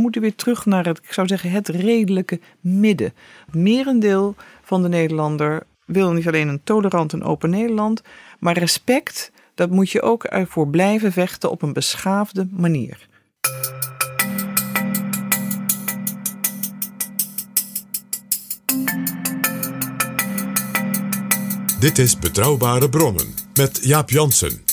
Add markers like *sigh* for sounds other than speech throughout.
We moeten weer terug naar het, ik zou zeggen, het redelijke midden. Merendeel van de Nederlander wil niet alleen een tolerant en open Nederland, maar respect, dat moet je ook ervoor blijven vechten op een beschaafde manier. Dit is Betrouwbare Bronnen met Jaap Jansen.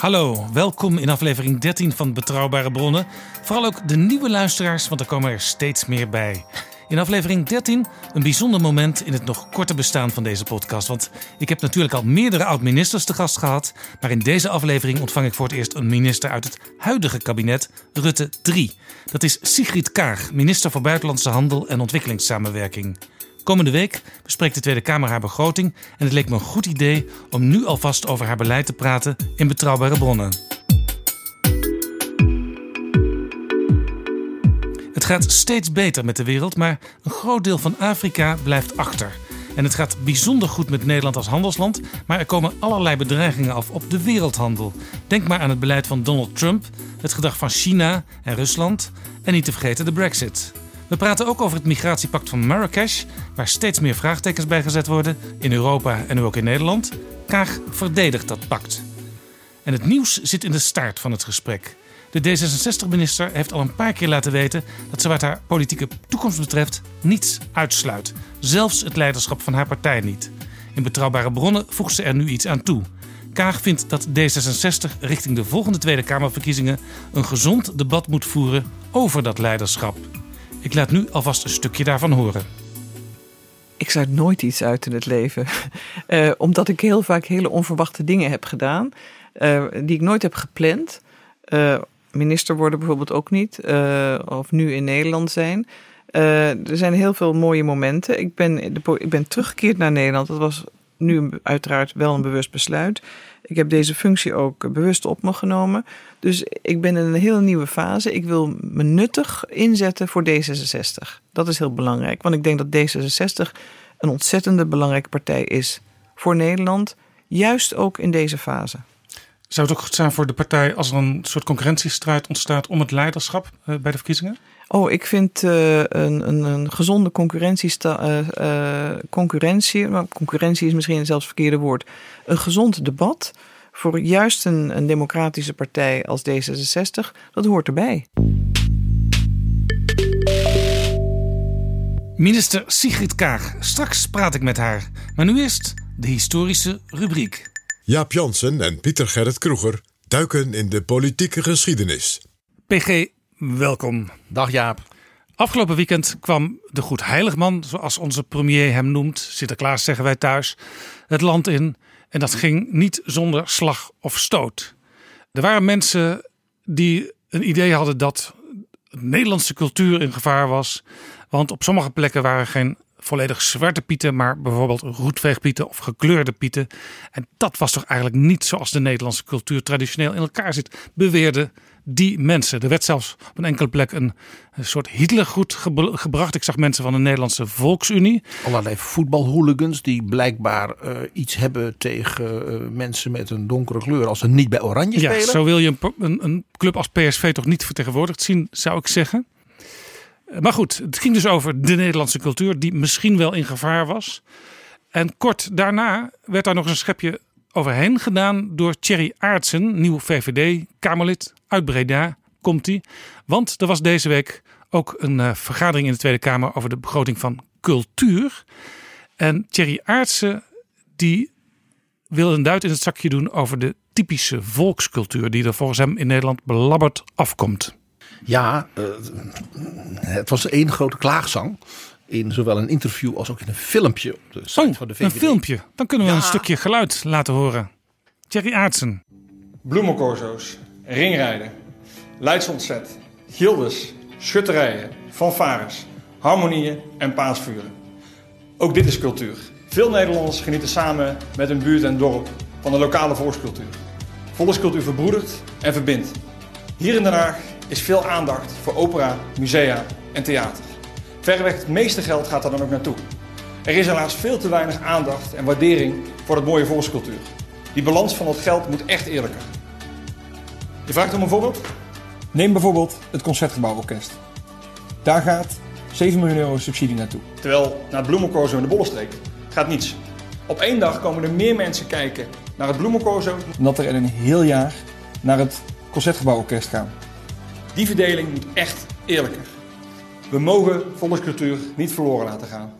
Hallo, welkom in aflevering 13 van Betrouwbare Bronnen. Vooral ook de nieuwe luisteraars, want er komen er steeds meer bij. In aflevering 13 een bijzonder moment in het nog korte bestaan van deze podcast. Want ik heb natuurlijk al meerdere oud-ministers te gast gehad. Maar in deze aflevering ontvang ik voor het eerst een minister uit het huidige kabinet, Rutte 3. Dat is Sigrid Kaag, minister voor Buitenlandse Handel en Ontwikkelingssamenwerking. Komende week bespreekt de Tweede Kamer haar begroting. En het leek me een goed idee om nu alvast over haar beleid te praten in betrouwbare bronnen. Het gaat steeds beter met de wereld, maar een groot deel van Afrika blijft achter. En het gaat bijzonder goed met Nederland als handelsland, maar er komen allerlei bedreigingen af op de wereldhandel. Denk maar aan het beleid van Donald Trump, het gedrag van China en Rusland en niet te vergeten de Brexit. We praten ook over het migratiepact van Marrakesh, waar steeds meer vraagtekens bij gezet worden in Europa en nu ook in Nederland. Kaag verdedigt dat pact. En het nieuws zit in de staart van het gesprek. De D66-minister heeft al een paar keer laten weten dat ze wat haar politieke toekomst betreft niets uitsluit. Zelfs het leiderschap van haar partij niet. In betrouwbare bronnen voegt ze er nu iets aan toe. Kaag vindt dat D66 richting de volgende Tweede Kamerverkiezingen een gezond debat moet voeren over dat leiderschap. Ik laat nu alvast een stukje daarvan horen. Ik sluit nooit iets uit in het leven, uh, *laughs* omdat ik heel vaak hele onverwachte dingen heb gedaan, uh, die ik nooit heb gepland. Uh, minister worden bijvoorbeeld ook niet, of nu in Nederland zijn. er zijn heel veel mooie momenten. Ik ben, ik ben teruggekeerd naar Nederland. Dat was nu uiteraard wel een bewust besluit. Ik heb deze functie ook bewust op me genomen. Dus ik ben in een heel nieuwe fase. Ik wil me nuttig inzetten voor D66. Dat is heel belangrijk, want ik denk dat D66 een ontzettende belangrijke partij is voor Nederland, juist ook in deze fase. Zou het ook goed zijn voor de partij als er een soort concurrentiestrijd ontstaat om het leiderschap eh, bij de verkiezingen? Oh, ik vind uh, een, een, een, gezonde concurrentie, uh, uh, concurrentie, maar concurrentie is misschien zelfs het verkeerde woord, een gezond debat voor juist een, een democratische partij als D66, dat hoort erbij. Minister Sigrid Kaag, straks praat ik met haar, maar nu eerst de historische rubriek. Jaap Jansen en Pieter Gerrit Kroeger duiken in de politieke geschiedenis. PG, welkom. Dag Jaap. Afgelopen weekend kwam de Goed Heiligman, zoals onze premier hem noemt, Sinterklaas zeggen wij thuis, het land in. En dat ging niet zonder slag of stoot. Er waren mensen die een idee hadden dat de Nederlandse cultuur in gevaar was. Want op sommige plekken waren geen volledig zwarte pieten, maar bijvoorbeeld roetveegpieten of gekleurde pieten. En dat was toch eigenlijk niet zoals de Nederlandse cultuur traditioneel in elkaar zit, beweerde die mensen. Er werd zelfs op een enkele plek een, een soort Hitlergoed gebracht. Ik zag mensen van de Nederlandse Volksunie. Allerlei voetbalhooligans die blijkbaar uh, iets hebben tegen uh, mensen met een donkere kleur als ze niet bij Oranje ja, spelen. Zo wil je een, een, een club als PSV toch niet vertegenwoordigd zien, zou ik zeggen. Maar goed, het ging dus over de Nederlandse cultuur, die misschien wel in gevaar was. En kort daarna werd daar nog een schepje overheen gedaan door Thierry Aartsen, nieuw VVD-Kamerlid uit Breda. Komt hij? Want er was deze week ook een uh, vergadering in de Tweede Kamer over de begroting van cultuur. En Thierry Aartsen die wil een duit in het zakje doen over de typische volkscultuur die er volgens hem in Nederland belabberd afkomt. Ja, uh, het was één grote klaagzang. In zowel een interview als ook in een filmpje op de site oh, van de VVD. Een filmpje. Dan kunnen we ja. een stukje geluid laten horen. Thierry Aartsen. Bloemencorso's, ringrijden, leidsontzet, gildes, schutterijen, fanfares, harmonieën en paasvuren. Ook dit is cultuur. Veel Nederlanders genieten samen met hun buurt en dorp van de lokale volkscultuur. Volkscultuur verbroedert en verbindt. Hier in Den Haag is veel aandacht voor opera, musea en theater. Verreweg het meeste geld gaat er dan ook naartoe. Er is helaas veel te weinig aandacht en waardering voor het mooie volkscultuur. Die balans van het geld moet echt eerlijker. Je vraagt om een voorbeeld? Neem bijvoorbeeld het Concertgebouworkest. Daar gaat 7 miljoen euro subsidie naartoe. Terwijl naar het Bloemencorso in de Bollenstreek gaat niets. Op één dag komen er meer mensen kijken naar het Bloemencorso dan dat er in een heel jaar naar het Concertgebouworkest gaan. Die verdeling moet echt eerlijker. We mogen volkscultuur niet verloren laten gaan.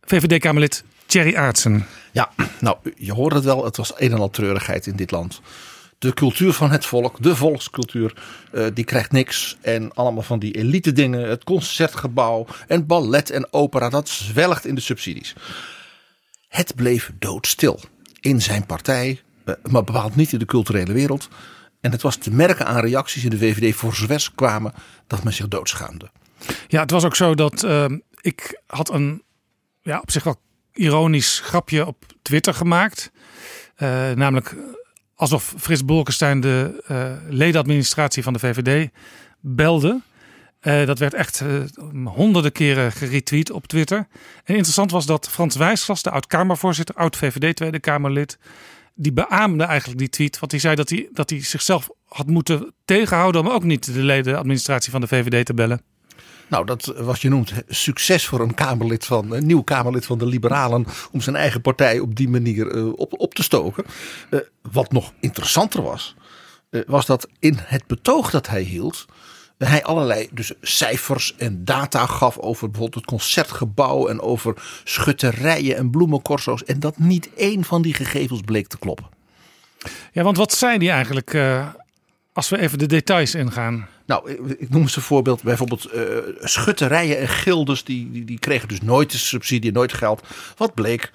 VVD-Kamerlid Thierry Aartsen. Ja, nou, je hoort het wel. Het was een en al treurigheid in dit land. De cultuur van het volk, de volkscultuur, uh, die krijgt niks. En allemaal van die elite dingen, het concertgebouw en ballet en opera, dat zwelgt in de subsidies. Het bleef doodstil in zijn partij, uh, maar bepaald niet in de culturele wereld. En het was te merken aan reacties in de VVD voor zover kwamen dat men zich doodschaamde. Ja, het was ook zo dat uh, ik had een ja, op zich wel ironisch grapje op Twitter gemaakt. Uh, namelijk alsof Frits Bolkestein de uh, ledenadministratie van de VVD belde. Dat werd echt honderden keren geretweet op Twitter. En interessant was dat Frans Wijsglas, de oud-Kamervoorzitter, oud-VVD Tweede Kamerlid, die beaamde eigenlijk die tweet. Want hij zei dat hij, dat hij zichzelf had moeten tegenhouden om ook niet de ledenadministratie van de VVD te bellen. Nou, dat was je noemt succes voor een Kamerlid van een nieuw Kamerlid van de Liberalen om zijn eigen partij op die manier uh, op, op te stoken. Uh, wat nog interessanter was, was dat in het betoog dat hij hield, hij allerlei dus cijfers en data gaf over bijvoorbeeld het concertgebouw en over schutterijen en bloemencorso's. En dat niet één van die gegevens bleek te kloppen. Ja, want wat zei die eigenlijk als we even de details ingaan? Nou, ik noem eens een voorbeeld. Bijvoorbeeld uh, schutterijen en gildes, die, die, die kregen dus nooit de subsidie, nooit geld. Wat bleek,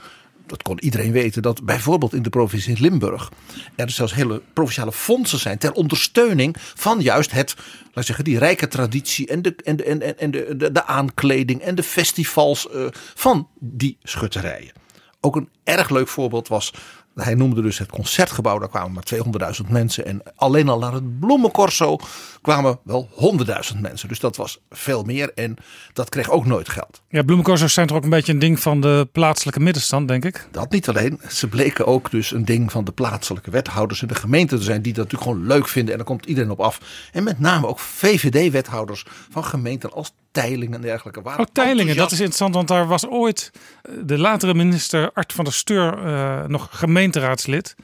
dat kon iedereen weten, dat bijvoorbeeld in de provincie Limburg er zelfs hele provinciale fondsen zijn ter ondersteuning van juist het, laat zeggen, die rijke traditie en de, en de, en, en de, de, de aankleding en de festivals uh, van die schutterijen. Ook een erg leuk voorbeeld was hij noemde dus het concertgebouw, daar kwamen maar 200.000 mensen. En alleen al naar het bloemencorso kwamen wel 100.000 mensen. Dus dat was veel meer en dat kreeg ook nooit geld. Ja, bloemencorso's zijn toch ook een beetje een ding van de plaatselijke middenstand, denk ik? Dat niet alleen. Ze bleken ook dus een ding van de plaatselijke wethouders in de gemeente te zijn. Die dat natuurlijk gewoon leuk vinden en daar komt iedereen op af. En met name ook VVD-wethouders van gemeenten als Teilingen en dergelijke. Waren oh, Teilingen, dat is interessant, want daar was ooit de latere minister Art van der Steur uh, nog gemeenteraadslid.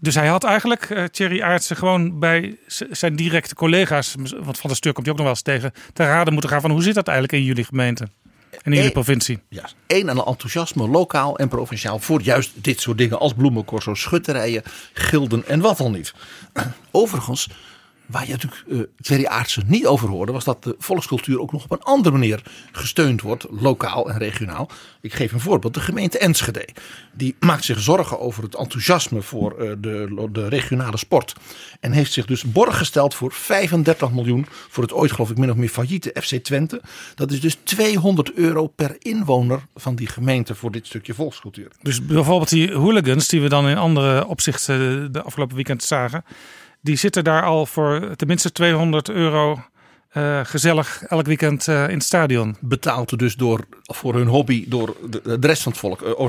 Dus hij had eigenlijk uh, Thierry Aartsen gewoon bij zijn directe collega's, want Van der Steur komt je ook nog wel eens tegen, te raden moeten gaan van hoe zit dat eigenlijk in jullie gemeente? En in jullie provincie. Ja, één aan enthousiasme, lokaal en provinciaal, voor juist dit soort dingen als bloemencorso, schutterijen, gilden en wat al niet. Overigens, Waar je natuurlijk uh, Thierry niet over hoorde, was dat de volkscultuur ook nog op een andere manier gesteund wordt, lokaal en regionaal. Ik geef een voorbeeld, de gemeente Enschede. Die maakt zich zorgen over het enthousiasme voor uh, de, de regionale sport. En heeft zich dus borg gesteld voor 35 miljoen voor het ooit geloof ik min of meer failliete FC Twente. Dat is dus 200 euro per inwoner van die gemeente voor dit stukje volkscultuur. Dus bijvoorbeeld die hooligans die we dan in andere opzichten de afgelopen weekend zagen die zitten daar al voor tenminste 200 euro uh, gezellig elk weekend uh, in het stadion. Betaald dus door, voor hun hobby door de, rest van het volk. Uh,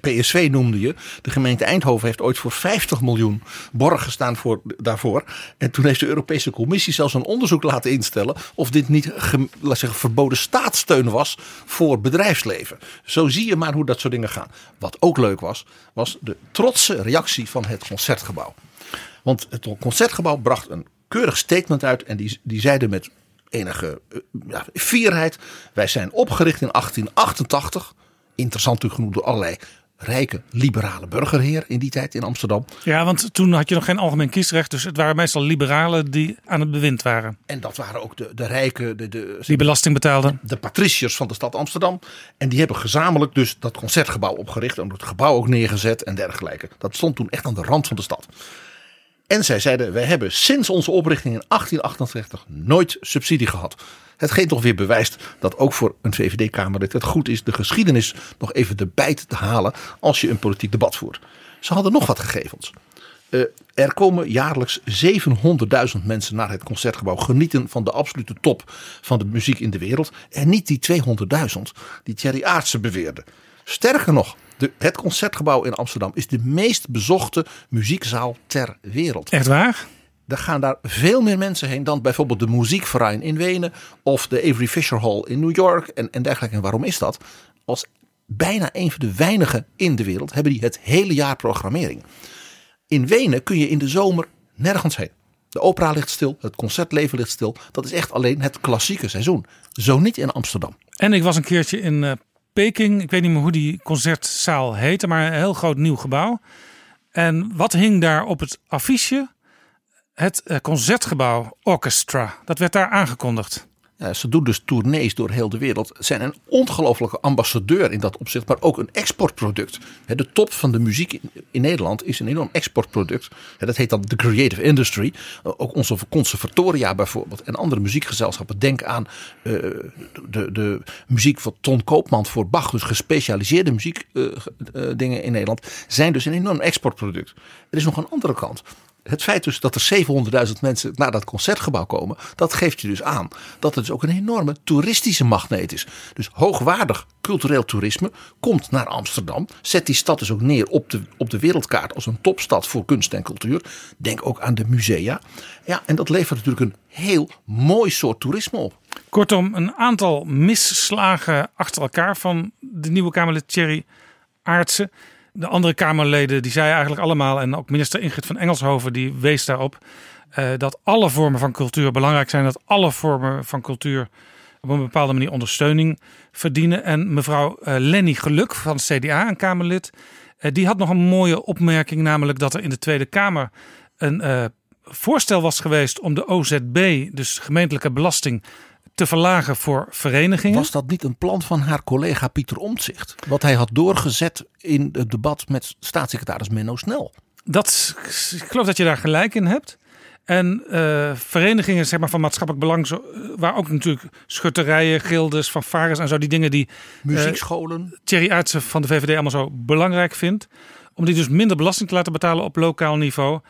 PSV noemde je. De gemeente Eindhoven heeft ooit voor 50 miljoen borg gestaan voor, daarvoor. En toen heeft de Europese Commissie zelfs een onderzoek laten instellen. of dit niet laat zeggen, verboden staatssteun was voor bedrijfsleven. Zo zie je maar hoe dat soort dingen gaan. Wat ook leuk was, was de trotse reactie van het concertgebouw. Want het concertgebouw bracht een keurig statement uit. En die, die zeiden met enige ja, fierheid. Wij zijn opgericht in 1888. Interessant genoeg door allerlei rijke liberale burgerheer in die tijd in Amsterdam. Ja, want toen had je nog geen algemeen kiesrecht. Dus het waren meestal liberalen die aan het bewind waren. En dat waren ook de, de rijke, de, de, Die belasting betaalden. de patriciërs van de stad Amsterdam. En die hebben gezamenlijk dus dat concertgebouw opgericht. En het gebouw ook neergezet en dergelijke. Dat stond toen echt aan de rand van de stad. En zij zeiden, wij hebben sinds onze oprichting in 1888 nooit subsidie gehad. Hetgeen toch weer bewijst dat ook voor een VVD-Kamerlid het goed is de geschiedenis nog even de bijt te halen als je een politiek debat voert. Ze hadden nog wat gegevens. Eh, er komen jaarlijks 700.000 mensen naar het concertgebouw genieten van de absolute top van de muziek in de wereld. En niet die 200.000 die Thierry Aartsen beweerde. Sterker nog, de, het concertgebouw in Amsterdam is de meest bezochte muziekzaal ter wereld. Echt waar? Er gaan daar veel meer mensen heen dan bijvoorbeeld de Muziekverein in Wenen of de Avery Fisher Hall in New York en, en dergelijke. En waarom is dat? Als bijna een van de weinigen in de wereld hebben die het hele jaar programmering. In Wenen kun je in de zomer nergens heen. De opera ligt stil, het concertleven ligt stil. Dat is echt alleen het klassieke seizoen. Zo niet in Amsterdam. En ik was een keertje in eh, Ik weet niet meer hoe die concertzaal heette, maar een heel groot nieuw gebouw. En wat hing daar op het affiche? Het eh, concertgebouw Orchestra. Dat werd daar aangekondigd. Ja, ze doen dus tournees door heel de wereld. Zijn een ongelofelijke ambassadeur in dat opzicht, maar ook een exportproduct. De top van de muziek in, Nederland is een enorm exportproduct. Dat heet dan de creative industry. Eh, Ook onze conservatoria bijvoorbeeld en andere muziekgezelschappen. Denk aan eh, de, de muziek van Ton Koopman voor Bach. Dus gespecialiseerde muziekdingen in Nederland. Zijn dus een enorm exportproduct. Er is nog een andere kant. Het feit dus dat er 700.000 mensen naar dat concertgebouw komen, dat geeft je dus aan dat het dus ook een enorme toeristische magneet is. Dus hoogwaardig cultureel toerisme komt naar Amsterdam, zet die stad dus ook neer op de, op de wereldkaart als een topstad voor kunst en cultuur. Denk ook aan de musea. Ja, en dat levert natuurlijk een heel mooi soort toerisme op. Kortom, een aantal misslagen achter elkaar van de nieuwe Kamerlid Thierry Aartsen. De andere Kamerleden die zeiden eigenlijk allemaal, en ook minister Ingrid van Engelshoven die wees daarop, eh, dat alle vormen van cultuur belangrijk zijn. Dat alle vormen van cultuur op een bepaalde manier ondersteuning verdienen. En mevrouw eh, Lenny Geluk van CDA, een Kamerlid, eh, die had nog een mooie opmerking, namelijk dat er in de Tweede Kamer een voorstel was geweest om de OZB, dus gemeentelijke belasting, te verlagen voor verenigingen. Was dat niet een plan van haar collega Pieter Omtzigt? Wat hij had doorgezet in het debat met staatssecretaris Menno Snel. Dat, ik geloof dat je daar gelijk in hebt. En eh, verenigingen zeg maar, van maatschappelijk belang, zo, eh, waar ook natuurlijk schutterijen, gildes, fanfares en zo, die dingen die Muziekscholen. Thierry Aartsen van de VVD allemaal zo belangrijk vindt. Om die dus minder belasting te laten betalen op lokaal niveau.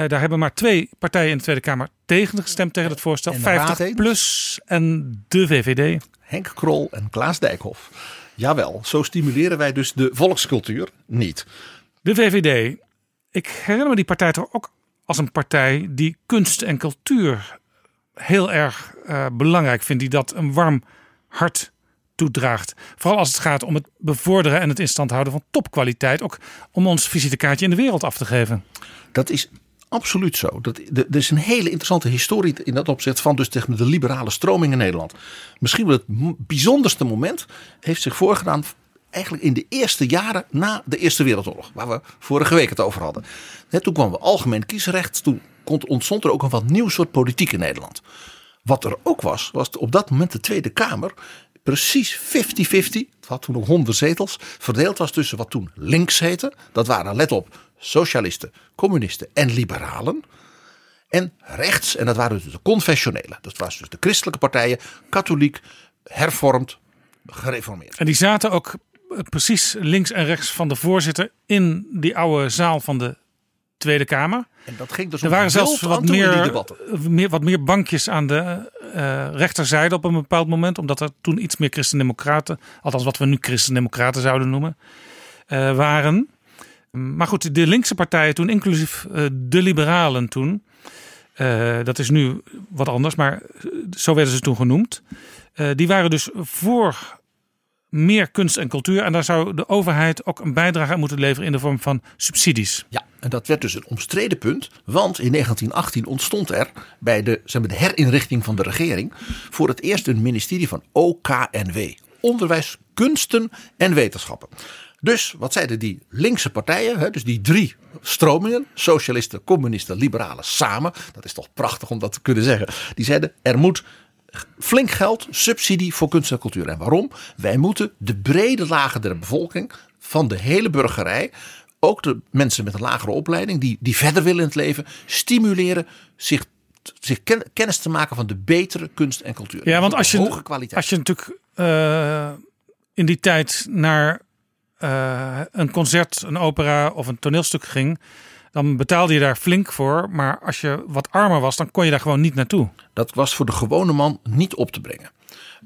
Eh, daar hebben maar twee partijen in de Tweede Kamer tegen gestemd tegen het voorstel. En de Raad 50 eens? plus en de VVD. Henk Krol en Klaas Dijkhoff. Jawel, zo stimuleren wij dus de volkscultuur niet. De VVD. Ik herinner me die partij toch ook als een partij die kunst en cultuur heel erg eh, belangrijk vindt. Die dat een warm hart toedraagt. Vooral als het gaat om het bevorderen en het in stand houden van topkwaliteit. Ook om ons visitekaartje in de wereld af te geven. Dat is absoluut zo. Dat, er is een hele interessante historie in dat opzicht van dus tegen de liberale stroming in Nederland. Misschien wel het bijzonderste moment heeft zich voorgedaan eigenlijk in de eerste jaren na de Eerste Wereldoorlog. Waar we vorige week het over hadden. Toen kwam we algemeen kiesrecht. Toen ontstond er ook een wat nieuw soort politiek in Nederland. Wat er ook was, was op dat moment de Tweede Kamer precies 50-50. Het had toen nog 100 zetels. Verdeeld was tussen wat toen links heette. Dat waren, let op, socialisten, communisten en liberalen. En rechts, en dat waren dus de confessionelen. Dat was dus de christelijke partijen, katholiek, hervormd, gereformeerd. En die zaten ook eh, precies links en rechts van de voorzitter in die oude zaal van de Tweede Kamer. En dat ging dus Er waren zelfs wat die meer, wat meer bankjes aan de eh, rechterzijde op een bepaald moment. Omdat er toen iets meer christendemocraten, althans wat we nu christendemocraten zouden noemen, eh, waren. Maar goed, de linkse partijen toen, inclusief eh, de liberalen toen. eh, dat is nu wat anders, maar eh, zo werden ze toen genoemd. die waren dus voor meer kunst en cultuur. En daar zou de overheid ook een bijdrage aan moeten leveren in de vorm van subsidies. Ja, en dat werd dus een omstreden punt. Want in 1918 ontstond er bij de, zeg maar, de herinrichting van de regering. voor het eerst een ministerie van OKNW: Onderwijs, Kunsten en Wetenschappen. Dus wat zeiden die linkse partijen, hè, dus die drie stromingen, socialisten, communisten, liberalen samen, dat is toch prachtig om dat te kunnen zeggen, die zeiden er moet flink geld, subsidie voor kunst en cultuur. En waarom? Wij moeten de brede lagen der bevolking, van de hele burgerij, ook de mensen met een lagere opleiding, die, die verder willen in het leven, stimuleren zich, zich ken- kennis te maken van de betere kunst en cultuur. Ja, want Van als je, hoge kwaliteit. als je natuurlijk eh, in die tijd naar eh, een concert, een opera of een toneelstuk ging, dan betaalde je daar flink voor. Maar als je wat armer was, dan kon je daar gewoon niet naartoe. Dat was voor de gewone man niet op te brengen.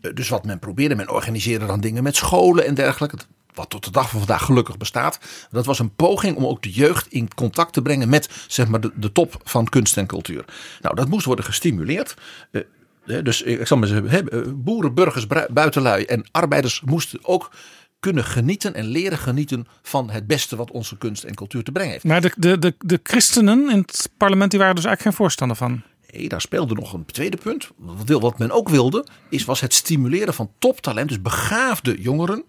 Eh, Dus wat men probeerde, men organiseerde dan dingen met scholen en dergelijke. Wat tot de dag van vandaag gelukkig bestaat. Dat was een poging om ook de jeugd in contact te brengen met zeg maar, de, top van kunst en cultuur. Nou, dat moest worden gestimuleerd. Eh, Dus ik zal maar zeggen, boeren, burgers, buitenlui en arbeiders moesten ook kunnen genieten en leren genieten van het beste wat onze kunst en cultuur te brengen heeft. Maar de, de, de, de christenen in het parlement die waren dus eigenlijk geen voorstander van. Nee, daar speelde nog een tweede punt. Wat, wil- wat men ook wilde, is, was het stimuleren van toptalent. Dus begaafde jongeren,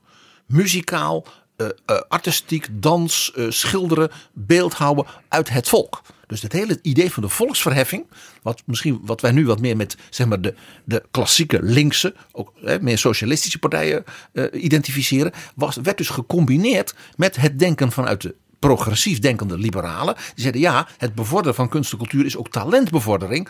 muzikaal, eh, eh, artistiek, dans, eh, schilderen, beeldhouden uit het volk. Dus het hele idee van de volksverheffing, wat misschien wat wij nu wat meer met zeg maar, de, de klassieke linkse, ook hè, meer socialistische partijen eh, identificeren, was, werd dus gecombineerd met het denken vanuit de progressief denkende liberalen. Die zeiden ja, het bevorderen van kunst en cultuur is ook talentbevordering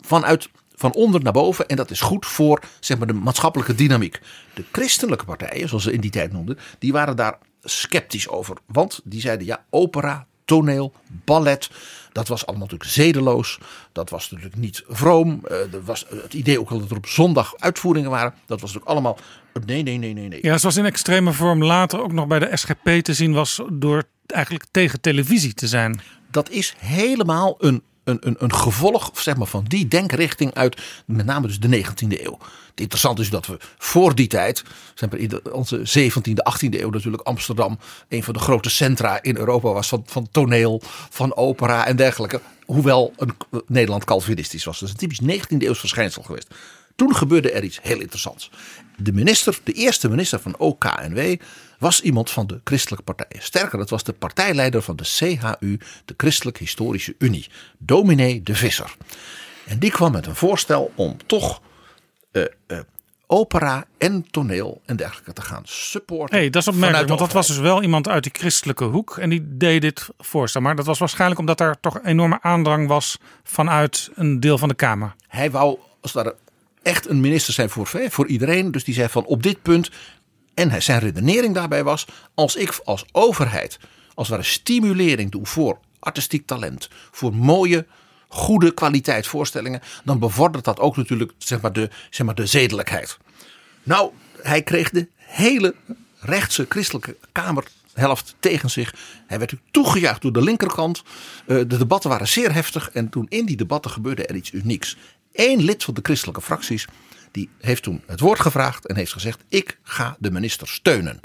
vanuit van onder naar boven. En dat is goed voor zeg maar, de maatschappelijke dynamiek. De christelijke partijen, zoals ze in die tijd noemden, die waren daar sceptisch over. Want die zeiden ja, opera, toneel, ballet. Dat was allemaal natuurlijk zedeloos. Dat was natuurlijk niet vroom. Eh, er was het idee ook al dat er op zondag uitvoeringen waren. Dat was natuurlijk allemaal. Nee, nee, nee, nee, nee. Ja, zoals in extreme vorm later ook nog bij de SGP te zien was door eigenlijk tegen televisie te zijn. dat is helemaal een, een, een, een gevolg zeg maar, van die denkrichting uit met name dus de 19e eeuw. Het interessante is dat we voor die tijd, zeg in onze 17e, 18e eeuw natuurlijk Amsterdam een van de grote centra in Europa was van, van toneel, van opera en dergelijke. Hoewel een, Nederland Calvinistisch was. Dat is een typisch 19e eeuws verschijnsel geweest. Toen gebeurde er iets heel interessants. De minister, de eerste minister van OKNW, was iemand van de christelijke partijen. Sterker, dat was de partijleider van de CHU, de Christelijk Historische Unie, dominee de Visser. En die kwam met een voorstel om toch eh, eh, opera en toneel en dergelijke te gaan supporten. hey, dat is opmerkelijk, want dat was dus wel iemand uit die christelijke hoek en die deed dit voorstel. Maar dat was waarschijnlijk omdat er toch enorme aandrang was vanuit een deel van de Kamer. Hij wou als het ware echt een minister zijn voor, voor iedereen. Dus die zei van op dit punt. En zijn redenering daarbij was: als ik als overheid als ware stimulering doe voor artistiek talent, voor mooie, goede kwaliteit voorstellingen, dan bevordert dat ook natuurlijk zeg maar, de, zeg maar, de zedelijkheid. Nou, hij kreeg de hele rechtse christelijke kamerhelft tegen zich. Hij werd toegejuicht door de linkerkant. Eh, De debatten waren zeer heftig. En toen in die debatten gebeurde er iets unieks. Eén lid van de christelijke fracties die heeft toen het woord gevraagd en heeft gezegd: Ik ga de minister steunen.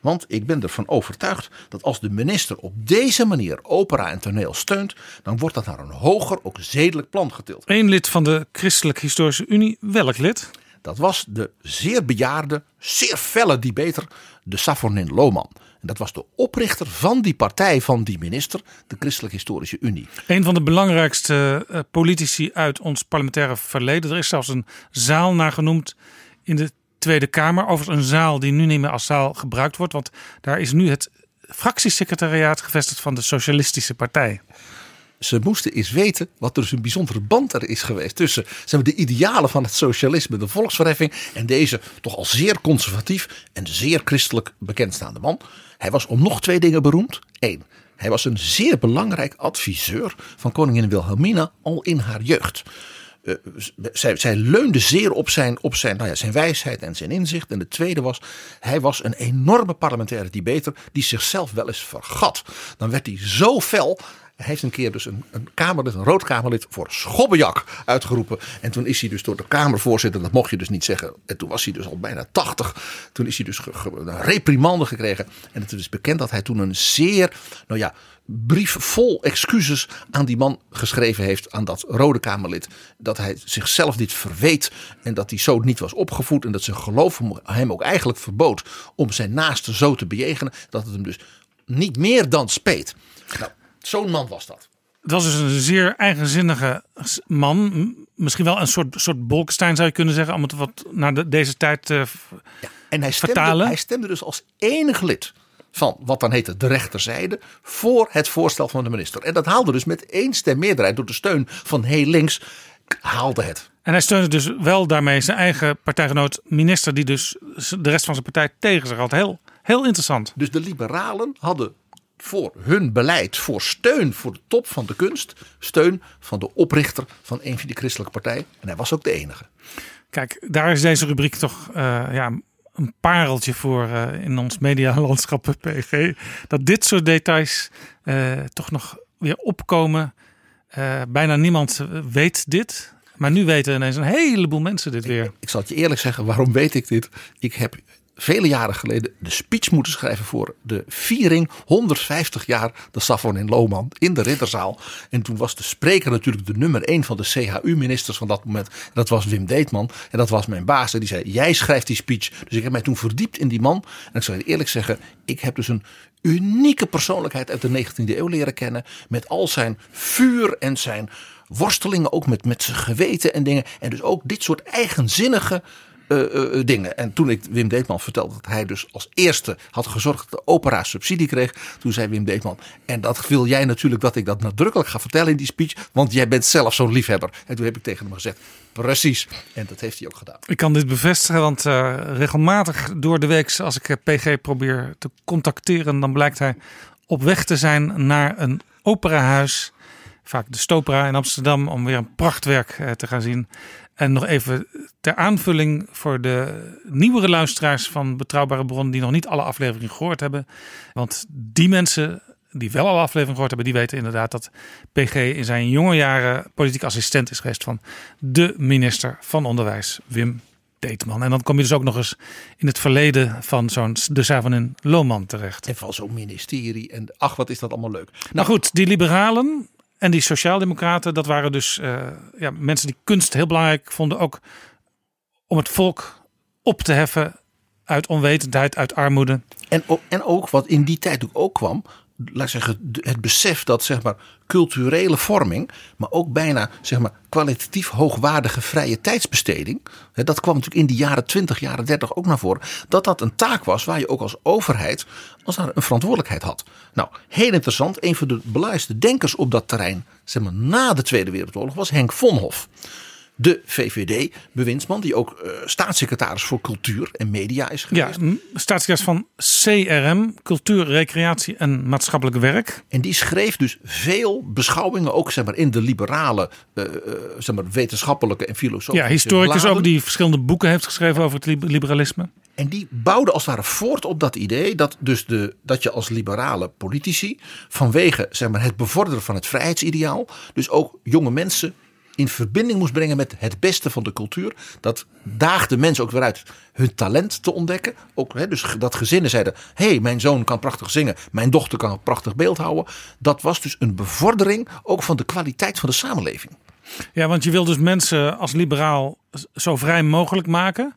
Want ik ben ervan overtuigd dat als de minister op deze manier opera en toneel steunt, dan wordt dat naar een hoger, ook zedelijk plan getild. Eén lid van de Christelijk Historische Unie, welk lid? Dat was de zeer bejaarde, zeer felle debater, de Savornin Lohman. En dat was de oprichter van die partij van die minister, de Christelijk Historische Unie. Een van de belangrijkste eh, politici uit ons parlementaire verleden. Er is zelfs een zaal naar genoemd in de Tweede Kamer. Overigens een zaal die nu niet meer als zaal gebruikt wordt. Want daar is nu het fractiesecretariaat gevestigd van de Socialistische Partij. Ze moesten eens weten wat er dus een bijzondere band er is geweest tussen de idealen van het socialisme, de volksverheffing en deze toch al zeer conservatief en zeer christelijk bekendstaande man. Hij was om nog twee dingen beroemd. Eén, hij was een zeer belangrijk adviseur van koningin Wilhelmina al in haar jeugd. Eh, zij, zij leunde zeer op zijn, op zijn, nou ja, zijn wijsheid en zijn inzicht. En de tweede was, hij was een enorme parlementaire debater die zichzelf wel eens vergat. Dan werd hij zo fel. Hij heeft een keer dus een, een Kamerlid, een rood Kamerlid, voor schobbejak uitgeroepen. En toen is hij dus door de Kamervoorzitter, dat mocht je dus niet zeggen. En toen was hij dus al bijna 80. Toen is hij dus ge- een reprimande gekregen. En het is bekend dat hij toen een zeer, nou ja, brief vol excuses aan die man geschreven heeft, aan dat rode Kamerlid. Dat hij zichzelf dit verweet en dat hij zo niet was opgevoed. En dat zijn geloof hem- hem ook eigenlijk verbood om zijn naaste zo te bejegenen. Dat het hem dus niet meer dan speet. Nou, zo'n man was dat. Het was dus een zeer eigenzinnige man. Misschien wel een soort, soort Bolkestein zou je kunnen zeggen. Om het wat naar de, deze tijd eh, v- En hij stemde, Vertalen? hij stemde dus als enig lid van wat dan heette de rechterzijde voor het voorstel van de minister. En dat haalde dus met één stem meerderheid door de steun van heel links haalde het. En hij steunde dus wel daarmee zijn eigen partijgenoot minister, die dus de rest van zijn partij tegen zich had. Heel, heel interessant. Dus de liberalen hadden voor hun beleid, voor steun voor de top van de kunst, steun van de oprichter van een van die christelijke partijen. En hij was ook de enige. Kijk, daar is deze rubriek toch eh, ja, een pareltje voor eh, in ons medialandschap *laughs* PG. Dat dit soort details eh, toch nog weer opkomen. Bijna niemand weet dit. Maar nu weten ineens een heleboel mensen dit weer. Ik zal het je eerlijk zeggen, waarom weet ik dit? Ik heb vele jaren geleden de speech moeten schrijven voor de viering 150 jaar de Safon in Lohman in de Ridderzaal. En toen was de spreker natuurlijk de nummer 1 van de CHU-ministers van dat moment. Dat was Wim Deetman en dat was mijn baas. En die zei, jij schrijft die speech. Dus ik heb mij toen verdiept in die man. En ik zal je eerlijk zeggen, ik heb dus een unieke persoonlijkheid uit de 19e eeuw leren kennen. Met al zijn vuur en zijn worstelingen ook met, met zijn geweten en dingen. En dus ook dit soort eigenzinnige eh, eh, eh, dingen. En toen ik Wim Deetman vertelde dat hij dus als eerste had gezorgd dat de opera subsidie kreeg. Toen zei Wim Deetman, en dat wil jij natuurlijk dat ik dat nadrukkelijk ga vertellen in die speech. Want jij bent zelf zo'n liefhebber. En toen heb ik tegen hem gezegd, precies. En dat heeft hij ook gedaan. Ik kan dit bevestigen, want regelmatig door de week als ik PG probeer te contacteren, dan blijkt hij op weg te zijn naar een operahuis. Vaak de Stopera in Amsterdam, om weer een prachtwerk eh, te gaan zien. En nog even ter aanvulling voor de nieuwere luisteraars van Betrouwbare Bronnen die nog niet alle afleveringen gehoord hebben. Want die mensen die wel alle afleveringen gehoord hebben, die weten inderdaad dat PG in zijn jonge jaren politiek assistent is geweest van de minister van Onderwijs, Wim Deetman. En dan kom je dus ook nog eens in het verleden van zo'n de Savon in Lohman terecht. En van zo'n ministerie. En ach, wat is dat allemaal leuk. Nou goed, die liberalen en die sociaaldemocraten, dat waren dus eh, ja, mensen die kunst heel belangrijk vonden. Ook om het volk op te heffen uit onwetendheid, uit armoede. En, ook- en ook wat in die tijd ook, ook kwam, laat zeggen, de- het besef dat zeg maar culturele vorming, maar ook bijna zeg maar kwalitatief hoogwaardige vrije tijdsbesteding, hè, dat kwam natuurlijk in die jaren 20, jaren 30 ook naar voren, dat dat een taak was waar je ook als overheid als een verantwoordelijkheid had. Nou, heel interessant, een van de belangrijkste denkers op dat terrein, zeg maar na de Tweede Wereldoorlog, was Henk Vonhoff de VVD-bewindsman, die ook eh, staatssecretaris voor cultuur en media is Ja, geweest. m- staatssecretaris van CRM, Cultuur, Recreatie en Maatschappelijk Werk. En die schreef dus veel beschouwingen, ook zeg maar, in de liberale, eh, eh, zeg maar, wetenschappelijke en filosofische Ja, historicus bladen. ook die verschillende boeken heeft geschreven over het li- liberalisme. En die bouwde als het ware voort op dat idee dat, dus de, dat je als liberale politici vanwege zeg maar, het bevorderen van het vrijheidsideaal, dus ook jonge mensen in verbinding moest brengen met het beste van de cultuur. Dat daagde mensen ook weer uit hun talent te ontdekken. Ook, hè, dus dat gezinnen zeiden: hé, hey, mijn zoon kan prachtig zingen, mijn dochter kan prachtig beeld houden. Dat was dus een bevordering ook van de kwaliteit van de samenleving. Ja, want je wil dus mensen als liberaal zo vrij mogelijk maken.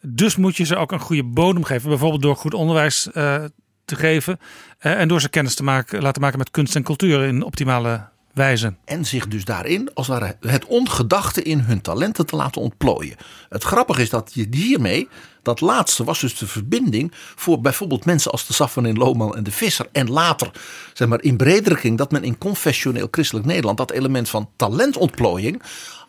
Dus moet je ze ook een goede bodem geven. Bijvoorbeeld door goed onderwijs eh, te geven. eh, en door ze kennis te maken, laten maken met kunst en cultuur in optimale wijze. En zich dus daarin, als het ware, het ongedachte in hun talenten te laten ontplooien. Het grappige is dat je hiermee, dat laatste was dus de verbinding voor bijvoorbeeld mensen als de Safvan in Lohman en de Visser. En later, zeg maar in bredere kring, dat men in confessioneel christelijk Nederland dat element van talentontplooiing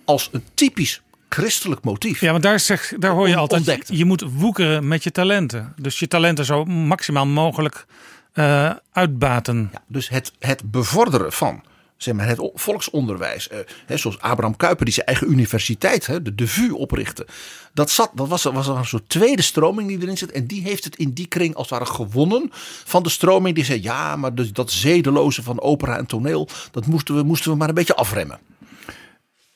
als een typisch christelijk motief. Ja, want daar, zeg, daar hoor je altijd, ontdekte. je moet woekeren met je talenten. Dus je talenten zo maximaal mogelijk eh, uitbaten. Ja, dus het, het bevorderen van zeg maar, het volksonderwijs. eh, hè, zoals Abraham Kuyper die zijn eigen universiteit, hè, de, de VU oprichtte. Dat, zat, dat was, was een soort tweede stroming die erin zit. En die heeft het in die kring als het ware gewonnen van de stroming die zei... ja, maar dus dat zedeloze van opera en toneel, dat moesten we, moesten we maar een beetje afremmen.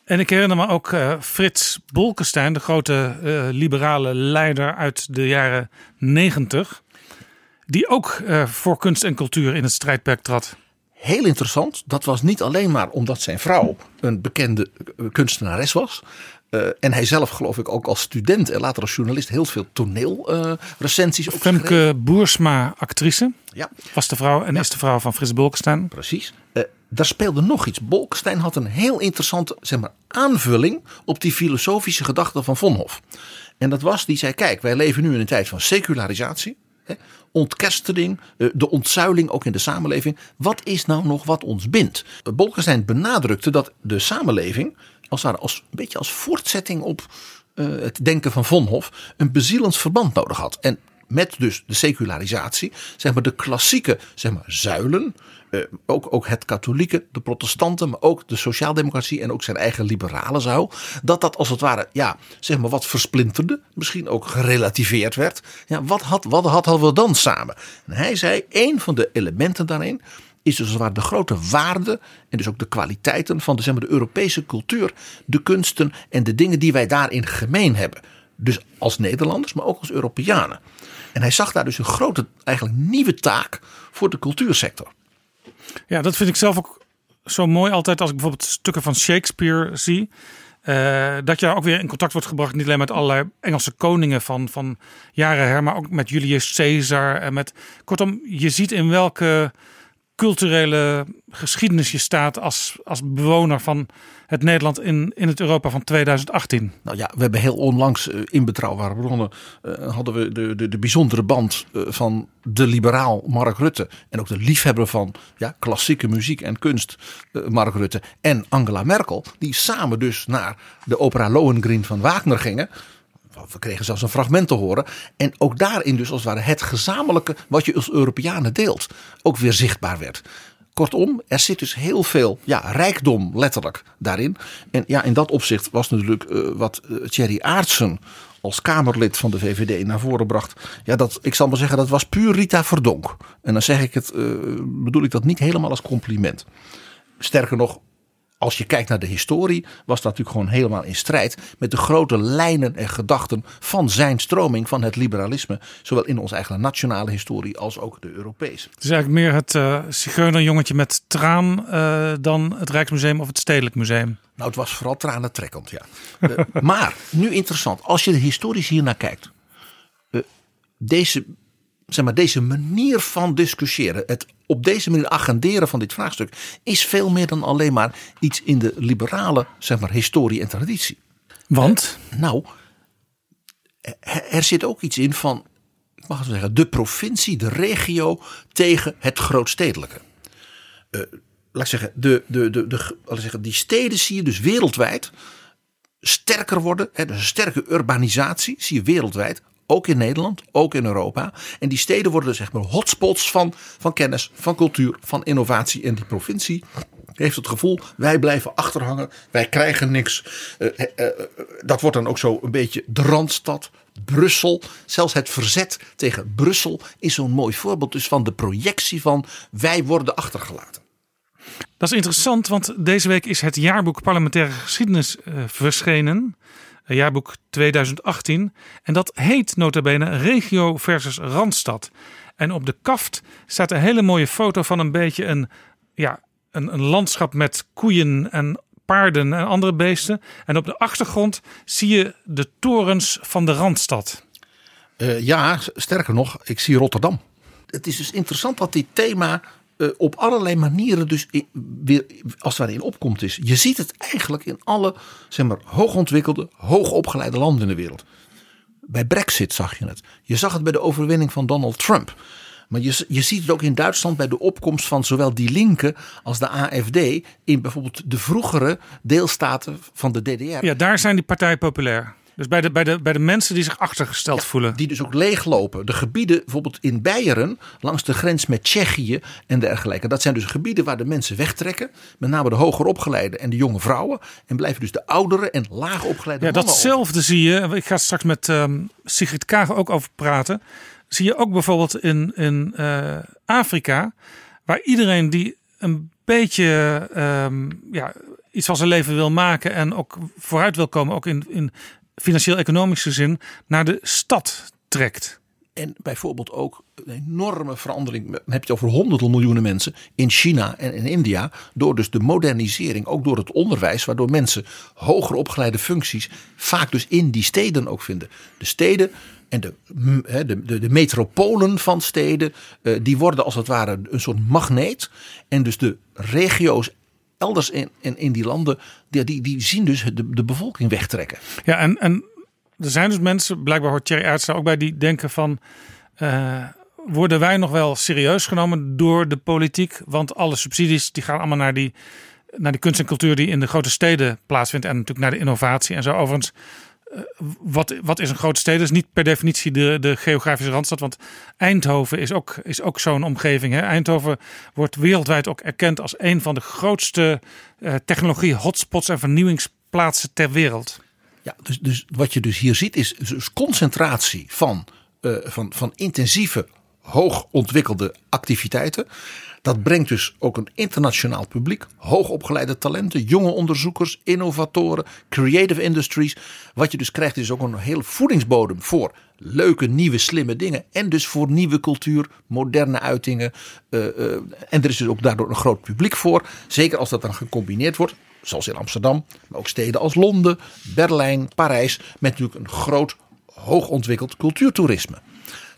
En ik herinner me ook eh, Frits Bolkestein, de grote eh, liberale leider uit de jaren negentig. Die ook voor kunst en cultuur in het strijdperk trad. Heel interessant. Dat was niet alleen maar omdat zijn vrouw een bekende eh, kunstenares was. Eh, en hij zelf geloof ik ook als student en later als journalist heel veel toneelrecensies uh, Femke Boersma, actrice, Ja, was de vrouw en is de vrouw van Frits Bolkestein. precies. Eh, daar speelde nog iets. Bolkestein had een heel interessante zeg maar, aanvulling op die filosofische gedachten van Vonhof. En dat was, die zei, kijk, wij leven nu in een tijd van secularisatie. Hè, ontkerstening, eh, de ontzuiling ook in de samenleving. Wat is nou nog wat ons bindt? Eh, Bolkestein benadrukte dat de samenleving, als, ware als een beetje als voortzetting op eh, het denken van Vonhof, een bezielend verband nodig had. En met dus de secularisatie, zeg maar de klassieke zeg maar, zuilen, eh, ook, ook het katholieke, de protestanten, maar ook de sociaaldemocratie en ook zijn eigen liberale zuil, dat dat als het ware, ja, zeg maar wat versplinterde, misschien ook gerelativeerd werd. Ja, wat had, wat had, hadden we dan samen? En hij zei, een van de elementen daarin is dus ware de grote waarde en dus ook de kwaliteiten van de, zeg maar, de Europese cultuur, de kunsten en de dingen die wij daarin gemeen hebben. Dus als Nederlanders, maar ook als Europeanen. En hij zag daar dus een grote, eigenlijk nieuwe taak voor de cultuursector. Ja, dat vind ik zelf ook zo mooi altijd als ik bijvoorbeeld stukken van Shakespeare zie. Eh, dat je ook weer in contact wordt gebracht, niet alleen met allerlei Engelse koningen van, van jaren her, maar ook met Julius Caesar. En met, kortom, je ziet in welke culturele geschiedenis je staat als, als bewoner van het Nederland in, in het Europa van 2018. Nou ja, we hebben heel onlangs eh, in betrouwbare bronnen eh, hadden we de, de, de bijzondere band eh, van de liberaal Mark Rutte en ook de liefhebber van ja, klassieke muziek en kunst Mark Rutte en Angela Merkel, die samen dus naar de opera Lohengrin van Wagner gingen. We kregen zelfs een fragment te horen. En ook daarin dus als het ware het gezamenlijke wat je als Europeanen deelt ook weer zichtbaar werd. Kortom, er zit dus heel veel ja, rijkdom letterlijk daarin. En ja, in dat opzicht was natuurlijk eh, wat eh, Thierry Aartsen als Kamerlid van de VVD naar voren bracht. Ja, dat, ik zal maar zeggen, dat was puur Rita Verdonk. En dan zeg ik het, eh, bedoel ik dat niet helemaal als compliment. Sterker nog, als je kijkt naar de historie, was dat natuurlijk gewoon helemaal in strijd met de grote lijnen en gedachten van zijn stroming van het liberalisme. Zowel in onze eigen nationale historie als ook de Europese. Het is eigenlijk meer het uh, zigeunerjongetje met traan uh, dan het Rijksmuseum of het Stedelijk Museum. Nou, het was vooral tranentrekkend, ja. uh, *laughs* maar, nu interessant, als je de historisch hier naar kijkt. Uh, deze, zeg maar, deze manier van discussiëren, het op deze manier agenderen van dit vraagstuk, is veel meer dan alleen maar iets in de liberale zeg maar, historie en traditie. Want? Uh, nou, er zit ook iets in van, ik mag het zeggen, de provincie, de regio tegen het grootstedelijke. Uh, laat ik zeggen, de, de, de, de, laat ik zeggen, die steden zie je dus wereldwijd sterker worden. Hè, dus een sterke urbanisatie zie je wereldwijd. Ook in Nederland, ook in Europa. En die steden worden zeg maar hotspots van, van kennis, van cultuur, van innovatie. En die provincie heeft het gevoel, wij blijven achterhangen, wij krijgen niks. Uh, uh, uh, dat wordt dan ook zo een beetje de Randstad, Brussel. Zelfs het verzet tegen Brussel is zo'n mooi voorbeeld dus van de projectie van wij worden achtergelaten. Dat is interessant, want deze week is het jaarboek Parlementaire Geschiedenis verschenen jaarboek 2018. En dat heet nota bene Regio versus Randstad. En op de kaft staat een hele mooie foto van een beetje een, ja, een, een landschap met koeien en paarden en andere beesten. En op de achtergrond zie je de torens van de Randstad. Uh, ja, sterker nog, ik zie Rotterdam. Het is dus interessant dat dit thema op allerlei manieren dus weer als het ware in opkomt is. Je ziet het eigenlijk in alle zeg maar, hoogontwikkelde, hoogopgeleide landen in de wereld. Bij Brexit zag je het. Je zag het bij de overwinning van Donald Trump. Maar je, je ziet het ook in Duitsland bij de opkomst van zowel die linken als de AFD in bijvoorbeeld de vroegere deelstaten van de DDR. Ja, daar zijn die partijen populair. Dus bij de, bij, de, bij de mensen die zich achtergesteld voelen. Die dus ook leeglopen. De gebieden, bijvoorbeeld in Beieren, langs de grens met Tsjechië en dergelijke. Dat zijn dus gebieden waar de mensen wegtrekken. Met name de hoger opgeleide en de jonge vrouwen. En blijven dus de oudere en laag opgeleide Ja, mannen datzelfde zie je. Ik ga straks met ehm, Sigrid Kaag ook over praten. Zie je ook bijvoorbeeld in, in eh, Afrika. Waar iedereen die een beetje ehm, ja, iets van zijn leven wil maken. En ook vooruit wil komen. Ook in, in financieel-economische zin. Naar de stad trekt. En bijvoorbeeld ook een enorme verandering. Dan heb je het over honderden miljoenen mensen in China en in India. Door dus de modernisering, ook door het onderwijs. Waardoor mensen hoger opgeleide functies vaak dus in die steden ook vinden. De steden en de, m- hè, de, de, de metropolen van steden. eh, die worden als het ware een soort magneet. En dus de regio's elders in, in, die landen. Die, die, die zien dus de, de bevolking wegtrekken. Ja, en, en er zijn dus mensen, blijkbaar hoort Thierry Aerts daar ook bij, die denken van... eh, worden wij nog wel serieus genomen door de politiek? Want alle subsidies die gaan allemaal naar die, naar die kunst en cultuur die in de grote steden plaatsvindt. En natuurlijk naar de innovatie en zo. Overigens, wat, wat is een grote steden? Dat is niet per definitie de, de geografische randstad. Want Eindhoven is ook, is ook zo'n omgeving. Hè? Eindhoven wordt wereldwijd ook erkend als een van de grootste eh, technologie-hotspots en vernieuwingsplaatsen ter wereld. Ja, dus, dus wat je dus hier ziet is dus concentratie van, eh, van, van intensieve, hoog ontwikkelde activiteiten. Dat brengt dus ook een internationaal publiek, hoogopgeleide talenten, jonge onderzoekers, innovatoren, creative industries. Wat je dus krijgt is ook een hele voedingsbodem voor leuke, nieuwe, slimme dingen. En dus voor nieuwe cultuur, moderne uitingen. Eh, eh, en er is dus ook daardoor een groot publiek voor. Zeker als dat dan gecombineerd wordt zoals in Amsterdam, maar ook steden als Londen, Berlijn, Parijs, met natuurlijk een groot, hoogontwikkeld cultuurtoerisme.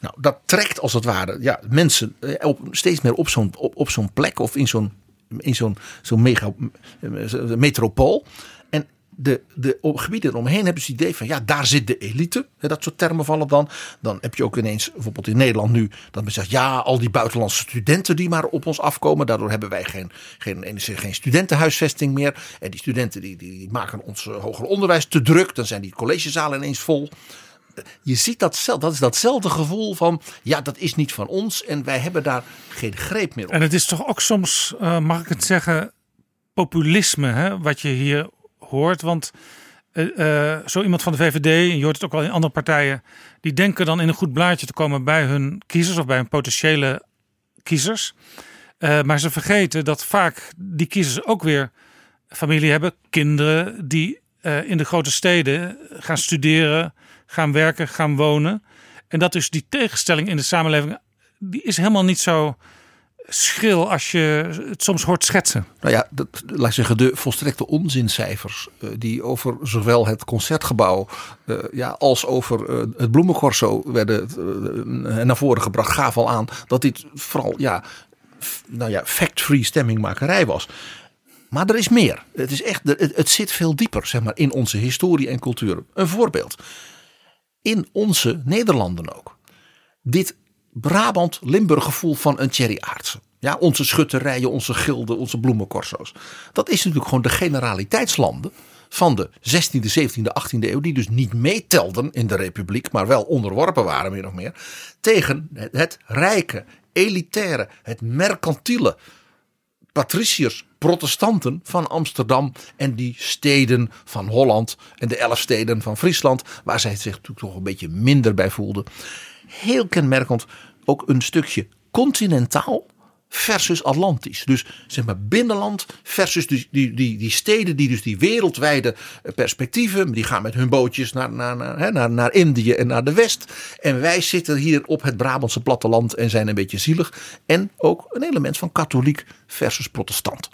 Nou, dat trekt als het ware ja, mensen eh, op, steeds meer op zo'n op, op zo'n plek of in zo'n in zo'n zo'n mega eh, metropool. En de, de gebieden eromheen hebben ze het idee van ja, daar zit de elite. Dat soort termen vallen dan. Dan heb je ook ineens bijvoorbeeld in Nederland nu dat men zegt ja, al die buitenlandse studenten die maar op ons afkomen. Daardoor hebben wij geen, geen, geen studentenhuisvesting meer. En die studenten die, die maken ons eh, hoger onderwijs te druk. Dan zijn die collegezalen ineens vol je ziet dat, dat is datzelfde gevoel van ja, dat is niet van ons en wij hebben daar geen greep meer op. En het is toch ook soms, uh, mag ik het zeggen, populisme hè, wat je hier hoort. Want uh, zo iemand van de VVD, en je hoort het ook wel in andere partijen, die denken dan in een goed blaadje te komen bij hun kiezers of bij hun potentiële kiezers. maar ze vergeten dat vaak die kiezers ook weer familie hebben, kinderen die in de grote steden gaan studeren gaan werken, gaan wonen. En dat dus die tegenstelling in de samenleving, die is helemaal niet zo schril als je het soms hoort schetsen. Nou ja, dat, laat ik zeggen, de volstrekte onzincijfers uh, die over zowel het concertgebouw uh, ja, als over uh, het bloemencorso werden naar voren gebracht, gaf al aan dat dit vooral ja, nou ja, fact-free stemmingmakerij was. Maar er is meer. Het, is echt, het zit veel dieper zeg maar, in onze historie en cultuur. Een voorbeeld in onze Nederlanden ook. Dit Brabant-Limburg gevoel van een Thierry Aartsen. Ja, onze schutterijen, onze gilden, onze bloemencorso's. Dat is natuurlijk gewoon de generaliteitslanden van de 16e, 17e, 18e eeuw. Die dus niet meetelden in de republiek, maar wel onderworpen waren meer of meer. Tegen het, rijke, elitaire, het mercantiele patriciërs, protestanten van Amsterdam en die steden van Holland en de elf steden van Friesland, waar zij zich natuurlijk toch een beetje minder bij voelden. Heel kenmerkend ook een stukje continentaal versus Atlantisch. Dus zeg maar binnenland versus die, die, die, steden die dus die wereldwijde perspectieven. Die gaan met hun bootjes naar, naar, naar, naar, naar Indië en naar de West. En wij zitten hier op het Brabantse platteland en zijn een beetje zielig. En ook een element van katholiek versus protestant.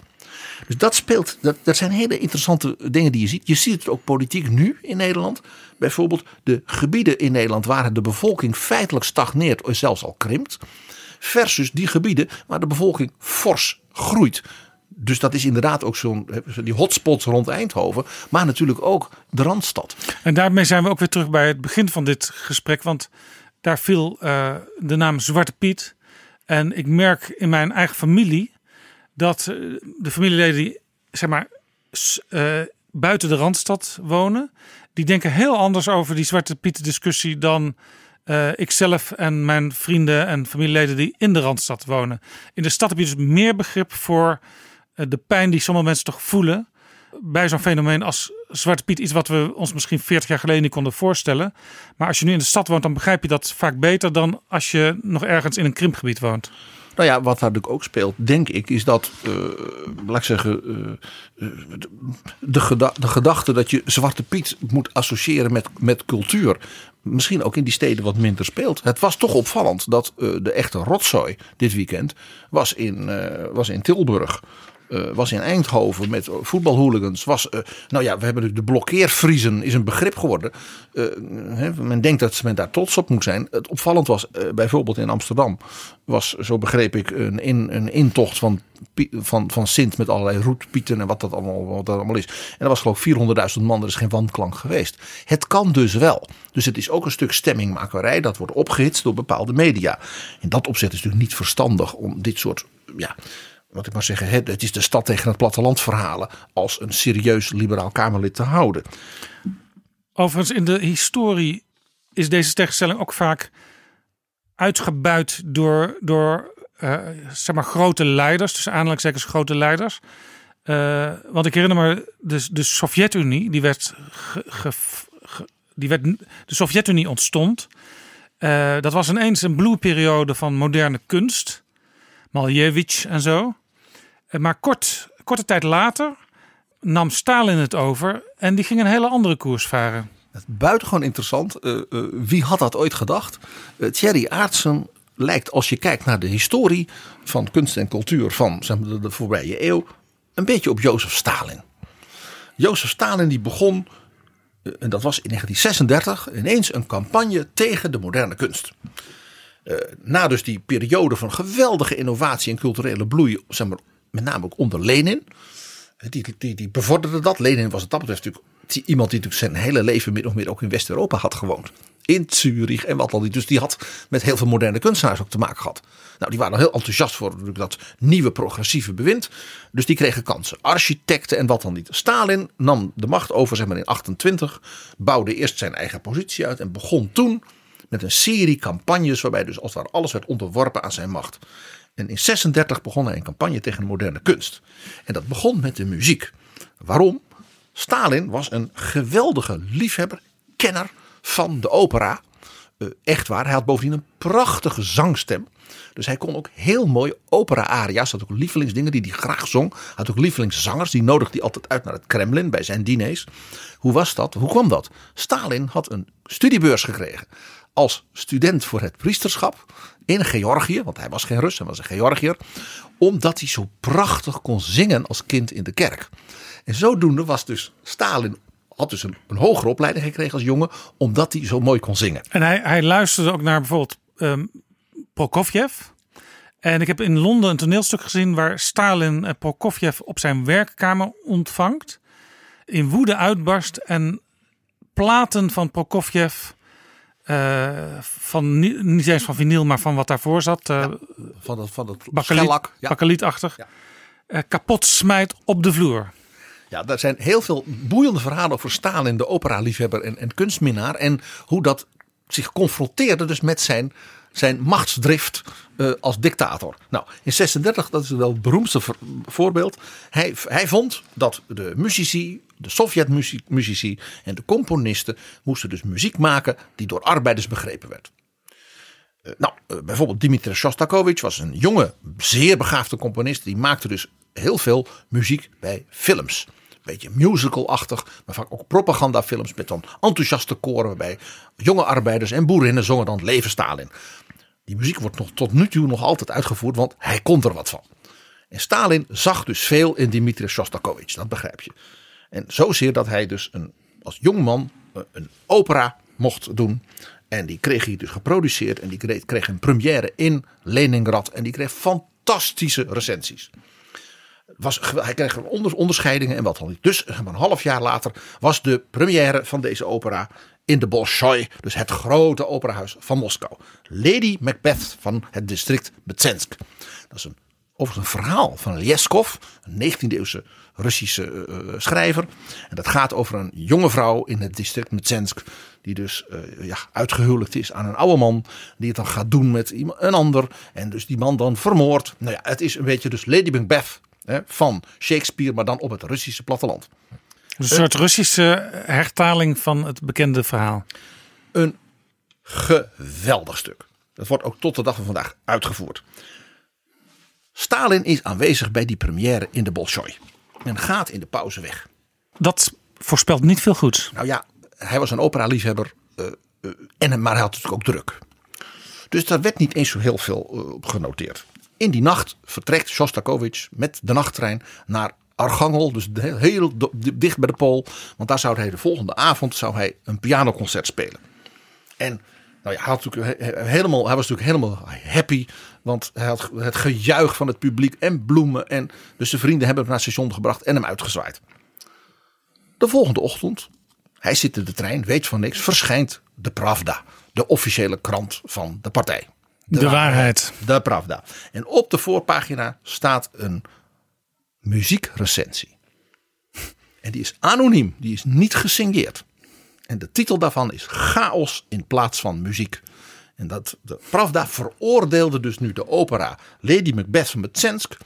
Dus dat speelt, dat, dat zijn hele interessante dingen die je ziet. Je ziet het ook politiek nu in Nederland. Bijvoorbeeld de gebieden in Nederland waar de bevolking feitelijk stagneert of zelfs al krimpt. Versus die gebieden waar de bevolking fors groeit. Dus dat is inderdaad ook zo'n die hotspots rond Eindhoven. Maar natuurlijk ook de Randstad. En daarmee zijn we ook weer terug bij het begin van dit gesprek. Want daar viel uh, de naam Zwarte Piet. En ik merk in mijn eigen familie dat de familieleden die zeg maar uh, buiten de Randstad wonen. Die denken heel anders over die Zwarte Piet discussie dan uh, ikzelf en mijn vrienden en familieleden die in de Randstad wonen. In de stad heb je dus meer begrip voor de pijn die sommige mensen toch voelen bij zo'n fenomeen als Zwarte Piet. Iets wat we ons misschien 40 jaar geleden niet konden voorstellen. Maar als je nu in de stad woont, dan begrijp je dat vaak beter dan als je nog ergens in een krimpgebied woont. Nou ja, wat daar natuurlijk ook speelt, denk ik, is dat, uh, laat ik zeggen, uh, de, geda de gedachte dat je Zwarte Piet moet associëren met, met cultuur, misschien ook in die steden wat minder speelt. Het was toch opvallend dat de echte rotzooi dit weekend was in, was in Tilburg. Uh, was in Eindhoven met voetbalhooligans. Was, uh, nou ja, we hebben de blokkeervriezen is een begrip geworden. Men denkt dat men daar trots op moet zijn. Het opvallend was bijvoorbeeld in Amsterdam. Was, zo begreep ik, een, in, een intocht van, van, van Sint met allerlei roetpieten en wat dat allemaal, wat dat allemaal is. En dat was geloof ik 400.000 man. Er is geen wanklank geweest. Het kan dus wel. Dus het is ook een stuk stemmingmakerij. Dat wordt opgehitst door bepaalde media. In dat opzicht is het natuurlijk niet verstandig om dit soort... Ja, wat ik maar zeggen, het is de stad tegen het platteland verhalen als een serieus liberaal Kamerlid te houden. Overigens, in de historie is deze tegenstelling ook vaak uitgebuit door, door uh, zeg maar grote leiders, dus aanhalingstekens grote leiders. Uh, want ik herinner me, de, de Sovjet-Unie, die werd, ge, die werd, de Sovjet-Unie ontstond. Uh, dat was ineens een bloeiperiode van moderne kunst. Malevich en zo. Eh, maar kort, korte tijd later nam Stalin het over en die ging een hele andere koers varen. Buitengewoon interessant. Uh, uh, wie had dat ooit gedacht? Uh, Thierry Aartsen lijkt, als je kijkt naar de historie van kunst en cultuur van zeg de voorbije eeuw, een beetje op Jozef Stalin. Jozef Stalin die begon, en dat was in 1936, ineens een campagne tegen de moderne kunst. Uh, na dus die periode van geweldige innovatie en culturele bloei, zeg maar, met name ook onder Lenin. Die, die, die bevorderde dat. Lenin was het dat natuurlijk iemand die natuurlijk zijn hele leven min of meer ook in West-Europa had gewoond. In Zurich en wat al die. Dus die had met heel veel moderne kunstenaars ook te maken gehad. Nou, die waren heel enthousiast voor dat nieuwe progressieve bewind. Dus die kregen kansen. Architecten en wat dan niet. Stalin nam de macht over zeg maar in 28. Bouwde eerst zijn eigen positie uit. En begon toen met een serie campagnes. Waarbij dus als het alles werd onderworpen aan zijn macht. En in 36 begon hij een campagne tegen de moderne kunst. En dat begon met de muziek. Waarom? Stalin was een geweldige liefhebber, kenner van de opera. Uh, echt waar, hij had bovendien een prachtige zangstem. Dus hij kon ook heel mooi opera-aria's. Had ook lievelingsdingen die hij graag zong. Had ook lievelingszangers. Die nodigde hij altijd uit naar het Kremlin bij zijn diners. Hoe was dat? Hoe kwam dat? Stalin had een studiebeurs gekregen. Als student voor het priesterschap in Georgië, want hij was geen Rus, hij was een Georgiër, omdat hij zo prachtig kon zingen als kind in de kerk. En zodoende was dus Stalin had dus een, hogere opleiding gekregen als jongen, omdat hij zo mooi kon zingen. En hij, hij luisterde ook naar bijvoorbeeld um, Prokofjev. En ik heb in Londen een toneelstuk gezien waar Stalin Prokofjev op zijn werkkamer ontvangt. In woede uitbarst en platen van Prokofjev uh, van, niet eens van vinyl, maar van wat daarvoor zat. Uh, ja, van het, van het bakeliet, ja. bakelietachtig. Ja. Uh, kapot smijt op de vloer. Ja, er zijn heel veel boeiende verhalen over Stalin, de opera-liefhebber en, en kunstminnaar. En hoe dat zich confronteerde dus met zijn, zijn machtsdrift uh, als dictator. Nou, in 36, dat is wel het beroemdste voorbeeld. Hij, hij vond dat de muzici de Sovjet-muzici en de componisten moesten dus muziek maken die door arbeiders begrepen werd. Uh, nou, uh, bijvoorbeeld Dimitri Shostakovich was een jonge, zeer begaafde componist. Die maakte dus heel veel muziek bij films. Beetje musical-achtig, maar vaak ook propagandafilms met dan enthousiaste koren waarbij jonge arbeiders en boerinnen zongen dan Leven Stalin. Die muziek wordt nog tot nu toe nog altijd uitgevoerd, want hij kon er wat van. En Stalin zag dus veel in Dimitri Shostakovich, dat begrijp je. En zozeer dat hij dus een, als jongman eh, een opera mocht doen. En die kreeg hij dus geproduceerd. En die kreeg een première in Leningrad. En die kreeg fantastische recensies. Was, hij kreeg onderscheidingen en wat dan niet. Dus een half jaar later was de première van deze opera in de Bolshoi. Dus het grote operahuis van Moskou. Lady Macbeth van het district Betsensk. Dat is een overigens een verhaal van Lyeskov, een 19e eeuwse Russische uh, schrijver. En dat gaat over een jonge vrouw in het district Metsensk. Die dus uh, ja, uitgehuwelijkd is aan een oude man. Die het dan gaat doen met een ander. En dus die man dan vermoord. Nou ja, het is een beetje dus Lady Macbeth hè, van Shakespeare. Maar dan op het Russische platteland. Een soort Russische hertaling van het bekende verhaal. Een geweldig stuk. Dat wordt ook tot de dag van vandaag uitgevoerd. Stalin is aanwezig bij die première in de Bolshoi. En gaat in de pauze weg. Dat voorspelt niet veel goeds. Nou ja, hij was een opera-liefhebber. Uh, uh, en, maar hij had natuurlijk ook druk. Dus daar werd niet eens zo heel veel uh, op genoteerd. In die nacht vertrekt Shostakovich met de nachttrein naar Archangel. Dus heel, dicht bij de Pool. Want daar zou hij de volgende avond zou hij een pianoconcert spelen. En nou ja, hij, had natuurlijk helemaal, hij was natuurlijk helemaal happy. Want hij had het gejuich van het publiek en bloemen. En dus zijn vrienden hebben hem naar het station gebracht en hem uitgezwaaid. De volgende ochtend, hij zit in de trein, weet van niks, verschijnt de Pravda. De officiële krant van de partij. De, de waarheid. De Pravda. En op de voorpagina staat een muziekrecensie. En die is anoniem, die is niet gesigneerd. En de titel daarvan is Chaos in plaats van muziek. En dat de Pravda veroordeelde dus nu de opera Lady Macbeth van Metsensk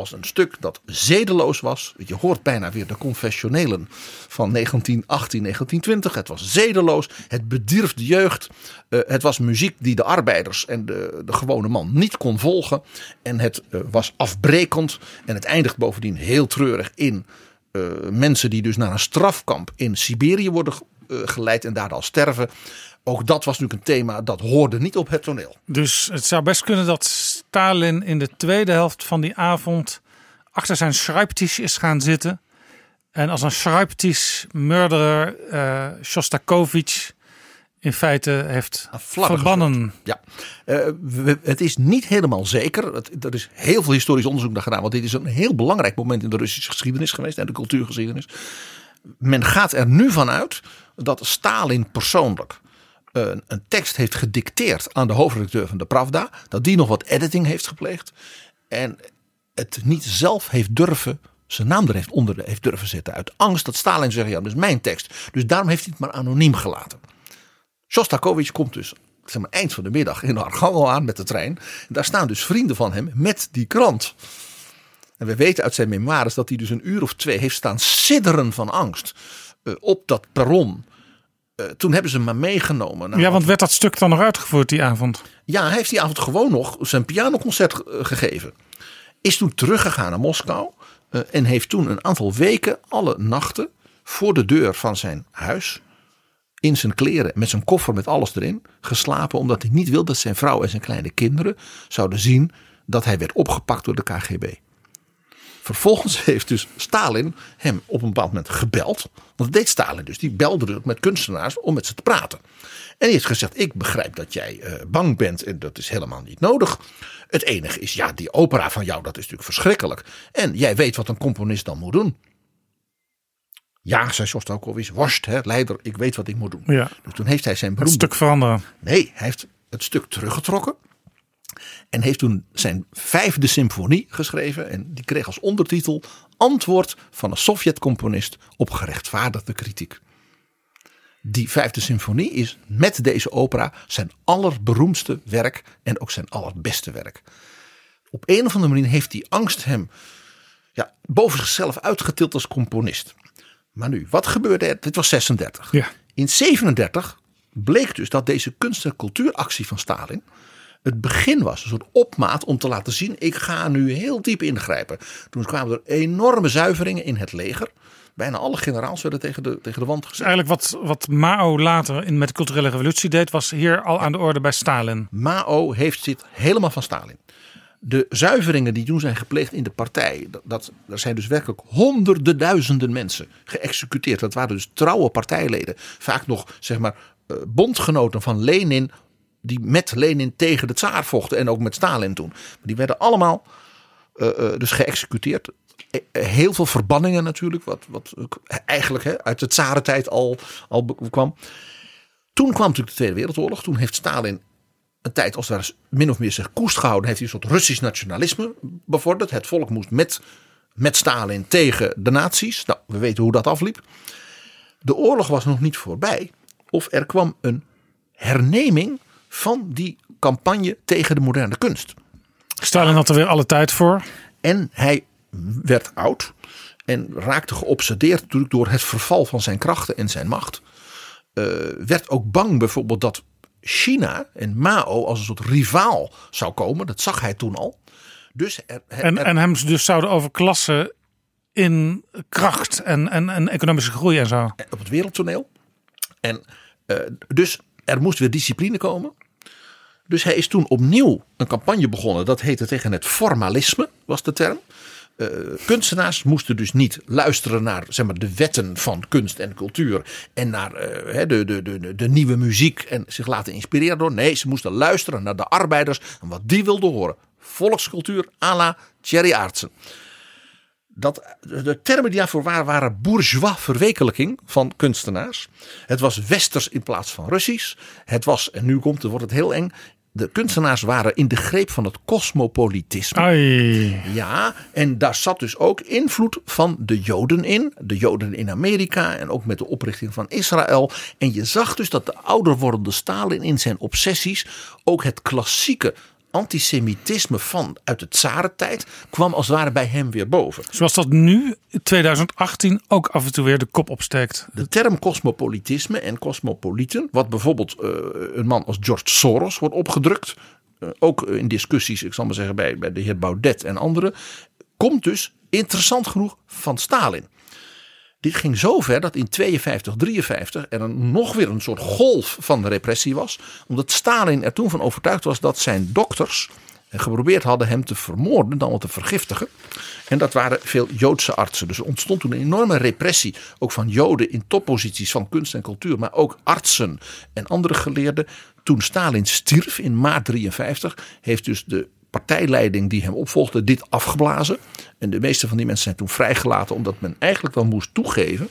als een stuk dat zedeloos was. Je hoort bijna weer de confessionelen van 1918, 1920. Het was zedeloos, het bedierf de jeugd. Uh, het was muziek die de arbeiders en de, de gewone man niet kon volgen. En het uh, was afbrekend en het eindigt bovendien heel treurig in uh, mensen die dus naar een strafkamp in Siberië worden geleid en daar al sterven. Ook dat was natuurlijk een thema dat hoorde niet op het toneel. Dus het zou best kunnen dat Stalin in de tweede helft van die avond achter zijn schrijptisch is gaan zitten. En als een schrijptisch murderer uh, Shostakovich in feite heeft verbannen. Ja, uh, we, het is niet helemaal zeker. Het, er is heel veel historisch onderzoek naar gedaan. Want dit is een heel belangrijk moment in de Russische geschiedenis geweest. En de cultuurgeschiedenis. Men gaat er nu vanuit dat Stalin persoonlijk een, een tekst heeft gedicteerd aan de hoofdredacteur van de Pravda. Dat die nog wat editing heeft gepleegd. En het niet zelf heeft durven, zijn naam er heeft onder heeft durven zetten. Uit angst dat Stalin zegt, ja dat is mijn tekst. Dus daarom heeft hij het maar anoniem gelaten. Shostakovich komt dus zeg maar, eind van de middag in Archangel aan met de trein. En daar staan dus vrienden van hem met die krant. En we weten uit zijn memoires dat hij dus een uur of twee heeft staan sidderen van angst. Uh, op dat perron toen hebben ze hem maar meegenomen. ja, want werd dat stuk dan nog uitgevoerd die avond? Ja, hij heeft die avond gewoon nog zijn pianoconcert uh, gegeven. Is toen teruggegaan naar Moskou. Uh, en heeft toen een aantal weken alle nachten voor de deur van zijn huis. In zijn kleren, met zijn koffer, met alles erin. Geslapen omdat hij niet wilde dat zijn vrouw en zijn kleine kinderen zouden zien dat hij werd opgepakt door de KGB. Vervolgens *laughs* heeft dus Stalin hem op een bepaald moment gebeld. Want dat deed Stalin dus. Die belde met kunstenaars om met ze te praten. En hij heeft gezegd: Ik begrijp dat jij uh, bang bent en dat is helemaal niet nodig. Het enige is, ja, die opera van jou, dat is natuurlijk verschrikkelijk. En jij weet wat een componist dan moet doen. Ja, zei Shostakovich, worst, hè, leider, ik weet wat ik moet doen. Ja. Dus toen heeft hij zijn beroemde... Het stuk veranderen. Nee, hij heeft het stuk teruggetrokken. En heeft toen zijn vijfde symfonie geschreven. En die kreeg als ondertitel Antwoord van een Sovjet-componist op gerechtvaardigde kritiek. Die vijfde symfonie is met deze opera zijn allerberoemdste werk en ook zijn allerbeste werk. Op een of andere manier heeft die angst hem ja, boven zichzelf uitgetild als componist. Maar nu, wat gebeurde er? Dit was 36. Ja. In 37 bleek dus dat deze kunst- en cultuuractie van Stalin het begin was. Een soort opmaat om te laten zien, ik ga nu heel diep ingrijpen. Toen kwamen er enorme zuiveringen in het leger. Bijna alle generaals werden tegen de, tegen de wand gezet. Eigenlijk wat, wat Mao later in, met de culturele revolutie deed, was hier al aan de orde bij Stalin. Mao heeft zit helemaal van Stalin. De zuiveringen die toen zijn gepleegd in de partij, dat, dat, er zijn dus werkelijk honderden duizenden mensen geëxecuteerd. Dat waren dus trouwe partijleden. Vaak nog, zeg maar, uh, bondgenoten van Lenin die met Lenin tegen de tsaar vochten en ook met Stalin toen. Die werden allemaal uh, uh, dus geëxecuteerd. Heel veel verbanningen natuurlijk, wat, wat eigenlijk hè, uit de tsarentijd al, al kwam. Toen kwam natuurlijk de Tweede Wereldoorlog. Toen heeft Stalin een tijd als daar min of meer zich koest gehouden. Heeft hij een soort Russisch nationalisme bevorderd. Het volk moest met, met Stalin tegen de nazi's. Nou, we weten hoe dat afliep. De oorlog was nog niet voorbij. Of er kwam een herneming van die campagne tegen de moderne kunst. Stalin had er weer alle tijd voor. En hij werd oud en raakte geobsedeerd natuurlijk door het verval van zijn krachten en zijn macht. Uh, werd ook bang bijvoorbeeld dat China en Mao als een soort rivaal zou komen. Dat zag hij toen al. Dus er, er, en, en hem dus zouden overklassen in kracht en, en, en economische groei en zo. Op het wereldtoneel. En uh, dus er moest weer discipline komen. Dus hij is toen opnieuw een campagne begonnen. Dat heette tegen het formalisme, was de term. Uh, kunstenaars moesten dus niet luisteren naar zeg maar, de wetten van kunst en cultuur. En naar uh, de, de, de, de nieuwe muziek en zich laten inspireren door. Nee, ze moesten luisteren naar de arbeiders en wat die wilden horen. Volkscultuur à la Thierry. Dat, de termen die daarvoor waren, waren bourgeois verwekelijking van kunstenaars. Het was westers in plaats van Russisch. Het was, en nu komt het, wordt het heel eng, de kunstenaars waren in de greep van het cosmopolitisme. Ai. Ja, en daar zat dus ook invloed van de Joden in. De Joden in Amerika en ook met de oprichting van Israël. En je zag dus dat de ouder wordende Stalin in zijn obsessies ook het klassieke antisemitisme van uit de tsarentijd kwam als het ware bij hem weer boven. Zoals dat nu, in 2018, ook af en toe weer de kop opsteekt. De term cosmopolitisme en cosmopolieten, wat bijvoorbeeld uh, een man als George Soros wordt opgedrukt, uh, ook in discussies, ik zal maar zeggen bij, bij de heer Baudet en anderen, komt dus interessant genoeg van Stalin. Dit ging zo ver dat in 52, 53 er een, nog weer een soort golf van repressie was. Omdat Stalin er toen van overtuigd was dat zijn dokters geprobeerd hadden hem te vermoorden, dan wel te vergiftigen. En dat waren veel Joodse artsen. Dus er ontstond toen een enorme repressie, ook van Joden in topposities van kunst en cultuur, maar ook artsen en andere geleerden. Toen Stalin stierf in maart 53, heeft dus de partijleiding die hem opvolgde dit afgeblazen. En de meeste van die mensen zijn toen vrijgelaten omdat men eigenlijk wel moest toegeven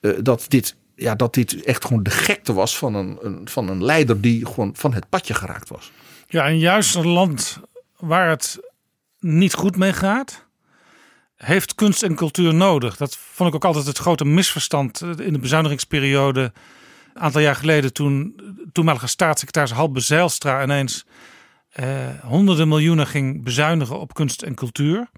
uh, dat dit ja, dat dit echt gewoon de gekte was van een, een, van een leider die gewoon van het padje geraakt was. Ja, en juist een land waar het niet goed mee gaat, heeft kunst en cultuur nodig. Dat vond ik ook altijd het grote misverstand in de bezuinigingsperiode. Een aantal jaar geleden toen toenmalige staatssecretaris Halbe Zijlstra ineens honderden miljoenen ging bezuinigen op kunst en cultuur.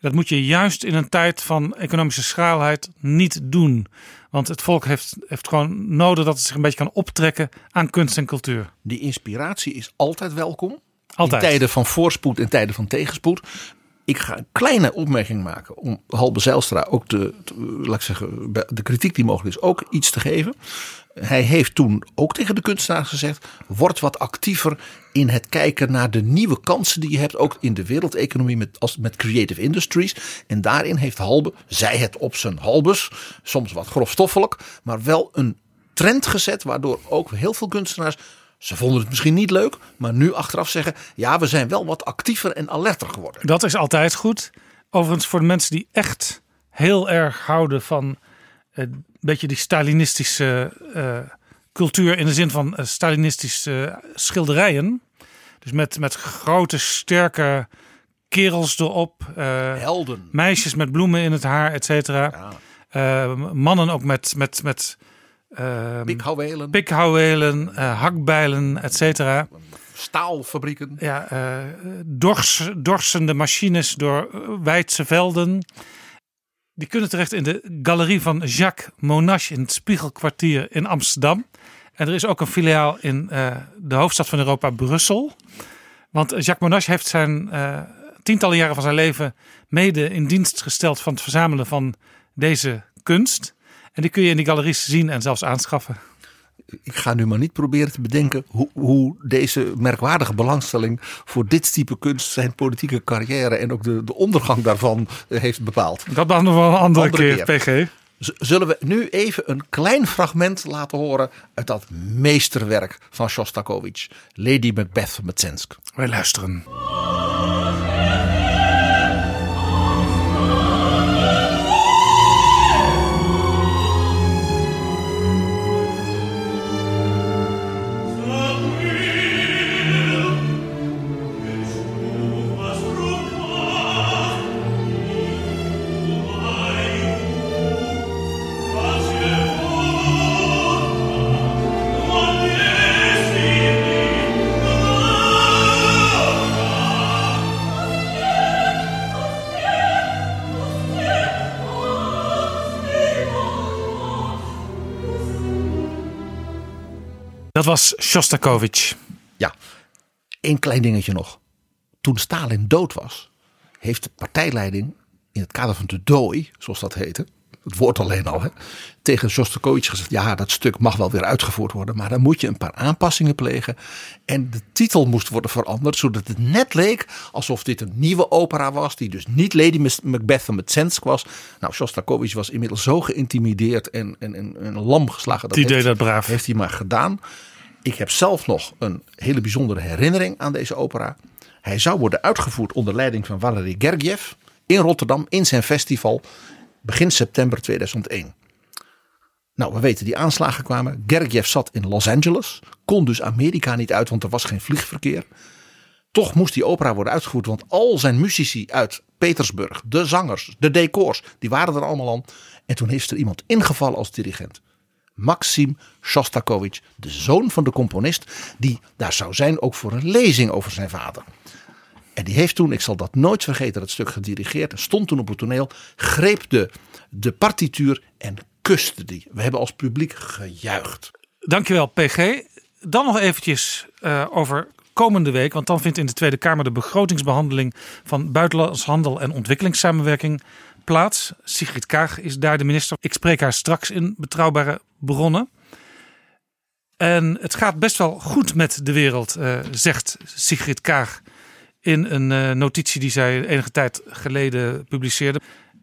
Dat moet je juist in een tijd van economische schraalheid niet doen. Want het volk heeft, heeft gewoon nodig dat het zich een beetje kan optrekken aan kunst en cultuur. Die inspiratie is altijd welkom. Altijd. In tijden van voorspoed en tijden van tegenspoed. Ik ga een kleine opmerking maken om Halbe Zijlstra ook de, laat ik zeggen, de kritiek die mogelijk is, ook iets te geven. Hij heeft toen ook tegen de kunstenaars gezegd: word wat actiever in het kijken naar de nieuwe kansen die je hebt, ook in de wereldeconomie met, als, met creative industries. En daarin heeft Halbe, zij het op zijn halbes, soms wat grofstoffelijk, maar wel een trend gezet, waardoor ook heel veel kunstenaars ze vonden het misschien niet leuk, maar nu achteraf zeggen: ja, we zijn wel wat actiever en alerter geworden. Dat is altijd goed. Overigens, voor de mensen die echt heel erg houden van een beetje die Stalinistische uh, cultuur in de zin van uh, Stalinistische schilderijen. Dus met, met grote, sterke kerels erop. Uh, Helden. Meisjes met bloemen in het haar, et cetera. Ja. mannen ook met. met, met uh, pikhouwelen, pikhouwelen uh, hakbijlen, et cetera. Staalfabrieken. Ja, uh, dors, dorsende machines door wijdse velden. Die kunnen terecht in de galerie van Jacques Monash in het Spiegelkwartier in Amsterdam. En er is ook een filiaal in de hoofdstad van Europa, Brussel. Want Jacques Monash heeft zijn tientallen jaren van zijn leven mede in dienst gesteld van het verzamelen van deze kunst. En die kun je in die galeries zien en zelfs aanschaffen. Ik ga nu maar niet proberen te bedenken hoe, hoe deze merkwaardige belangstelling voor dit type kunst zijn politieke carrière en ook de, de ondergang daarvan eh, heeft bepaald. Dat dan nog wel een andere, andere keer, keer, PG. Zullen we nu even een klein fragment laten horen uit dat meesterwerk van Shostakovich, Lady Macbeth van Metsensk. Wij luisteren. Dat was Shostakovich. Ja, één klein dingetje nog. Toen Stalin dood was, heeft de partijleiding in het kader van de dooi, zoals dat heette, het woord alleen al, hè, tegen Shostakovich gezegd: ja, dat stuk mag wel weer uitgevoerd worden, maar dan moet je een paar aanpassingen plegen. En de titel moest worden veranderd, zodat het net leek alsof dit een nieuwe opera was, die dus niet Lady Macbeth van Mtsensk was. Nou, Shostakovich was inmiddels zo geïntimideerd en, en, en, en lam geslagen. Dat Die deed dat braaf. heeft hij maar gedaan. Ik heb zelf nog een hele bijzondere herinnering aan deze opera. Hij zou worden uitgevoerd onder leiding van Valery Gergiev in Rotterdam in zijn festival begin september 2001. Nou, we weten die aanslagen kwamen. Gergiev zat in Los Angeles, kon dus Amerika niet uit, want er was geen vliegverkeer. Toch moest die opera worden uitgevoerd, want al zijn muzici uit Petersburg, de zangers, de decors, die waren er allemaal al. En toen heeft er iemand ingevallen als dirigent. Maxim Shostakovich, de zoon van de componist, die daar zou zijn ook voor een lezing over zijn vader. En die heeft toen, ik zal dat nooit vergeten, dat stuk gedirigeerd. Stond toen op het toneel, greep de, de partituur en kuste die. We hebben als publiek gejuicht. Dankjewel, PG. Dan nog eventjes eh, over komende week. Want dan vindt in de Tweede Kamer de begrotingsbehandeling van buitenlands handel en ontwikkelingssamenwerking plaats. Sigrid Kaag is daar de minister. Ik spreek haar straks in betrouwbare bronnen. En het gaat best wel goed met de wereld, eh, zegt Sigrid Kaag in een eh, notitie die zij enige tijd geleden publiceerde.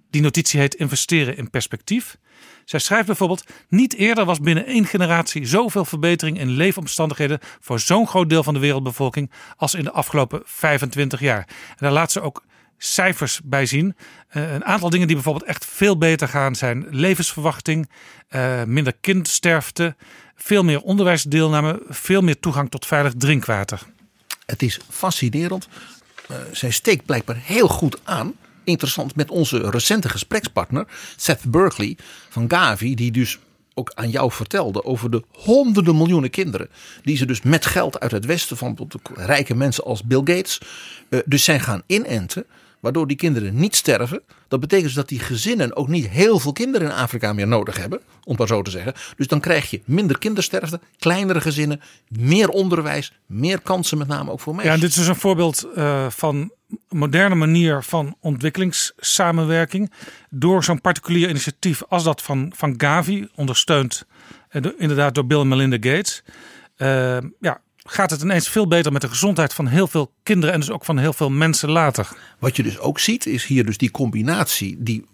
Die notitie heet Investeren in perspectief. Zij schrijft bijvoorbeeld: Niet eerder was binnen één generatie zoveel verbetering in leefomstandigheden voor zo'n groot deel van de wereldbevolking als in de afgelopen 25 jaar. En daar laat ze ook cijfers bij zien. Eh, een aantal dingen die bijvoorbeeld echt veel beter gaan zijn levensverwachting, eh, minder kindsterfte, veel meer onderwijsdeelname, veel meer toegang tot veilig drinkwater. Het is fascinerend. Eh, zij steekt blijkbaar heel goed aan. Interessant met onze recente gesprekspartner Seth Berkley van Gavi, die dus ook aan jou vertelde over de honderden miljoenen kinderen die ze dus met geld uit het westen van rijke mensen als Bill Gates eh, dus zijn gaan inenten, waardoor die kinderen niet sterven. Dat betekent dus dat die gezinnen ook niet heel veel kinderen in Afrika meer nodig hebben, om maar zo te zeggen. Dus dan krijg je minder kindersterfte, kleinere gezinnen, meer onderwijs, meer kansen met name ook voor meisjes. Ja, dit is dus een voorbeeld eh, van moderne manier van ontwikkelingssamenwerking. Door zo'n particulier initiatief als dat van, van Gavi, ondersteund eh, inderdaad door Bill en Melinda Gates. eh, ja, gaat het ineens veel beter met de gezondheid van heel veel kinderen en dus ook van heel veel mensen later. Wat je dus ook ziet, is hier dus die combinatie die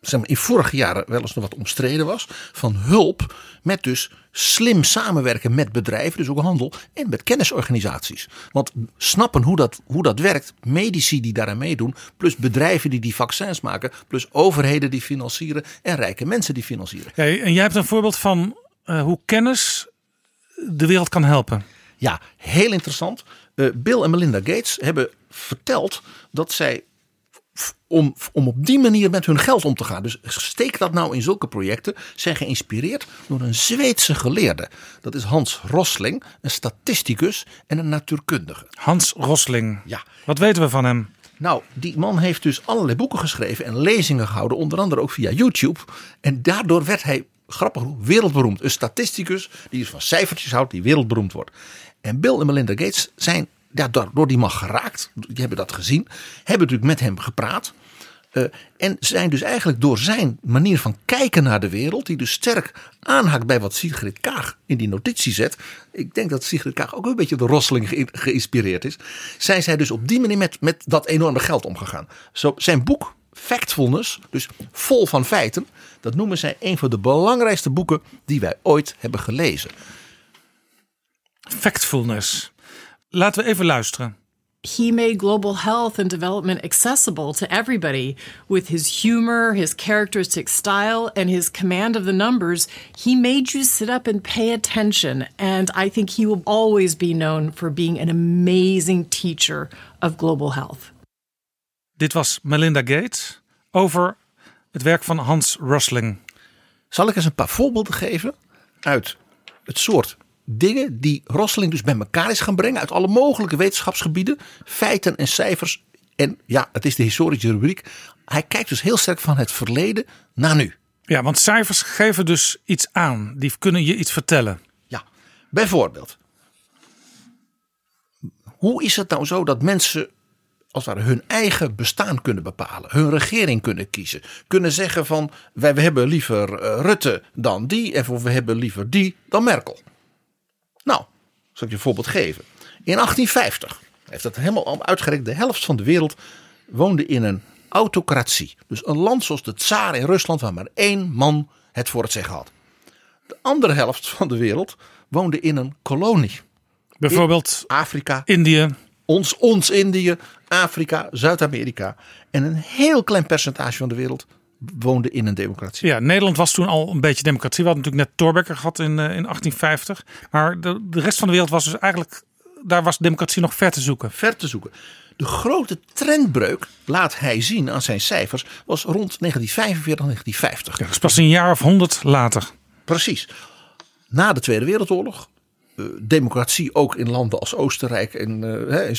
zeg maar, in vorige jaren wel eens nog wat omstreden was. Van hulp met dus slim samenwerken met bedrijven, dus ook handel. En met kennisorganisaties. Want snappen hoe dat, hoe dat werkt. Medici die daaraan meedoen. Plus bedrijven die die vaccins maken. Plus overheden die financieren. En rijke mensen die financieren. Ja, en jij hebt een voorbeeld van eh, hoe kennis de wereld kan helpen. Ja, heel interessant. Eh, Bill en Melinda Gates hebben verteld dat zij om, om op die manier met hun geld om te gaan. Dus steek dat nou in zulke projecten. Zijn geïnspireerd door een Zweedse geleerde. Dat is Hans Rosling, een statisticus en een natuurkundige. Hans Rosling. Ja, Wat weten we van hem? nou, die man heeft dus allerlei boeken geschreven en lezingen gehouden, onder andere ook via YouTube. En daardoor werd hij, grappig genoeg, wereldberoemd. Een statisticus die dus van cijfertjes houdt, die wereldberoemd wordt. En Bill en Melinda Gates zijn ja, door die man geraakt. Die hebben dat gezien. Hebben natuurlijk met hem gepraat. Eh, en zijn dus eigenlijk door zijn manier van kijken naar de wereld, die dus sterk aanhaakt bij wat Sigrid Kaag in die notitie zet. Ik denk dat Sigrid Kaag ook een beetje de Rosling ge- geïnspireerd is. Zijn zij dus op die manier met, met dat enorme geld omgegaan. Zo, zijn boek Factfulness, dus vol van feiten, dat noemen zij een van de belangrijkste boeken die wij ooit hebben gelezen. Factfulness. Laten we even luisteren. he made global health and development accessible to everybody with his humor, his characteristic style, and his command of the numbers. He made you sit up and pay attention. And I think he will always be known for being an amazing teacher of global health. Dit was Melinda Gates over het werk van Hans Rosling. Zal ik eens een paar voorbeelden geven uit het soort dingen die Rosling dus bij elkaar is gaan brengen uit alle mogelijke wetenschapsgebieden, feiten en cijfers. En ja, het is de historische rubriek. Hij kijkt dus heel sterk van het verleden naar nu. Ja, want cijfers geven dus iets aan. Die kunnen je iets vertellen. Ja, Bijvoorbeeld, hoe is het nou zo dat mensen als het ware hun eigen bestaan kunnen bepalen, hun regering kunnen kiezen, kunnen zeggen van wij we hebben liever eh, Rutte dan die en of we hebben liever die dan Merkel. Nou, zal ik je een voorbeeld geven. In 1850 heeft dat helemaal al uitgerekend. De helft van de wereld woonde in een autocratie. Dus een land zoals de Tsaar in Rusland, waar maar één man het voor het zeggen had. De andere helft van de wereld woonde in een kolonie. Bijvoorbeeld Afrika, Indië. ons, ons Indië, Afrika, Zuid-Amerika. En een heel klein percentage van de wereld woonde in een democratie. Ja, Nederland was toen al een beetje democratie. We hadden natuurlijk net Thorbecke gehad in, eh, in 1850. Maar de, de rest van de wereld was dus eigenlijk... Daar was democratie nog ver te zoeken. ver te zoeken. De grote trendbreuk, laat hij zien aan zijn cijfers, was rond 1945, 1950. Dat is pas een jaar of honderd later. Precies. Na de Tweede Wereldoorlog. eh, democratie ook in landen als Oostenrijk en eh,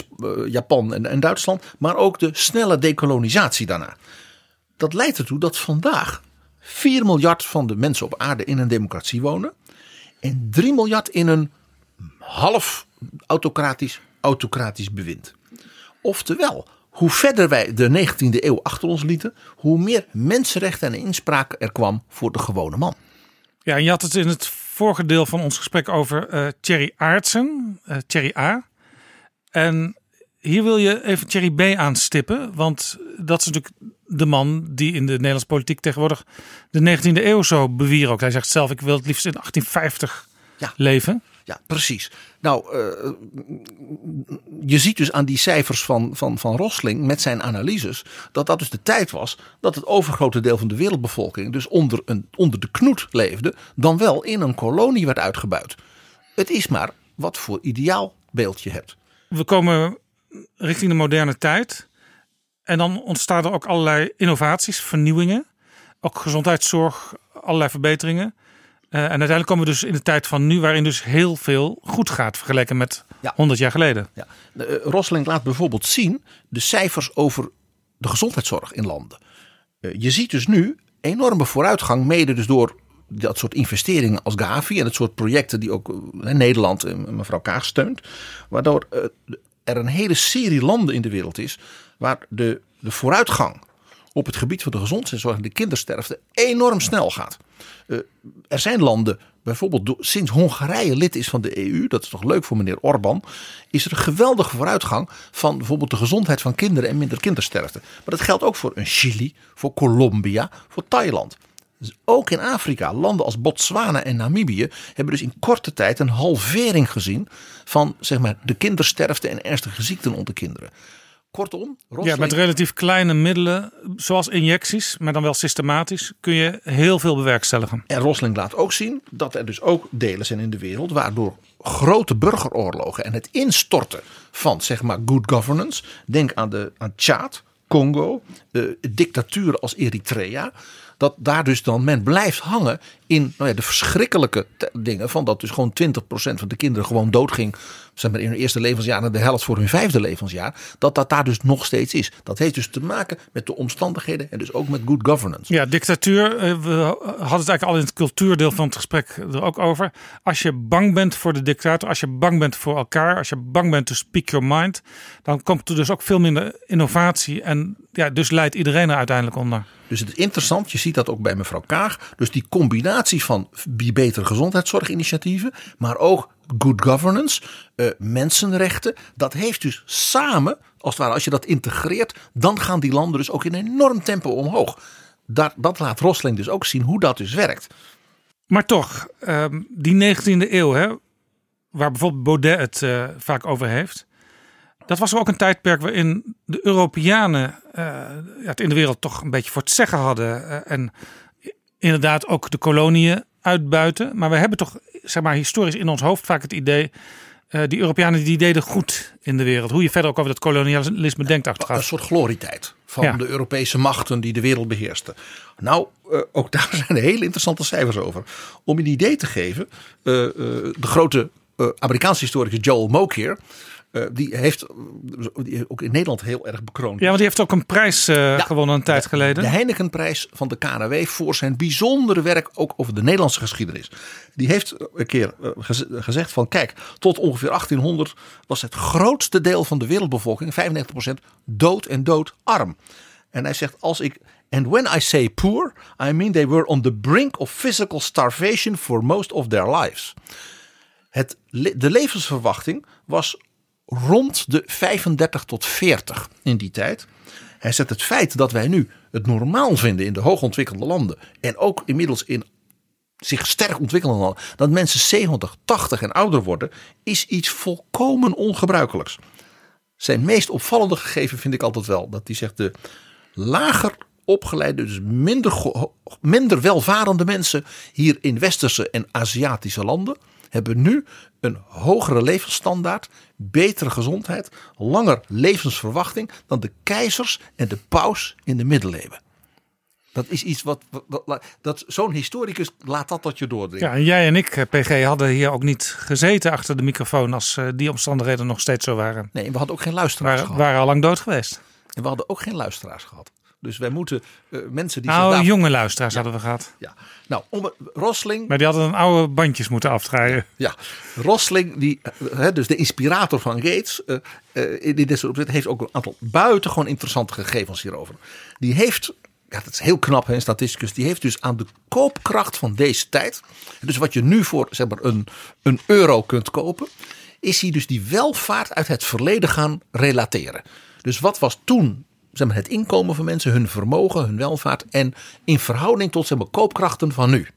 Japan en, en Duitsland. Maar ook de snelle dekolonisatie daarna. Dat leidt ertoe dat vandaag 4 miljard van de mensen op aarde in een democratie wonen. En 3 miljard in een half autocratisch, autocratisch bewind. Oftewel, hoe verder wij de 19e eeuw achter ons lieten, hoe meer mensenrechten en inspraak er kwam voor de gewone man. Ja, en je had het in het vorige deel van ons gesprek over eh Thierry Aartsen, eh Thierry A. En hier wil je even Thierry B aanstippen, want dat is natuurlijk de man die in de Nederlandse politiek tegenwoordig de 19e eeuw zo bewierookt. Hij zegt zelf, ik wil het liefst in 1850 Ja. leven. Ja, precies. Nou, eh, je ziet dus aan die cijfers van, van, van Rosling met zijn analyses dat dat dus de tijd was dat het overgrote deel van de wereldbevolking dus onder, een, onder de knoet leefde, dan wel in een kolonie werd uitgebuit. Het is maar wat voor ideaalbeeld je hebt. We komen richting de moderne tijd. En dan ontstaan er ook allerlei innovaties, vernieuwingen. Ook gezondheidszorg, allerlei verbeteringen. Eh, en uiteindelijk komen we dus in de tijd van nu, waarin dus heel veel goed gaat vergeleken met Ja. 100 jaar geleden. Ja. Eh, Rosling laat bijvoorbeeld zien de cijfers over de gezondheidszorg in landen. Eh, Je ziet dus nu enorme vooruitgang, mede dus door dat soort investeringen als Gavi en het soort projecten die ook eh, Nederland en mevrouw Kaag steunt. Waardoor eh, er een hele serie landen in de wereld is waar de, de vooruitgang op het gebied van de gezondheidszorg en de kindersterfte enorm snel gaat. Eh, er zijn landen, bijvoorbeeld sinds Hongarije lid is van de EU, dat is toch leuk voor meneer Orbán, is er een geweldige vooruitgang van bijvoorbeeld de gezondheid van kinderen en minder kindersterfte. Maar dat geldt ook voor Chili, voor Colombia, voor Thailand. Dus ook in Afrika, landen als Botswana en Namibië hebben dus in korte tijd een halvering gezien van zeg maar, de kindersterfte en ernstige ziekten onder kinderen. Kortom, Ja, met relatief kleine middelen, zoals injecties, maar dan wel systematisch, kun je heel veel bewerkstelligen. En Rosling laat ook zien dat er dus ook delen zijn in de wereld waardoor grote burgeroorlogen en het instorten van zeg maar good governance, denk aan de aan Tjaad, Congo, eh, dictaturen als Eritrea, dat daar dus dan men blijft hangen in nou ja, de verschrikkelijke dingen van dat dus gewoon 20% van de kinderen gewoon doodging zeg maar in hun eerste levensjaar en de helft voor hun vijfde levensjaar, dat dat daar dus nog steeds is. Dat heeft dus te maken met de omstandigheden en dus ook met good governance. Ja, dictatuur. eh, We hadden het eigenlijk al in het cultuurdeel van het gesprek er ook over. Als je bang bent voor de dictator, als je bang bent voor elkaar, als je bang bent to speak your mind, dan komt er dus ook veel minder innovatie. En ja, dus leidt iedereen er uiteindelijk onder. Dus het is interessant, je ziet dat ook bij mevrouw Kaag. Dus die combinatie van die betere gezondheidszorginitiatieven, maar ook good governance, eh, mensenrechten. Dat heeft dus samen, als het ware, als je dat integreert, dan gaan die landen dus ook in enorm tempo omhoog. Dat laat Rosling dus ook zien hoe dat dus werkt. Maar toch, ehm, die 19e eeuw, hè, waar bijvoorbeeld Baudet het eh, vaak over heeft. Dat was ook een tijdperk waarin de Europeanen eh, het in de wereld toch een beetje voor het zeggen hadden. en inderdaad ook de koloniën uitbuiten. Maar we hebben toch, zeg maar, historisch in ons hoofd vaak het idee. eh, die Europeanen die deden goed in de wereld. Hoe je verder ook over dat kolonialisme denkt Een achteraf. soort glorietijd van Ja. de Europese machten die de wereld beheersten. Nou, eh, ook daar *laughs* zijn hele interessante cijfers over. Om je een idee te geven, eh, de grote Amerikaanse historicus Joel Mokyr, eh, die heeft die ook in Nederland heel erg bekroond. Ja, want die heeft ook een prijs eh, gewonnen een tijd geleden. De Heinekenprijs van de KNW voor zijn bijzondere werk ook over de Nederlandse geschiedenis. Die heeft een keer eh, gez- gezegd van kijk, tot ongeveer 1800 was het grootste deel van de wereldbevolking, 95%, dood en doodarm. En hij zegt als ik And when I say poor, I mean they were on the brink of physical starvation for most of their lives. Het, de levensverwachting was rond de 35 tot 40 in die tijd. Hij zegt het feit dat wij nu het normaal vinden in de hoogontwikkelde landen en ook inmiddels in zich sterk ontwikkelende landen, dat mensen 70, 80 en ouder worden, is iets volkomen ongebruikelijks. Zijn meest opvallende gegeven vind ik altijd wel dat hij zegt de lager opgeleide, dus minder, minder welvarende mensen hier in westerse en Aziatische landen hebben nu een hogere levensstandaard, betere gezondheid, langer levensverwachting dan de keizers en de paus in de middeleeuwen. Dat is iets wat, dat zo'n historicus laat dat tot je doordringen. Ja, en jij en ik, eh, PG, hadden hier ook niet gezeten achter de microfoon als eh, die omstandigheden nog steeds zo waren. Nee, we hadden ook geen luisteraars Waren, gehad. waren al lang dood geweest. En we hadden ook geen luisteraars gehad. Dus wij moeten eh, mensen die Nou, daar- jonge luisteraars hadden we gehad. Ja. Nou, om, Rosling, Maar die hadden een oude bandjes moeten afdraaien. ja, Rosling die, eh, hè, dus de inspirator van Gates, eh, eh, in dit soort heeft ook een aantal buitengewoon interessante gegevens hierover. Die heeft, ja, dat is heel knap, hè, een statisticus, die heeft dus aan de koopkracht van deze tijd, dus wat je nu voor zeg maar, een, een euro kunt kopen, is hij dus die welvaart uit het verleden gaan relateren. Dus wat was toen zeg maar, het inkomen van mensen, hun vermogen, hun welvaart en in verhouding tot zeg maar, koopkrachten van nu.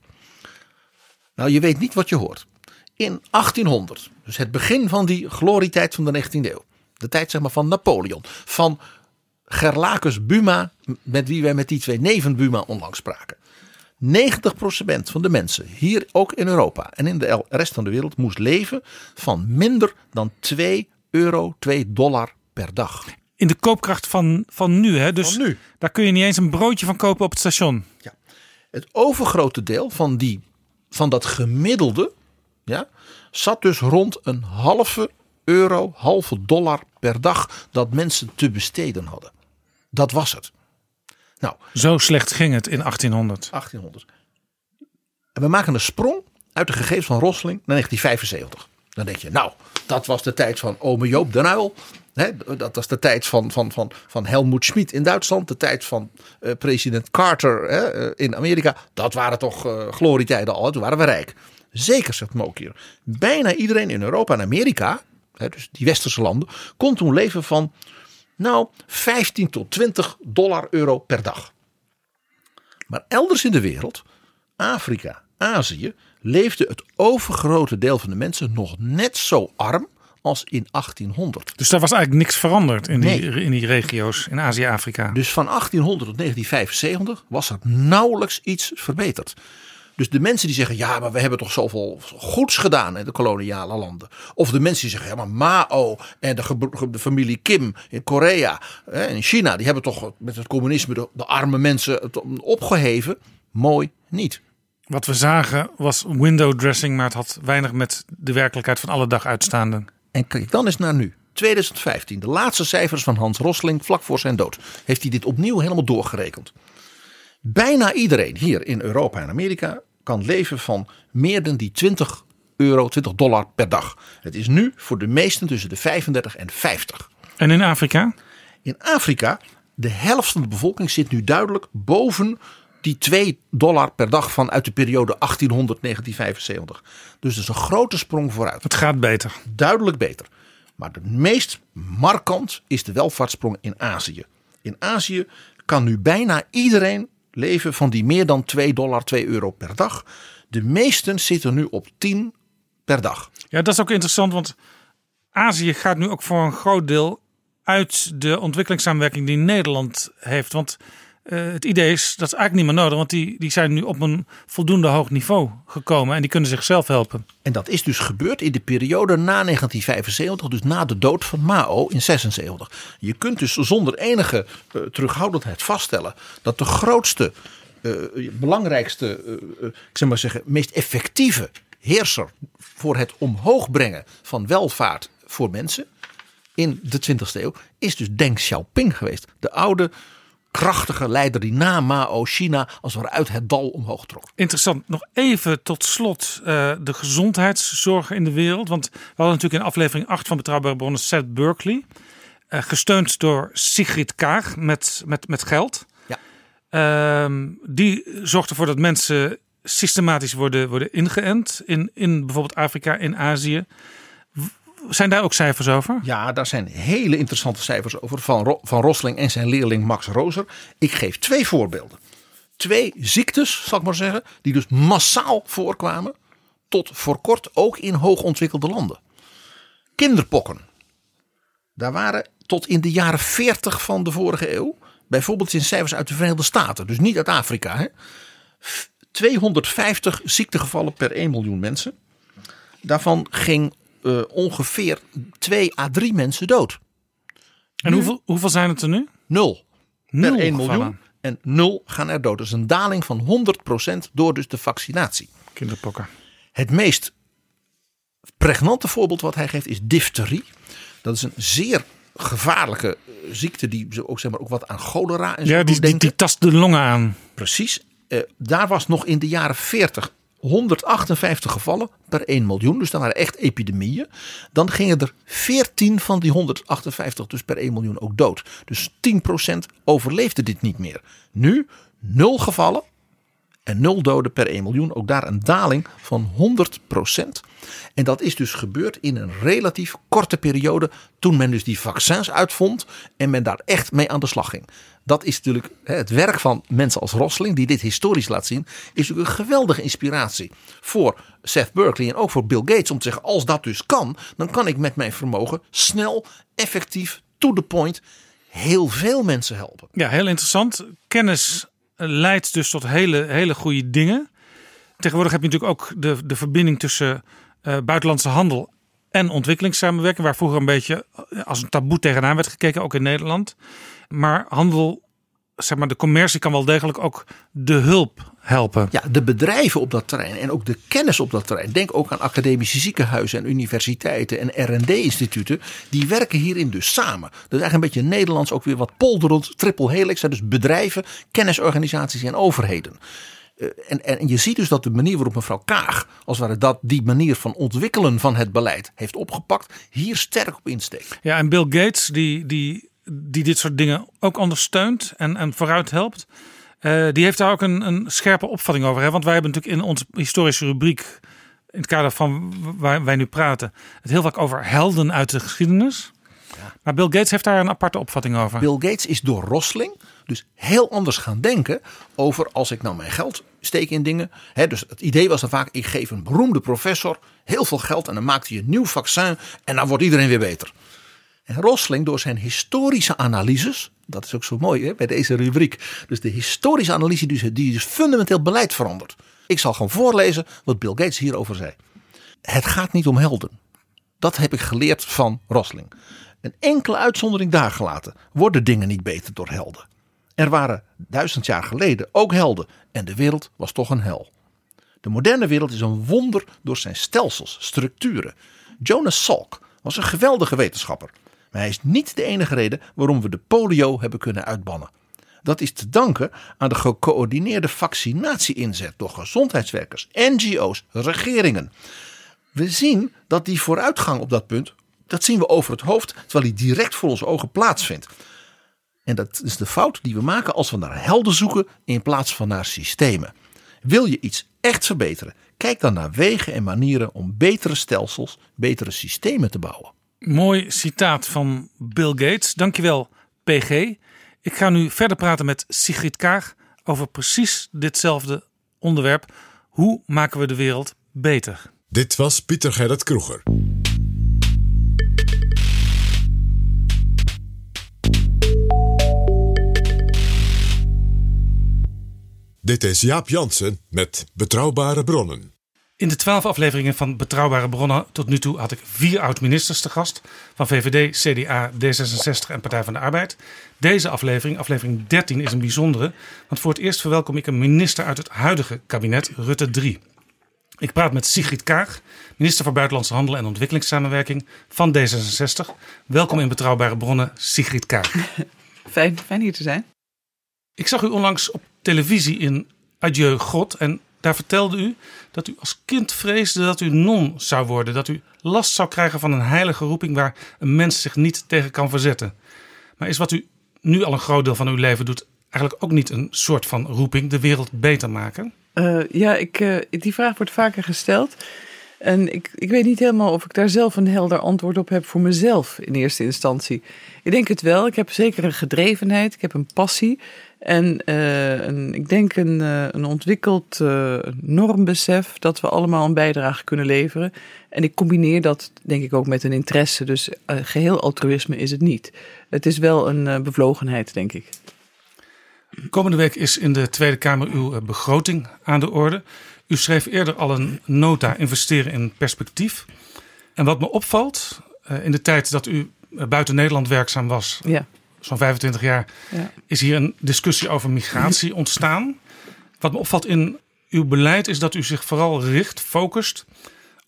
Nou, je weet niet wat je hoort. In 1800, dus het begin van die glorietijd van de 19e eeuw. De tijd zeg maar, van Napoleon. Van Gerlacus Buma, met wie wij met die twee neven Buma onlangs spraken. 90% van de mensen, hier ook in Europa en in de rest van de wereld, moest leven van minder dan 2 euro, 2 dollar per dag. In de koopkracht van, van nu, hè? Dus Van nu. daar kun je niet eens een broodje van kopen op het station. Het overgrote deel van, die, van dat gemiddelde ja, zat dus rond een halve euro, halve dollar per dag dat mensen te besteden hadden. Dat was het. Nou, Zo slecht ging het in 1800. 1800. En we maken een sprong uit de gegevens van Rosling naar 1975. Dan denk je, nou, dat was de tijd van ome Joop den Uyl. Dat was de tijd van, van, van, van Helmoet Schmid in Duitsland. De tijd van eh, president Carter eh, in Amerika. Dat waren toch eh, glorietijden al. Toen waren we rijk. Zeker, zegt Mook hier. Bijna iedereen in Europa en Amerika, dus die westerse landen, kon toen leven van nou 15 tot 20 dollar euro per dag. Maar elders in de wereld, Afrika, Azië, leefde het overgrote deel van de mensen nog net zo arm als in 1800. Dus daar was eigenlijk niks veranderd in die, in die regio's in Azië en Afrika. Dus van 1800 tot 1975 was er nauwelijks iets verbeterd. Dus de mensen die zeggen, ja, maar we hebben toch zoveel goeds gedaan in de koloniale landen. Of de mensen die zeggen, ja, maar Mao en de, familie Kim in Korea en in China, die hebben toch met het communisme de, de arme mensen het opgeheven. Mooi niet. Wat we zagen was window dressing, maar het had weinig met de werkelijkheid van alle dag uitstaande. En kijk dan eens naar nu. 2015, de laatste cijfers van Hans Rosling vlak voor zijn dood. Heeft hij dit opnieuw helemaal doorgerekend. Bijna iedereen hier in Europa en Amerika kan leven van meer dan die 20 euro, 20 dollar per dag. Het is nu voor de meesten tussen de 35 en 50. En in Afrika? In Afrika, de helft van de bevolking zit nu duidelijk boven die 2 dollar per dag van uit de periode 1800-1975. Dus dat is een grote sprong vooruit Het gaat beter. duidelijk beter. Maar de meest markant is de welvaartssprong in Azië. In Azië kan nu bijna iedereen leven van die meer dan 2 dollar, 2 euro per dag. De meesten zitten nu op 10 per dag. Ja, dat is ook interessant, want Azië gaat nu ook voor een groot deel uit de ontwikkelingssamenwerking die Nederland heeft. Want eh, het idee is dat is eigenlijk niet meer nodig, want die, die zijn nu op een voldoende hoog niveau gekomen en die kunnen zichzelf helpen. En dat is dus gebeurd in de periode na 1975, dus na de dood van Mao in 76. Je kunt dus zonder enige eh, terughoudendheid vaststellen dat de grootste, eh, belangrijkste, ik zeg maar zeggen, meest effectieve heerser voor het omhoog brengen van welvaart voor mensen in de 20e eeuw is dus Deng Xiaoping geweest. De oude krachtige leider die na Mao China als het ware uit het dal omhoog trok. Interessant. Nog even tot slot uh, de gezondheidszorg in de wereld. Want we hadden natuurlijk in aflevering 8 van Betrouwbare Bronnen Seth Berkeley. Uh, gesteund door Sigrid Kaag met, met, met geld. Ja. Uh, die zorgt ervoor dat mensen systematisch worden, worden ingeënt. In, in bijvoorbeeld Afrika, in Azië. Zijn daar ook cijfers over? Ja, daar zijn hele interessante cijfers over van, van Rosling en zijn leerling Max Roser. Ik geef twee voorbeelden. Twee ziektes, zal ik maar zeggen, die dus massaal voorkwamen. Tot voor kort ook in hoogontwikkelde landen. Kinderpokken. Daar waren tot in de jaren 40 van de vorige eeuw, bijvoorbeeld in cijfers uit de Verenigde Staten, dus niet uit Afrika, hè, 250 ziektegevallen per 1 miljoen mensen. Daarvan ging uh, ongeveer 2 à 3 mensen dood. En hoeveel, hoeveel zijn het er nu? Nul. Nul per 1 gevallen. miljoen. En nul gaan er dood. Is een daling van 100% door dus de vaccinatie. Kinderpokken. Het meest pregnante voorbeeld wat hij geeft is difterie. Dat is een zeer gevaarlijke uh, ziekte die ook, zeg maar, ook wat aan cholera en zo Ja, die, die, tast de longen aan. Precies. Uh, daar was nog in de jaren 40 158 gevallen per 1 miljoen. Dus dat waren echt epidemieën. Dan gingen er 14 van die 158 dus per 1 miljoen ook dood. Dus 10% overleefde dit niet meer. Nu 0 gevallen en 0 doden per 1 miljoen. Ook daar een daling van 100%. En dat is dus gebeurd in een relatief korte periode. Toen men dus die vaccins uitvond. En men daar echt mee aan de slag ging. Dat is natuurlijk het werk van mensen als Rosling. Die dit historisch laat zien. Is natuurlijk een geweldige inspiratie. Voor Seth Berkeley en ook voor Bill Gates. Om te zeggen als dat dus kan. Dan kan ik met mijn vermogen snel, effectief, to the point. Heel veel mensen helpen. Ja, heel interessant. Kennis leidt dus tot hele, hele goede dingen. Tegenwoordig heb je natuurlijk ook de, de verbinding tussen uh, buitenlandse handel en ontwikkelingssamenwerking, waar vroeger een beetje als een taboe tegenaan werd gekeken, ook in Nederland. Maar handel, zeg maar, de commercie kan wel degelijk ook de hulp helpen. Ja, de bedrijven op dat terrein en ook de kennis op dat terrein. Denk ook aan academische ziekenhuizen en universiteiten en R&D-instituten. Die werken hierin dus samen. Dat is eigenlijk een beetje Nederlands ook weer wat polderend, triple helix. Dus bedrijven, kennisorganisaties en overheden. Uh, en, en, je ziet dus dat de manier waarop mevrouw Kaag, als het ware dat die manier van ontwikkelen van het beleid heeft opgepakt, hier sterk op insteekt. Ja, en Bill Gates, die, die, die dit soort dingen ook ondersteunt en, en vooruit helpt, uh, die heeft daar ook een, een scherpe opvatting over. Hè? Want wij hebben natuurlijk in onze historische rubriek, in het kader van waar wij nu praten, het heel vaak over helden uit de geschiedenis. Ja. Maar Bill Gates heeft daar een aparte opvatting over. Bill Gates is door Rosling dus heel anders gaan denken over als ik nou mijn geld steek in dingen. He, dus het idee was dan vaak, ik geef een beroemde professor heel veel geld en dan maakt hij een nieuw vaccin en dan wordt iedereen weer beter. En Rosling door zijn historische analyses, dat is ook zo mooi hè, bij deze rubriek. Dus de historische analyse die, die dus fundamenteel beleid verandert. Ik zal gewoon voorlezen wat Bill Gates hierover zei. Het gaat niet om helden. Dat heb ik geleerd van Rosling. Een enkele uitzondering daar gelaten worden dingen niet beter door helden. Er waren duizend jaar geleden ook helden en de wereld was toch een hel. De moderne wereld is een wonder door zijn stelsels, structuren. Jonas Salk was een geweldige wetenschapper, maar hij is niet de enige reden waarom we de polio hebben kunnen uitbannen. Dat is te danken aan de gecoördineerde vaccinatie-inzet door gezondheidswerkers, NGO's, regeringen. We zien dat die vooruitgang op dat punt, dat zien we over het hoofd, terwijl die direct voor onze ogen plaatsvindt. En dat is de fout die we maken als we naar helden zoeken in plaats van naar systemen. Wil je iets echt verbeteren? Kijk dan naar wegen en manieren om betere stelsels, betere systemen te bouwen. Mooi citaat van Bill Gates. Dankjewel, PG. Ik ga nu verder praten met Sigrid Kaag over precies ditzelfde onderwerp. Hoe maken we de wereld beter? Dit was Pieter Gerrit Kroeger. Dit is Jaap Jansen met Betrouwbare Bronnen. In de twaalf afleveringen van Betrouwbare Bronnen tot nu toe had ik vier oud-ministers te gast. Van VVD, CDA, D66 en Partij van de Arbeid. Deze aflevering, aflevering 13, is een bijzondere. Want voor het eerst verwelkom ik een minister uit het huidige kabinet, Rutte 3. Ik praat met Sigrid Kaag, minister voor Buitenlandse Handel en Ontwikkelingssamenwerking van D66. Welkom in Betrouwbare Bronnen, Sigrid Kaag. *laughs* Fijn, fijn hier te zijn. Ik zag u onlangs op televisie in Adieu God en daar vertelde u dat u als kind vreesde dat u non zou worden. Dat u last zou krijgen van een heilige roeping waar een mens zich niet tegen kan verzetten. Maar is wat u nu al een groot deel van uw leven doet eigenlijk ook niet een soort van roeping, de wereld beter maken? Uh, ja, ik, uh, die vraag wordt vaker gesteld. En ik, ik weet niet helemaal of ik daar zelf een helder antwoord op heb voor mezelf in eerste instantie. Ik denk het wel. Ik heb zeker een gedrevenheid, ik heb een passie. En uh, een, ik denk een, een ontwikkeld normbesef dat we allemaal een bijdrage kunnen leveren. En ik combineer dat denk ik ook met een interesse. Dus geheel altruïsme is het niet. Het is wel een bevlogenheid, denk ik. Komende week is in de Tweede Kamer uw eh, begroting aan de orde. U schreef eerder al een nota investeren in perspectief. En wat me opvalt, eh, in de tijd dat u eh, buiten Nederland werkzaam was, ja. Zo'n 25 jaar, ja. is hier een discussie over migratie ontstaan. Wat me opvalt in uw beleid is dat u zich vooral richt, focust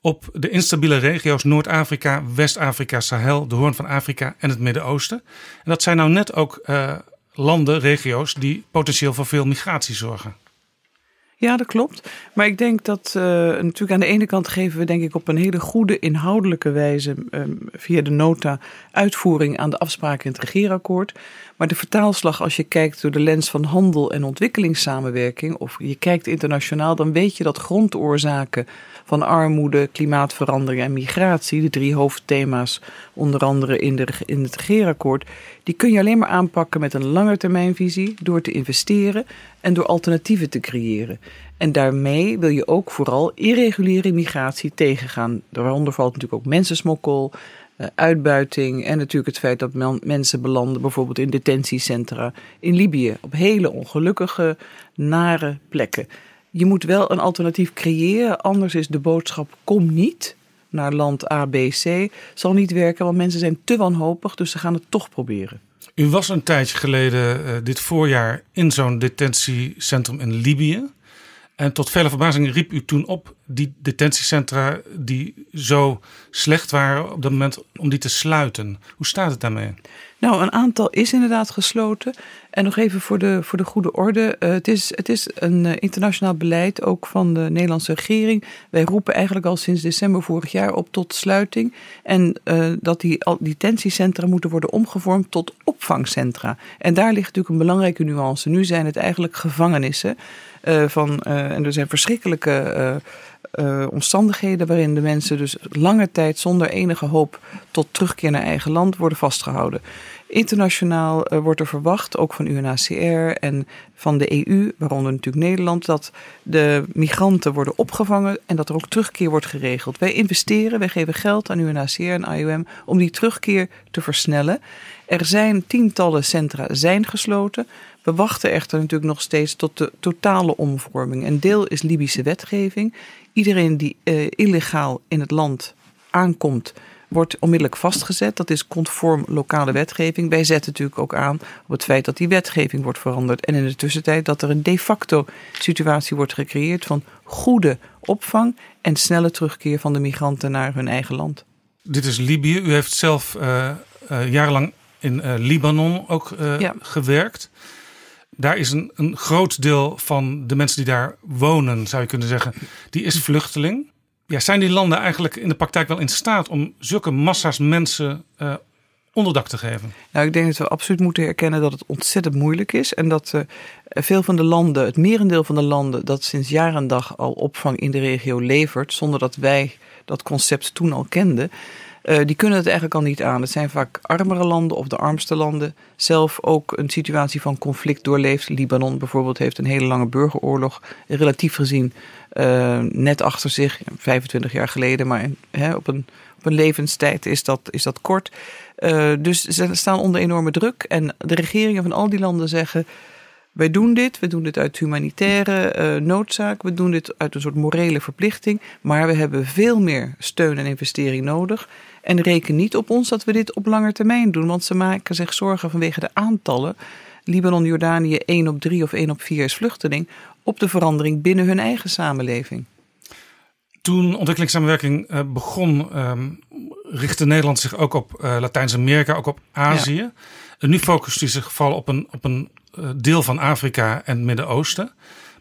op de instabiele regio's Noord-Afrika, West-Afrika, Sahel, de Hoorn van Afrika en het Midden-Oosten. En dat zijn nou net ook uh, landen, regio's die potentieel voor veel migratie zorgen. Ja, dat klopt. Maar ik denk dat uh, natuurlijk aan de ene kant geven we denk ik op een hele goede inhoudelijke wijze um, via de nota uitvoering aan de afspraken in het regeerakkoord. Maar de vertaalslag als je kijkt door de lens van handel en ontwikkelingssamenwerking of je kijkt internationaal, dan weet je dat grondoorzaken van armoede, klimaatverandering en migratie, de drie hoofdthema's onder andere in, de, in het regeerakkoord, die kun je alleen maar aanpakken met een langetermijnvisie door te investeren en door alternatieven te creëren. En daarmee wil je ook vooral irreguliere migratie tegengaan. Daaronder valt natuurlijk ook mensensmokkel, uitbuiting en natuurlijk het feit dat mensen belanden bijvoorbeeld in detentiecentra in Libië op hele ongelukkige, nare plekken. Je moet wel een alternatief creëren, anders is de boodschap kom niet naar land A, B, C. Zal niet werken, want mensen zijn te wanhopig, dus ze gaan het toch proberen. U was een tijdje geleden, uh, dit voorjaar, in zo'n detentiecentrum in Libië. En tot vele verbazing riep u toen op die detentiecentra die zo slecht waren op dat moment om die te sluiten. Hoe staat het daarmee? Nou, een aantal is inderdaad gesloten. En nog even voor de, voor de goede orde. Uh, het, is, het is een uh, internationaal beleid, ook van de Nederlandse regering. Wij roepen eigenlijk al sinds december vorig jaar op tot sluiting. En uh, dat die detentiecentra moeten worden omgevormd tot opvangcentra. En daar ligt natuurlijk een belangrijke nuance. Nu zijn het eigenlijk gevangenissen. Van, en er zijn verschrikkelijke uh, omstandigheden waarin de mensen dus lange tijd zonder enige hoop tot terugkeer naar eigen land worden vastgehouden. Internationaal wordt er verwacht, ook van UNHCR en van de EU, waaronder natuurlijk Nederland, dat de migranten worden opgevangen en dat er ook terugkeer wordt geregeld. Wij investeren, wij geven geld aan UNHCR en IOM om die terugkeer te versnellen. Er zijn tientallen centra zijn gesloten. We wachten echter natuurlijk nog steeds tot de totale omvorming. Een deel is Libische wetgeving. Iedereen die uh, illegaal in het land aankomt, wordt onmiddellijk vastgezet. Dat is conform lokale wetgeving. Wij zetten natuurlijk ook aan op het feit dat die wetgeving wordt veranderd. En in de tussentijd dat er een de facto situatie wordt gecreëerd van goede opvang en snelle terugkeer van de migranten naar hun eigen land. Dit is Libië. U heeft zelf uh, uh, jarenlang in uh, Libanon ook ja. gewerkt daar is een, een groot deel van de mensen die daar wonen, zou je kunnen zeggen, die is vluchteling. Ja, zijn die landen eigenlijk in de praktijk wel in staat om zulke massa's mensen uh, onderdak te geven? Nou, ik denk dat we absoluut moeten herkennen dat het ontzettend moeilijk is. En dat uh, veel van de landen, het merendeel van de landen, dat sinds jaar en dag al opvang in de regio levert, zonder dat wij dat concept toen al kenden. Uh, die kunnen het eigenlijk al niet aan. Het zijn vaak armere landen of de armste landen. Zelf ook een situatie van conflict doorleeft. Libanon bijvoorbeeld heeft een hele lange burgeroorlog relatief gezien uh, net achter zich. 25 jaar geleden, maar hè, op, een, op een levenstijd is dat, is dat kort. Uh, dus ze staan onder enorme druk. En de regeringen van al die landen zeggen... Wij doen dit, we doen dit uit humanitaire uh, noodzaak, we doen dit uit een soort morele verplichting, maar we hebben veel meer steun en investering nodig. En reken niet op ons dat we dit op lange termijn doen, want ze maken zich zorgen vanwege de aantallen. Libanon, Jordanië, 1 op 3 of 1 op 4 is vluchteling, op de verandering binnen hun eigen samenleving. Toen ontwikkelingssamenwerking uh, begon, um, richtte Nederland zich ook op uh, Latijns-Amerika, ook op Azië. En nu focust hij zich vooral op een, op een deel van Afrika en het Midden-Oosten.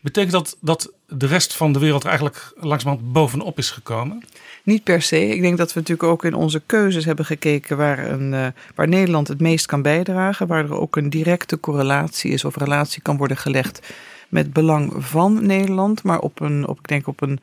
Betekent dat dat de rest van de wereld er eigenlijk langzamerhand bovenop is gekomen? Niet per se. Ik denk dat we natuurlijk ook in onze keuzes hebben gekeken waar, een, uh, waar Nederland het meest kan bijdragen. Waar er ook een directe correlatie is of relatie kan worden gelegd met belang van Nederland. Maar op een, op, ik denk op een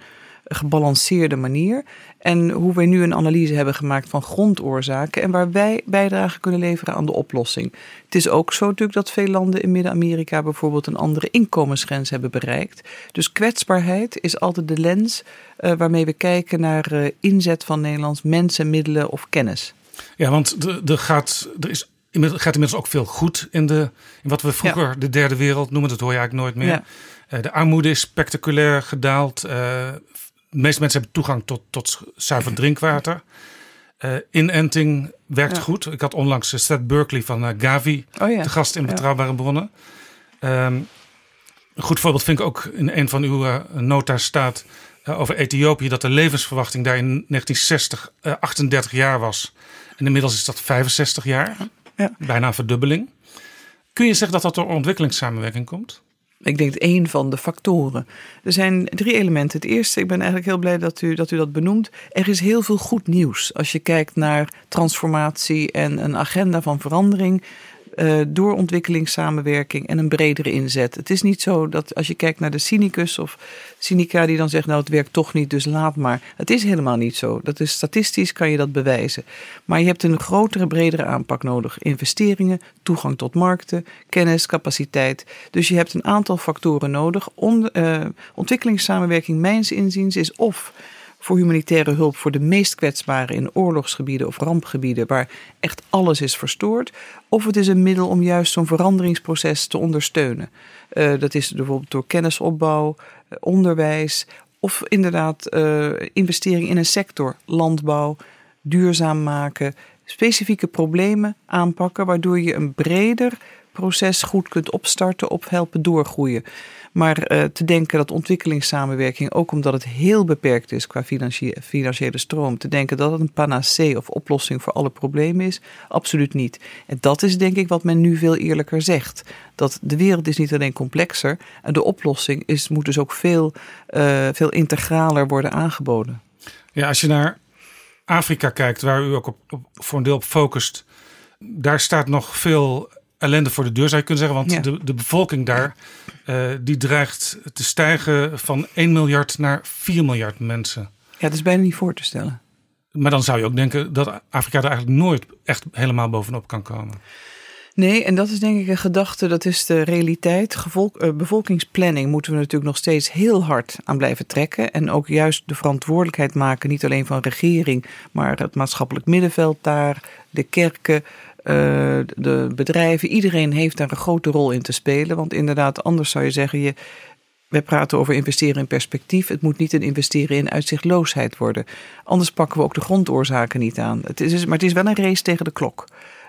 gebalanceerde manier. En hoe wij nu een analyse hebben gemaakt van grondoorzaken en waar wij bijdrage kunnen leveren aan de oplossing. Het is ook zo natuurlijk dat veel landen in Midden-Amerika bijvoorbeeld een andere inkomensgrens hebben bereikt. Dus kwetsbaarheid is altijd de lens uh, waarmee we kijken naar uh, inzet van Nederlands mensen, middelen of kennis. Ja, want er, gaat, er is gaat inmiddels ook veel goed in, de, in wat we vroeger ja. de derde wereld noemen. Dat hoor je eigenlijk nooit meer. Ja. Uh, de armoede is spectaculair gedaald. Uh, de meeste mensen hebben toegang tot, tot zuiver drinkwater. Uh, inenting werkt ja. goed. Ik had onlangs uh, Seth Berkeley van uh, Gavi oh ja. te gast in Betrouwbare Bronnen. Um, een goed voorbeeld vind ik ook in een van uw nota's staat over Ethiopië... dat de levensverwachting daar in 1960 38 jaar was. En inmiddels is dat 65 jaar. Ja. Bijna een verdubbeling. Kun je zeggen dat dat door ontwikkelingssamenwerking komt? Ik denk één van de factoren. Er zijn drie elementen. Het eerste, ik ben eigenlijk heel blij dat u, dat u dat benoemt. Er is heel veel goed nieuws. Als je kijkt naar transformatie en een agenda van verandering. Uh, door ontwikkelingssamenwerking en een bredere inzet. Het is niet zo dat als je kijkt naar de cynicus of cynica die dan zegt, nou het werkt toch niet, dus laat maar. Het is helemaal niet zo. Dat is statistisch kan je dat bewijzen. Maar je hebt een grotere, bredere aanpak nodig. Investeringen, toegang tot markten, kennis, capaciteit. Dus je hebt een aantal factoren nodig. Uh, ontwikkelingssamenwerking, mijns inziens, is of voor humanitaire hulp voor de meest kwetsbaren in oorlogsgebieden of rampgebieden waar echt alles is verstoord. Of het is een middel om juist zo'n veranderingsproces te ondersteunen. Uh, dat is bijvoorbeeld door kennisopbouw, uh, onderwijs of inderdaad uh, investering in een sector, landbouw, duurzaam maken, specifieke problemen aanpakken, waardoor je een breder proces goed kunt opstarten of helpen doorgroeien. Maar uh, te denken dat ontwikkelingssamenwerking, ook omdat het heel beperkt is qua financiële stroom, te denken dat het een panacee of oplossing voor alle problemen is, absoluut niet. En dat is denk ik wat men nu veel eerlijker zegt. Dat de wereld is niet alleen complexer en de oplossing is, moet dus ook veel, uh, veel integraler worden aangeboden. Ja, als je naar Afrika kijkt, waar u ook op, voor een deel op focust, daar staat nog veel ellende voor de deur, zou je kunnen zeggen. Want ja. de, de bevolking daar, uh, die dreigt te stijgen van 1 miljard naar 4 miljard mensen. Ja, dat is bijna niet voor te stellen. Maar dan zou je ook denken dat Afrika er eigenlijk nooit echt helemaal bovenop kan komen. Nee, en dat is denk ik een gedachte, dat is de realiteit. Gevolk, uh, bevolkingsplanning moeten we natuurlijk nog steeds heel hard aan blijven trekken. En ook juist de verantwoordelijkheid maken, niet alleen van regering, maar het maatschappelijk middenveld daar, de kerken, de bedrijven. Iedereen heeft daar een grote rol in te spelen. Want inderdaad, anders zou je zeggen, je, wij praten over investeren in perspectief. Het moet niet een investeren in uitzichtloosheid worden. Anders pakken we ook de grondoorzaken niet aan. Het is, maar het is wel een race tegen de klok.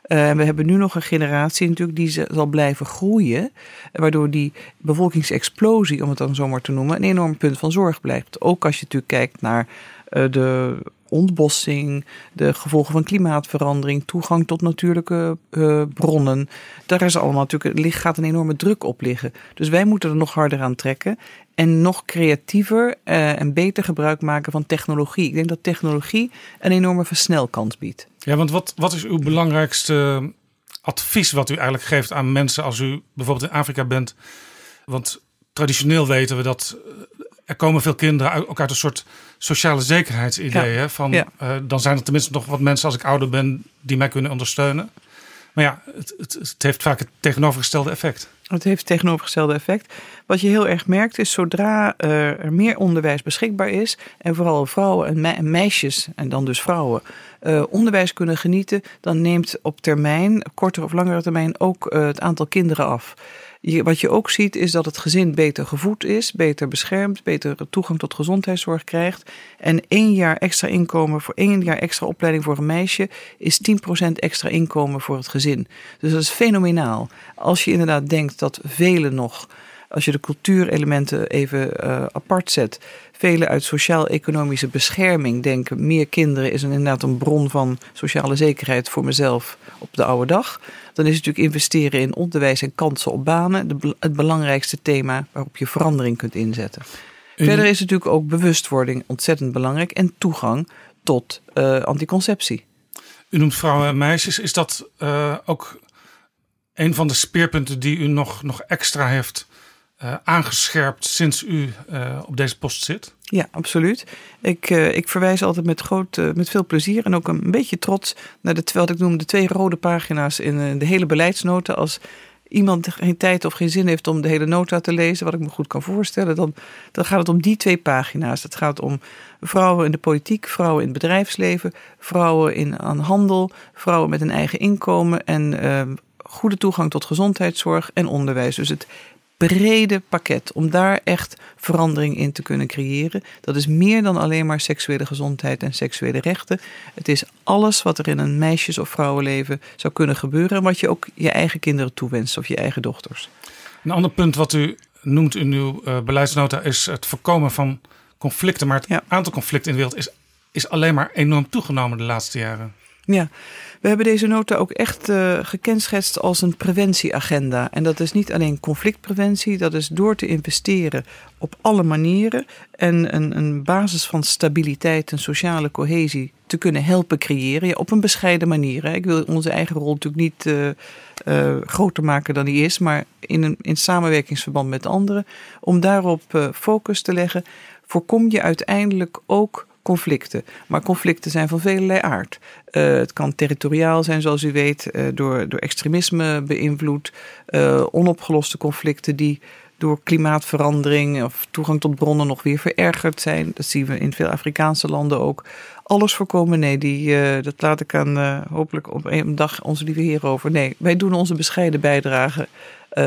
Uh, we hebben nu nog een generatie natuurlijk die zal blijven groeien. Waardoor die bevolkingsexplosie, om het dan zomaar te noemen, een enorm punt van zorg blijft. Ook als je natuurlijk kijkt naar uh, de ontbossing, de gevolgen van klimaatverandering, toegang tot natuurlijke uh, bronnen. Daar is allemaal natuurlijk, gaat een enorme druk op liggen. Dus wij moeten er nog harder aan trekken en nog creatiever uh, en beter gebruik maken van technologie. Ik denk dat technologie een enorme versnelkans biedt. Ja, want wat, wat is uw belangrijkste advies wat u eigenlijk geeft aan mensen als u bijvoorbeeld in Afrika bent? Want traditioneel weten we dat er komen veel kinderen ook uit een soort sociale zekerheidsidee. Ja. Van, ja. uh, dan zijn er tenminste nog wat mensen als ik ouder ben die mij kunnen ondersteunen. Maar ja, het, het, het heeft vaak het tegenovergestelde effect. Het heeft het tegenovergestelde effect. Wat je heel erg merkt is zodra uh, er meer onderwijs beschikbaar is. En vooral vrouwen en, me en meisjes, en dan dus vrouwen, uh, onderwijs kunnen genieten. Dan neemt op termijn, kortere of langere termijn, ook uh, het aantal kinderen af. Je, wat je ook ziet is dat het gezin beter gevoed is, beter beschermd, beter toegang tot gezondheidszorg krijgt. En één jaar extra inkomen voor één jaar extra opleiding voor een meisje is 10% extra inkomen voor het gezin. Dus dat is fenomenaal. Als je inderdaad denkt dat velen nog als je de cultuurelementen even uh, apart zet, velen uit sociaal-economische bescherming denken: meer kinderen is een, inderdaad een bron van sociale zekerheid voor mezelf op de oude dag. Dan is het natuurlijk investeren in onderwijs en kansen op banen de, het belangrijkste thema waarop je verandering kunt inzetten. Verder is natuurlijk ook bewustwording ontzettend belangrijk en toegang tot uh, anticonceptie. U noemt vrouwen en meisjes. Is dat uh, ook een van de speerpunten die u nog, nog extra heeft uh, aangescherpt sinds u uh, op deze post zit? Ja, absoluut. Ik, uh, ik verwijs altijd met, groot, met veel plezier en ook een beetje trots naar de, wat ik noem de twee rode pagina's in de hele beleidsnota. Als iemand geen tijd of geen zin heeft om de hele nota te lezen, wat ik me goed kan voorstellen, dan, dan gaat het om die twee pagina's. Het gaat om vrouwen in de politiek, vrouwen in het bedrijfsleven, vrouwen in, aan handel, vrouwen met een eigen inkomen en goede toegang tot gezondheidszorg en onderwijs. Dus het brede pakket om daar echt verandering in te kunnen creëren. Dat is meer dan alleen maar seksuele gezondheid en seksuele rechten. Het is alles wat er in een meisjes- of vrouwenleven zou kunnen gebeuren en wat je ook je eigen kinderen toewenst of je eigen dochters. Een ander punt wat u noemt in uw uh, beleidsnota is het voorkomen van conflicten. Maar het ja. aantal conflicten in de wereld is, is alleen maar enorm toegenomen de laatste jaren. Ja, we hebben deze nota ook echt uh, gekenschetst als een preventieagenda. En dat is niet alleen conflictpreventie, dat is door te investeren op alle manieren en een, een basis van stabiliteit en sociale cohesie te kunnen helpen creëren. Op een bescheiden manier. Hè. Ik wil onze eigen rol natuurlijk niet uh, uh, groter maken dan die is, maar in, een, in samenwerkingsverband met anderen. Om daarop focus te leggen, voorkom je uiteindelijk ook conflicten. Maar conflicten zijn van velelei aard. Uh, het kan territoriaal zijn, zoals u weet, uh, door, door extremisme beïnvloed. Uh, onopgeloste conflicten die door klimaatverandering of toegang tot bronnen nog weer verergerd zijn. Dat zien we in veel Afrikaanse landen ook. Alles voorkomen, nee, die, dat laat ik aan hopelijk op een dag onze lieve heer over. Nee, wij doen onze bescheiden bijdrage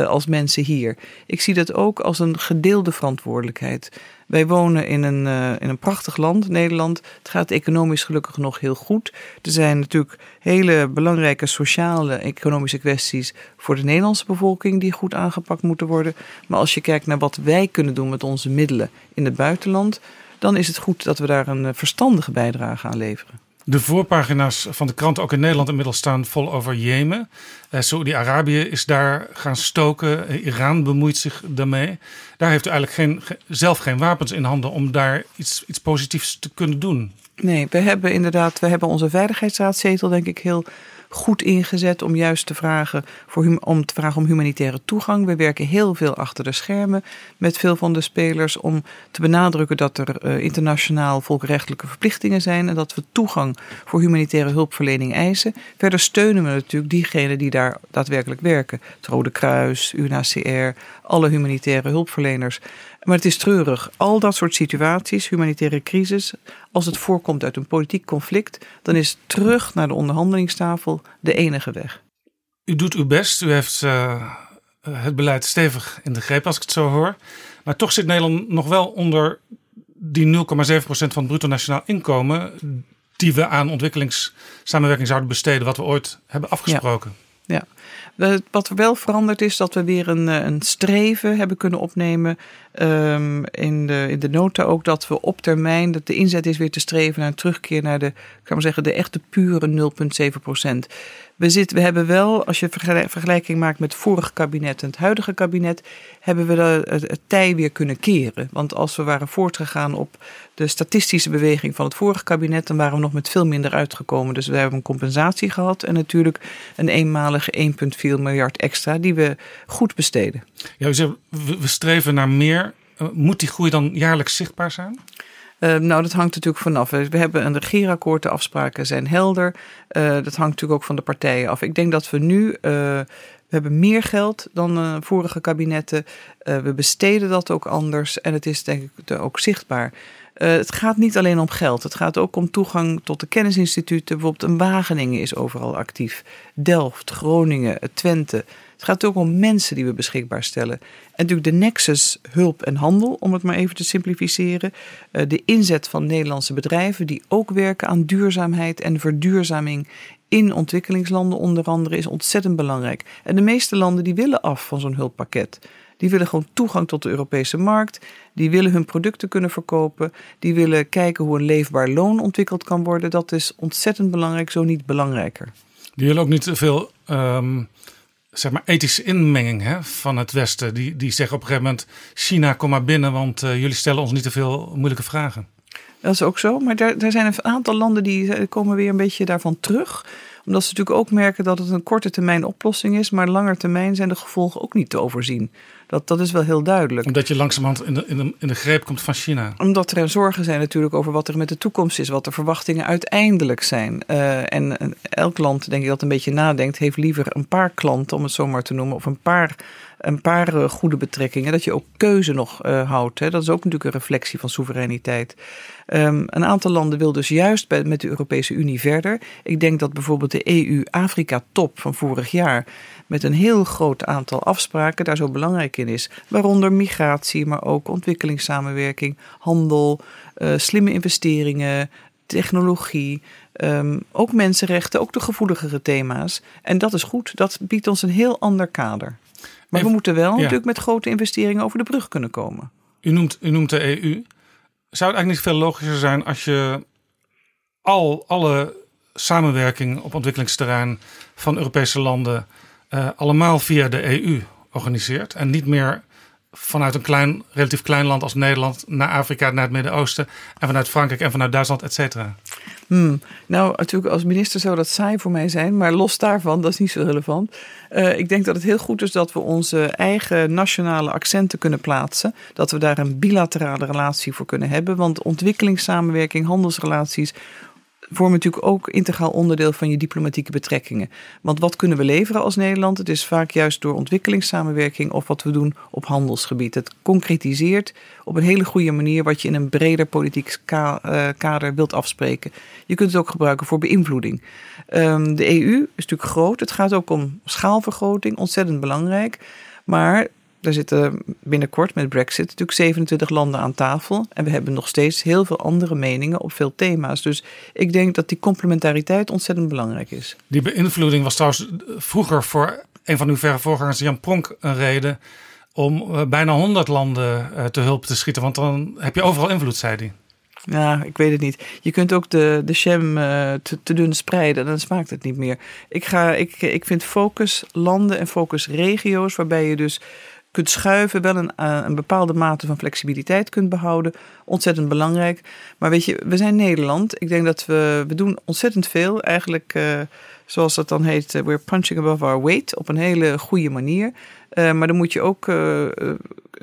als mensen hier. Ik zie dat ook als een gedeelde verantwoordelijkheid. Wij wonen in een, uh, in een prachtig land, Nederland. Het gaat economisch gelukkig nog heel goed. Er zijn natuurlijk hele belangrijke sociale, economische kwesties voor de Nederlandse bevolking die goed aangepakt moeten worden. Maar als je kijkt naar wat wij kunnen doen met onze middelen in het buitenland, dan is het goed dat we daar een eh, verstandige bijdrage aan leveren. De voorpagina's van de krant, ook in Nederland, inmiddels staan vol over Jemen. Uh, Saudi-Arabië is daar gaan stoken. Iran bemoeit zich daarmee. Daar heeft u eigenlijk geen, zelf geen wapens in handen om daar iets, iets positiefs te kunnen doen. Nee, we hebben inderdaad, we hebben onze veiligheidsraadzetel denk ik heel goed ingezet om juist te vragen, voor, om te vragen om humanitaire toegang. We werken heel veel achter de schermen met veel van de spelers om te benadrukken dat er uh, internationaal volkenrechtelijke verplichtingen zijn en dat we toegang voor humanitaire hulpverlening eisen. Verder steunen we natuurlijk diegenen die daar daadwerkelijk werken. Het Rode Kruis, UNHCR, alle humanitaire hulpverleners. Maar het is treurig. Al dat soort situaties, humanitaire crisis, als het voorkomt uit een politiek conflict, dan is terug naar de onderhandelingstafel de enige weg. U doet uw best. U heeft uh, het beleid stevig in de greep, als ik het zo hoor. Maar toch zit Nederland nog wel onder die 0,7% van het bruto nationaal inkomen. die we aan ontwikkelingssamenwerking zouden besteden, wat we ooit hebben afgesproken. Ja. ja. Wat er wel veranderd is, dat we weer een, eh, een streven hebben kunnen opnemen. Um, in, de, in de nota ook dat we op termijn, dat de inzet is weer te streven naar een terugkeer naar de, ik ga maar zeggen, de echte pure 0,7 procent. We, zitten, we hebben wel, als je vergelijking maakt met het vorige kabinet en het huidige kabinet, hebben we het, het tij weer kunnen keren. Want als we waren voortgegaan op de statistische beweging van het vorige kabinet, dan waren we nog met veel minder uitgekomen. Dus we hebben een compensatie gehad en natuurlijk een eenmalige 1,4 miljard extra die we goed besteden. Ja, we streven naar meer. Eh, moet die groei dan jaarlijks zichtbaar zijn? Uh, nou, dat hangt natuurlijk vanaf. We hebben een regeerakkoord, de afspraken zijn helder. Uh, dat hangt natuurlijk ook van de partijen af. Ik denk dat we nu, uh, we hebben meer geld dan vorige kabinetten. we besteden dat ook anders en het is denk ik ook zichtbaar. het gaat niet alleen om geld. Het gaat ook om toegang tot de kennisinstituten. Bijvoorbeeld een Wageningen is overal actief. Delft, Groningen, Twente. Het gaat ook om mensen die we beschikbaar stellen. En natuurlijk de nexus hulp en handel, om het maar even te simplificeren. Eh, de inzet van Nederlandse bedrijven die ook werken aan duurzaamheid en verduurzaming in ontwikkelingslanden onder andere is ontzettend belangrijk. En de meeste landen die willen af van zo'n hulppakket. Die willen gewoon toegang tot de Europese markt. Die willen hun producten kunnen verkopen. Die willen kijken hoe een leefbaar loon ontwikkeld kan worden. Dat is ontzettend belangrijk, zo niet belangrijker. Die willen ook niet te veel um, zeg maar ethische inmenging hè, van het Westen. Die, die zeggen op een gegeven moment: China, kom maar binnen, want uh, jullie stellen ons niet te veel moeilijke vragen. Dat is ook zo, maar daar, daar zijn een aantal landen die komen weer een beetje daarvan terug omdat ze natuurlijk ook merken dat het een korte termijn oplossing is, maar langer termijn zijn de gevolgen ook niet te overzien. Dat, dat is wel heel duidelijk. Omdat je langzamerhand in de, in, de, in de greep komt van China. Omdat er zorgen zijn natuurlijk over wat er met de toekomst is, wat de verwachtingen uiteindelijk zijn. Uh, en elk land, denk ik, dat een beetje nadenkt, heeft liever een paar klanten, om het zo maar te noemen, of een paar een paar uh, goede betrekkingen, dat je ook keuze nog uh, houdt. Hè. Dat is ook natuurlijk een reflectie van soevereiniteit. Um, een aantal landen wil dus juist bij, met de Europese Unie verder. Ik denk dat bijvoorbeeld de EU-Afrika-top van vorig jaar met een heel groot aantal afspraken daar zo belangrijk in is. Waaronder migratie, maar ook ontwikkelingssamenwerking, handel, uh, slimme investeringen, technologie. Um, ook mensenrechten, ook de gevoeligere thema's. En dat is goed. Dat biedt ons een heel ander kader. Maar we moeten wel ja. natuurlijk met grote investeringen over de brug kunnen komen. U noemt, u noemt de EU. Zou het eigenlijk niet veel logischer zijn als je al alle samenwerking op ontwikkelingsterrein van Europese landen uh, allemaal via de EU organiseert en niet meer vanuit een klein, relatief klein land als Nederland naar Afrika, naar het Midden-Oosten en vanuit Frankrijk en vanuit Duitsland, et cetera? Hmm. Nou, natuurlijk als minister zou dat saai voor mij zijn, maar los daarvan, dat is niet zo relevant. Uh, ik denk dat het heel goed is dat we onze eigen nationale accenten kunnen plaatsen. Dat we daar een bilaterale relatie voor kunnen hebben. Want ontwikkelingssamenwerking, handelsrelaties vormen natuurlijk ook integraal onderdeel van je diplomatieke betrekkingen. Want wat kunnen we leveren als Nederland? Het is vaak juist door ontwikkelingssamenwerking of wat we doen op handelsgebied. Het concretiseert op een hele goede manier wat je in een breder politiek kader wilt afspreken. Je kunt het ook gebruiken voor beïnvloeding. Um, de EU is natuurlijk groot. Het gaat ook om schaalvergroting, ontzettend belangrijk. Maar er zitten binnenkort met Brexit natuurlijk 27 landen aan tafel. En we hebben nog steeds heel veel andere meningen op veel thema's. Dus ik denk dat die complementariteit ontzettend belangrijk is. Die beïnvloeding was trouwens vroeger voor een van uw verre voorgangers, Jan Pronk, een reden om eh, bijna 100 landen eh, te hulp te schieten. Want dan heb je overal invloed, zei hij. Ja, ik weet het niet. Je kunt ook de, de jam uh, te, te dun spreiden, dan smaakt het niet meer. Ik, ga, ik, ik vind focus landen en focus regio's, waarbij je dus kunt schuiven, wel een, eh, een bepaalde mate van flexibiliteit kunt behouden. Ontzettend belangrijk. Maar weet je, we zijn Nederland. Ik denk dat we, we doen ontzettend veel. Eigenlijk, uh, zoals dat dan heet, uh, we're punching above our weight. Op een hele goede manier. Maar dan moet je ook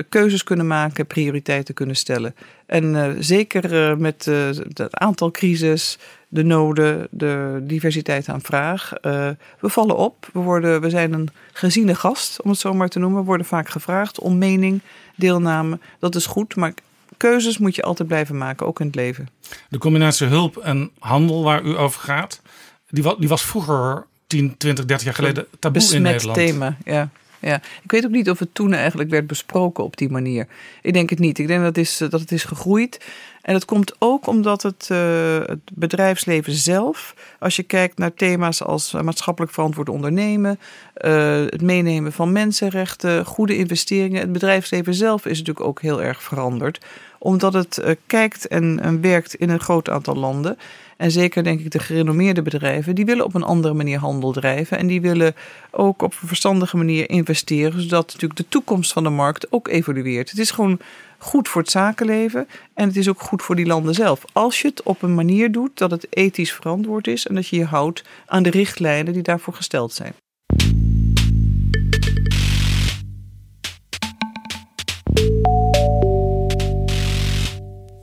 keuzes kunnen maken, prioriteiten kunnen stellen. En zeker met het aantal crisis, de noden, de diversiteit aan vraag. Uh, we vallen op. We, worden, we zijn een geziene gast, om het zo maar te noemen. We worden vaak gevraagd om mening, deelname. Dat is goed, maar keuzes moet je altijd blijven maken, ook in het leven. De combinatie hulp en handel waar u over gaat, die was, die was vroeger 10, 20, 30 jaar geleden taboe Besmet in Nederland. thema, ja. Ja, ik weet ook niet of het toen eigenlijk werd besproken op die manier. Ik denk het niet. Ik denk dat het is, dat het is gegroeid. En dat komt ook omdat het, uh, het bedrijfsleven zelf, als je kijkt naar thema's als maatschappelijk verantwoord ondernemen, uh, het meenemen van mensenrechten, goede investeringen, het bedrijfsleven zelf is natuurlijk ook heel erg veranderd. Omdat het uh, kijkt en, en werkt in een groot aantal landen. En zeker denk ik de gerenommeerde bedrijven, die willen op een andere manier handel drijven. En die willen ook op een verstandige manier investeren, zodat natuurlijk de toekomst van de markt ook evolueert. Het is gewoon goed voor het zakenleven en het is ook goed voor die landen zelf. Als je het op een manier doet dat het ethisch verantwoord is en dat je je houdt aan de richtlijnen die daarvoor gesteld zijn.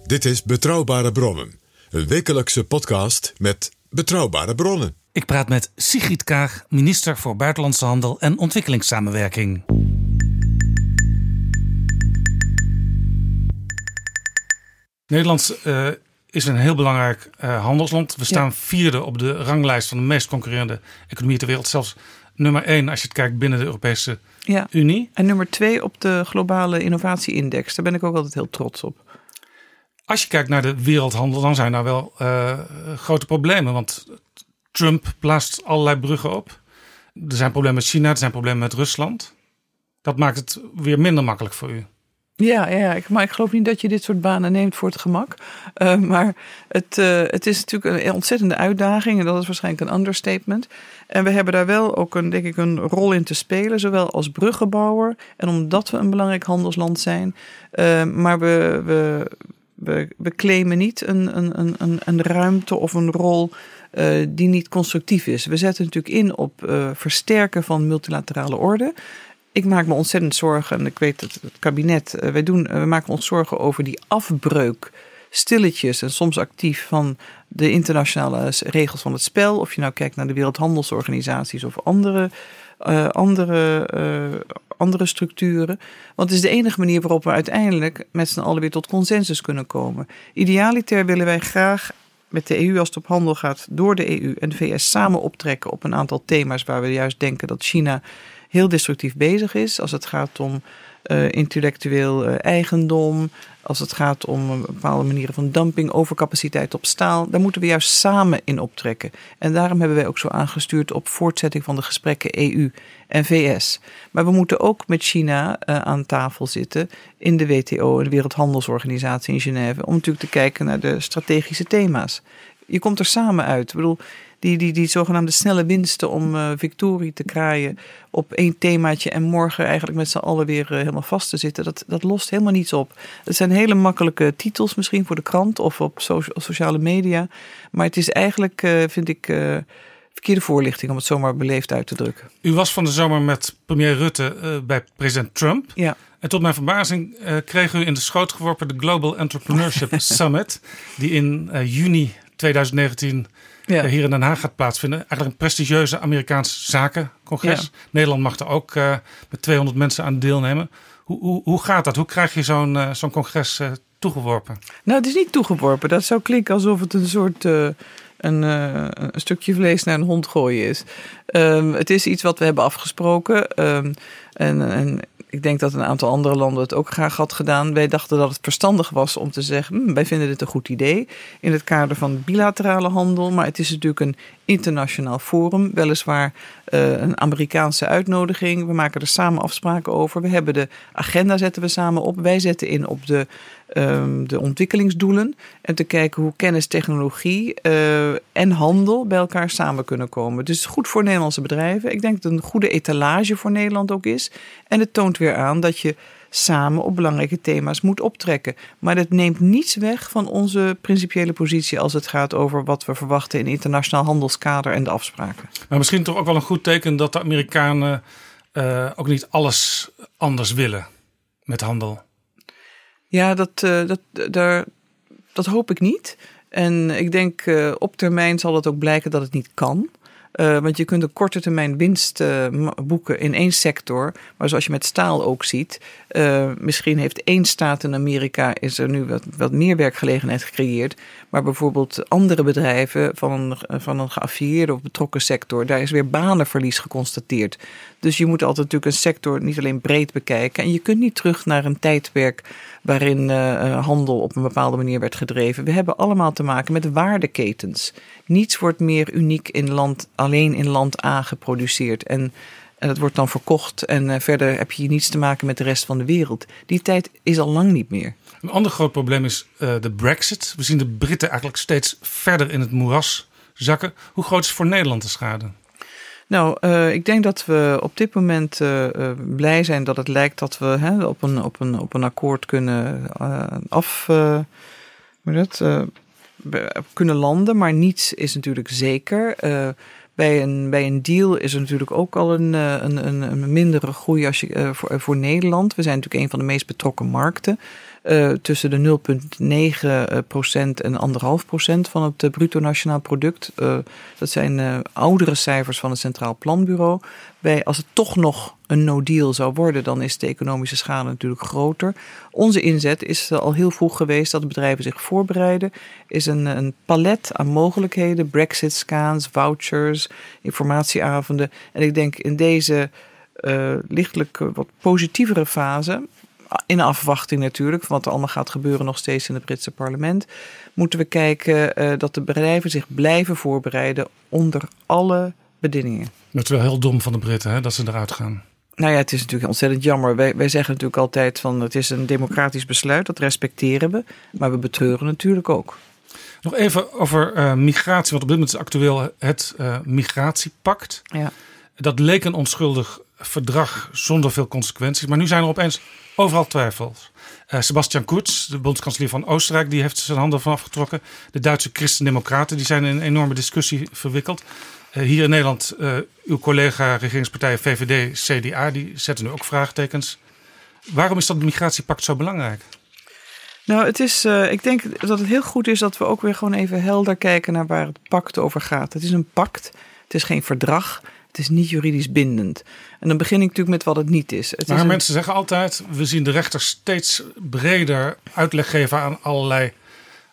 Dit is Betrouwbare Bronnen, een wekelijkse podcast met betrouwbare bronnen. Ik praat met Sigrid Kaag, minister voor Buitenlandse Handel en Ontwikkelingssamenwerking. Nederland uh, is een heel belangrijk uh, handelsland. We staan ja. vierde op de ranglijst van de meest concurrerende economieën ter wereld. Zelfs nummer één als je het kijkt binnen de Europese ja. Unie. En nummer twee op de globale innovatie-index. Daar ben ik ook altijd heel trots op. Als je kijkt naar de wereldhandel, dan zijn daar wel uh, grote problemen. Want Trump blaast allerlei bruggen op. Er zijn problemen met China, er zijn problemen met Rusland. Dat maakt het weer minder makkelijk voor u. Ja, ja ik, maar ik geloof niet dat je dit soort banen neemt voor het gemak. Uh, maar het, uh, het is natuurlijk een ontzettende uitdaging en dat is waarschijnlijk een understatement. En we hebben daar wel ook een, denk ik, een rol in te spelen, zowel als bruggenbouwer en omdat we een belangrijk handelsland zijn. Uh, maar we, we, we, we claimen niet een, een, een, een ruimte of een rol die niet constructief is. We zetten natuurlijk in op versterken van multilaterale orde ik maak me ontzettend zorgen, en ik weet dat het kabinet, eh, wij, doen, eh, we maken ons zorgen over die afbreuk, stilletjes en soms actief van de internationale regels van het spel. Of je nou kijkt naar de Wereldhandelsorganisaties of andere, uh, andere, andere structuren. Want het is de enige manier waarop we uiteindelijk met z'n allen weer tot consensus kunnen komen. Idealiter willen wij graag met de EU als het op handel gaat door de EU en de VS samen optrekken op een aantal thema's waar we juist denken dat China heel destructief bezig is. Als het gaat om uh, intellectueel uh, eigendom, als het gaat om bepaalde manieren van dumping, overcapaciteit op staal. Daar moeten we juist samen in optrekken. En daarom hebben wij ook zo aangestuurd op voortzetting van de gesprekken EU en VS. Maar we moeten ook met China aan tafel zitten in de WTO, de Wereldhandelsorganisatie in Genève, om natuurlijk te kijken naar de strategische thema's. Je komt er samen uit. Ik bedoel, die, die, die zogenaamde snelle winsten om uh, victorie te kraaien op één themaatje en morgen eigenlijk met z'n allen weer uh, helemaal vast te zitten, dat, dat lost helemaal niets op. Het zijn hele makkelijke titels misschien voor de krant of op so sociale media, maar het is eigenlijk, uh, vind ik, verkeerde voorlichting om het zomaar beleefd uit te drukken. U was van de zomer met premier Rutte bij president Trump. Ja. En tot mijn verbazing kreeg u in de schoot geworpen de Global Entrepreneurship *laughs* Summit, die in juni 2019 ja. hier in Den Haag gaat plaatsvinden. Eigenlijk een prestigieuze Amerikaanse zakencongres. Ja. Nederland mag er ook uh, met 200 mensen aan deelnemen. Hoe, hoe, hoe gaat dat? Hoe krijg je zo'n uh, zo'n congres uh, toegeworpen? Nou, het is niet toegeworpen. Dat zou klinken alsof het een soort een, een, stukje vlees naar een hond gooien is. Um, het is iets wat we hebben afgesproken. Um, en, en ik denk dat een aantal andere landen het ook graag had gedaan. Wij dachten dat het verstandig was om te zeggen: hm, wij vinden dit een goed idee in het kader van bilaterale handel. Maar het is natuurlijk een internationaal forum, weliswaar uh, een Amerikaanse uitnodiging. We maken er samen afspraken over. We hebben de agenda zetten we samen op. Wij zetten in op de, um, de ontwikkelingsdoelen en te kijken hoe kennis, technologie uh, en handel bij elkaar samen kunnen komen. Dus goed voor Nederlandse bedrijven. Ik denk dat het een goede etalage voor Nederland ook is. En het toont weer aan dat je samen op belangrijke thema's moet optrekken. Maar dat neemt niets weg van onze principiële positie als het gaat over wat we verwachten in internationaal handelskader en de afspraken. Maar misschien toch ook wel een goed teken dat de Amerikanen uh, ook niet alles anders willen met handel. Ja, dat, uh, dat, daar, dat hoop ik niet. En ik denk uh, op termijn zal het ook blijken dat het niet kan. Uh, want je kunt een korte termijn winst uh, boeken in één sector. Maar zoals je met staal ook ziet, uh, misschien heeft één staat in Amerika is er nu wat, wat meer werkgelegenheid gecreëerd. Maar bijvoorbeeld andere bedrijven van van een geaffilieerde of betrokken sector, daar is weer banenverlies geconstateerd. Dus je moet altijd natuurlijk een sector niet alleen breed bekijken. En je kunt niet terug naar een tijdperk waarin uh, handel op een bepaalde manier werd gedreven. We hebben allemaal te maken met waardeketens. Niets wordt meer uniek in land, alleen in land A geproduceerd. En, en het wordt dan verkocht en verder heb je niets te maken met de rest van de wereld. Die tijd is al lang niet meer. Een ander groot probleem is de Brexit. We zien de Britten eigenlijk steeds verder in het moeras zakken. Hoe groot is voor Nederland de schade? Nou, uh, ik denk dat we op dit moment uh, uh, blij zijn dat het lijkt dat we hè, op, een, op, een, op een akkoord kunnen af. dat, kunnen landen, maar niets is natuurlijk zeker. bij, een, bij een deal is er natuurlijk ook al een, een, een, een mindere groei als je, voor, voor Nederland. We zijn natuurlijk een van de meest betrokken markten. Uh, tussen de 0,9% en 1,5% van het uh, bruto nationaal product. Uh, dat zijn oudere cijfers van het Centraal Planbureau. Bij, als het toch nog een no-deal zou worden, dan is de economische schade natuurlijk groter. Onze inzet is al heel vroeg geweest dat bedrijven zich voorbereiden. Is een, een palet aan mogelijkheden: Brexit-scans, vouchers, informatieavonden. En ik denk in deze lichtelijk wat positievere fase in afwachting natuurlijk van wat er allemaal gaat gebeuren nog steeds in het Britse parlement, moeten we kijken uh, dat de bedrijven zich blijven voorbereiden onder alle bedingingen. Dat is wel heel dom van de Britten hè, dat ze eruit gaan. Nou ja, het is natuurlijk ontzettend jammer. Wij, wij zeggen natuurlijk altijd van het is een democratisch besluit, dat respecteren we. Maar we betreuren natuurlijk ook. Nog even over uh, migratie, want op dit moment is actueel het uh, migratiepact. Ja. Dat leek een onschuldig verdrag zonder veel consequenties. Maar nu zijn er opeens overal twijfels. Uh, Sebastian Kurz, de bondskanselier van Oostenrijk, die heeft zijn handen vanaf getrokken. De Duitse christendemocraten die zijn in een enorme discussie verwikkeld. Uh, hier in Nederland, uh, uw collega regeringspartijen VVD, CDA, die zetten nu ook vraagtekens. Waarom is dat migratiepact zo belangrijk? Nou, het is, ik denk dat het heel goed is dat we ook weer gewoon even helder kijken naar waar het pact over gaat. Het is een pact, het is geen verdrag. Het is niet juridisch bindend. En dan begin ik natuurlijk met wat het niet is. Het maar is mensen zeggen altijd: we zien de rechter steeds breder uitleg geven aan allerlei,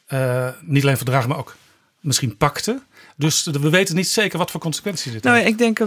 uh, niet alleen verdragen, maar ook misschien pakten. Dus we weten niet zeker wat voor consequenties dit nou, heeft. Ik denk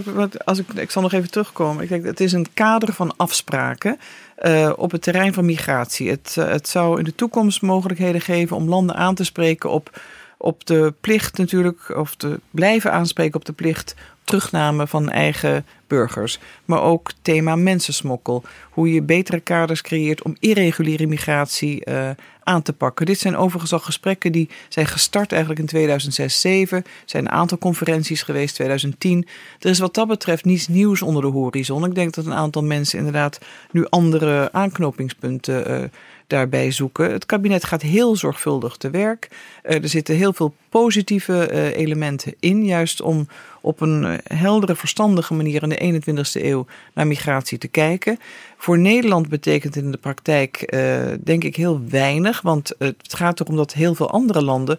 als ik, ik zal nog even terugkomen. Ik denk dat het is een kader van afspraken uh, op het terrein van migratie. Het, uh, het zou in de toekomst mogelijkheden geven om landen aan te spreken op, op de plicht natuurlijk, of te blijven aanspreken op de plicht terugname van eigen burgers. Maar ook thema mensensmokkel. Hoe je betere kaders creëert om irreguliere migratie uh, aan te pakken. Dit zijn overigens al gesprekken die zijn gestart eigenlijk in 2006 2007 Er zijn een aantal conferenties geweest, 2010. Er is wat dat betreft niets nieuws onder de horizon. Ik denk dat een aantal mensen inderdaad nu andere aanknopingspunten uh, daarbij zoeken. Het kabinet gaat heel zorgvuldig te werk. Uh, er zitten heel veel positieve uh, elementen in, juist om op een heldere, verstandige manier in de 21ste eeuw naar migratie te kijken. Voor Nederland betekent het in de praktijk, denk ik, heel weinig. Want het gaat erom dat heel veel andere landen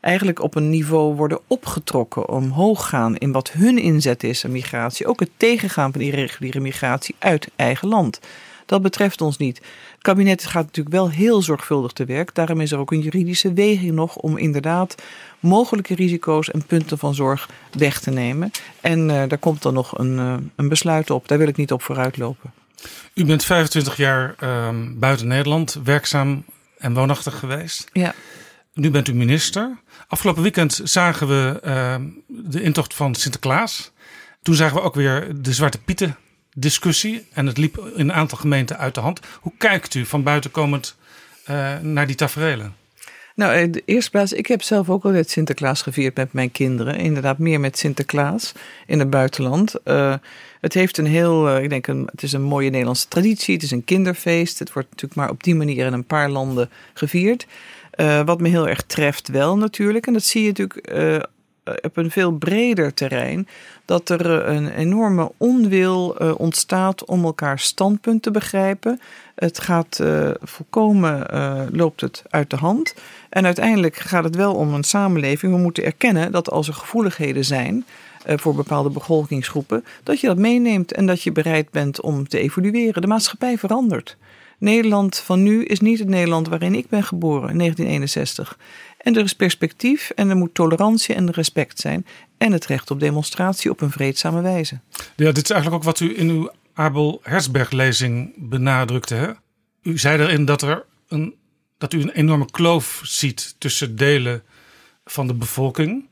eigenlijk op een niveau worden opgetrokken, omhoog gaan in wat hun inzet is aan migratie. Ook het tegengaan van irreguliere migratie uit eigen land. Dat betreft ons niet. Kabinet gaat natuurlijk wel heel zorgvuldig te werk. Daarom is er ook een juridische weging nog om inderdaad mogelijke risico's en punten van zorg weg te nemen. En uh, daar komt dan nog een, uh, een besluit op. Daar wil ik niet op vooruitlopen. U bent 25 jaar uh, buiten Nederland werkzaam en woonachtig geweest. Ja. Nu bent u minister. Afgelopen weekend zagen we ehm, de intocht van Sinterklaas. Toen zagen we ook weer de Zwarte Pieten discussie. En het liep in een aantal gemeenten uit de hand. Hoe kijkt u van buiten komend uh, naar die tafereelen? Nou, in de eerste plaats, ik heb zelf ook altijd Sinterklaas gevierd met mijn kinderen. Inderdaad, meer met Sinterklaas in het buitenland. Uh, het heeft een heel, ik denk, het is een mooie Nederlandse traditie. Het is een kinderfeest. Het wordt natuurlijk maar op die manier in een paar landen gevierd. Wat me heel erg treft wel natuurlijk. En dat zie je natuurlijk op een veel breder terrein. Dat er een enorme onwil ontstaat om elkaar standpunt te begrijpen. Het gaat uh, volkomen, loopt het uit de hand. En uiteindelijk gaat het wel om een samenleving. We moeten erkennen dat als er gevoeligheden zijn voor bepaalde bevolkingsgroepen, dat je dat meeneemt en dat je bereid bent om te evolueren. De maatschappij verandert. Nederland van nu is niet het Nederland waarin ik ben geboren in 1961. En er is perspectief en er moet tolerantie en respect zijn. En het recht op demonstratie op een vreedzame wijze. Ja, dit is eigenlijk ook wat u in uw Abel Herzberg-lezing benadrukte. Hè? U zei erin dat, er een, dat u een enorme kloof ziet tussen delen van de bevolking.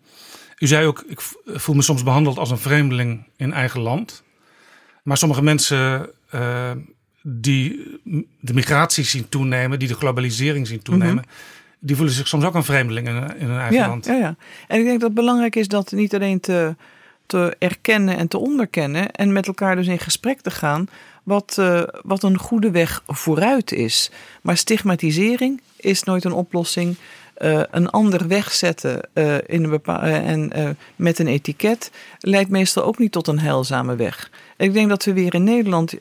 U zei ook, ik voel me soms behandeld als een vreemdeling in eigen land. Maar sommige mensen uh, die de migratie zien toenemen, die de globalisering zien toenemen, mm -hmm. Die voelen zich soms ook een vreemdeling in, in hun eigen ja, land. Ja, ja. En ik denk dat het belangrijk is dat niet alleen te te erkennen en te onderkennen. En met elkaar dus in gesprek te gaan wat, uh, wat een goede weg vooruit is. Maar stigmatisering is nooit een oplossing. Uh, een ander wegzetten uh, in een bepaal, en met een etiket leidt meestal ook niet tot een heilzame weg. Ik denk dat we weer in Nederland,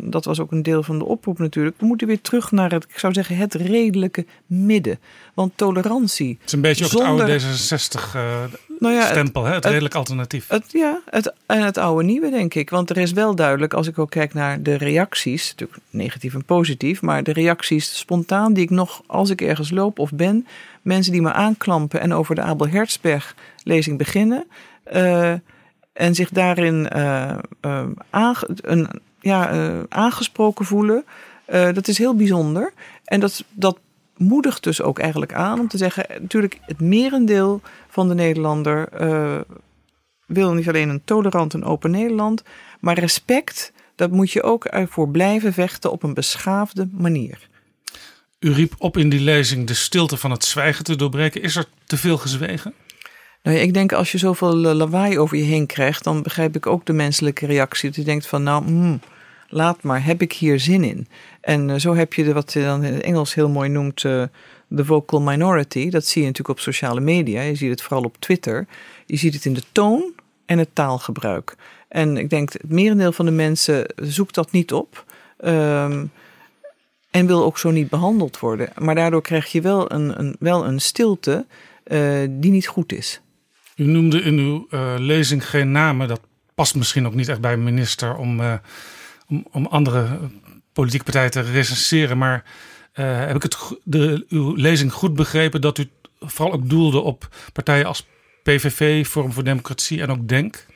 dat was ook een deel van de oproep natuurlijk, we moeten weer terug naar het, ik zou zeggen, het redelijke midden. Want tolerantie. Het is een beetje zonder, ook het oude D66 nou ja, stempel, het, hè? het redelijk het, alternatief. Het, ja, het, en het oude nieuwe, denk ik. Want er is wel duidelijk, als ik ook kijk naar de reacties, natuurlijk negatief en positief, maar de reacties spontaan die ik nog, als ik ergens loop of ben, mensen die me aanklampen en over de Abel Herzberg lezing beginnen. Uh, en zich daarin uh, uh, aange, een, ja, aangesproken voelen. dat is heel bijzonder. En dat, dat moedigt dus ook eigenlijk aan om te zeggen: natuurlijk, het merendeel van de Nederlander uh, wil niet alleen een tolerant en open Nederland, maar respect dat moet je ook voor blijven vechten op een beschaafde manier. U riep op in die lezing de stilte van het zwijgen te doorbreken. Is er te veel gezwegen? Nou ja, ik denk als je zoveel lawaai over je heen krijgt, dan begrijp ik ook de menselijke reactie. Dat je denkt van nou, mm, laat maar, heb ik hier zin in? En uh, zo heb je wat je dan in het Engels heel mooi noemt, uh, de vocal minority. Dat zie je natuurlijk op sociale media. Je ziet het vooral op Twitter. Je ziet het in de toon en het taalgebruik. En ik denk het merendeel van de mensen zoekt dat niet op. Um, en wil ook zo niet behandeld worden. Maar daardoor krijg je wel een, een wel een stilte uh, die niet goed is. U noemde in uw uh, lezing geen namen. Dat past misschien ook niet echt bij een minister om, om, om andere politieke partijen te recenseren. Maar heb ik het, de, uw lezing goed begrepen dat u vooral ook doelde op partijen als PVV, Forum voor Democratie en ook DENK?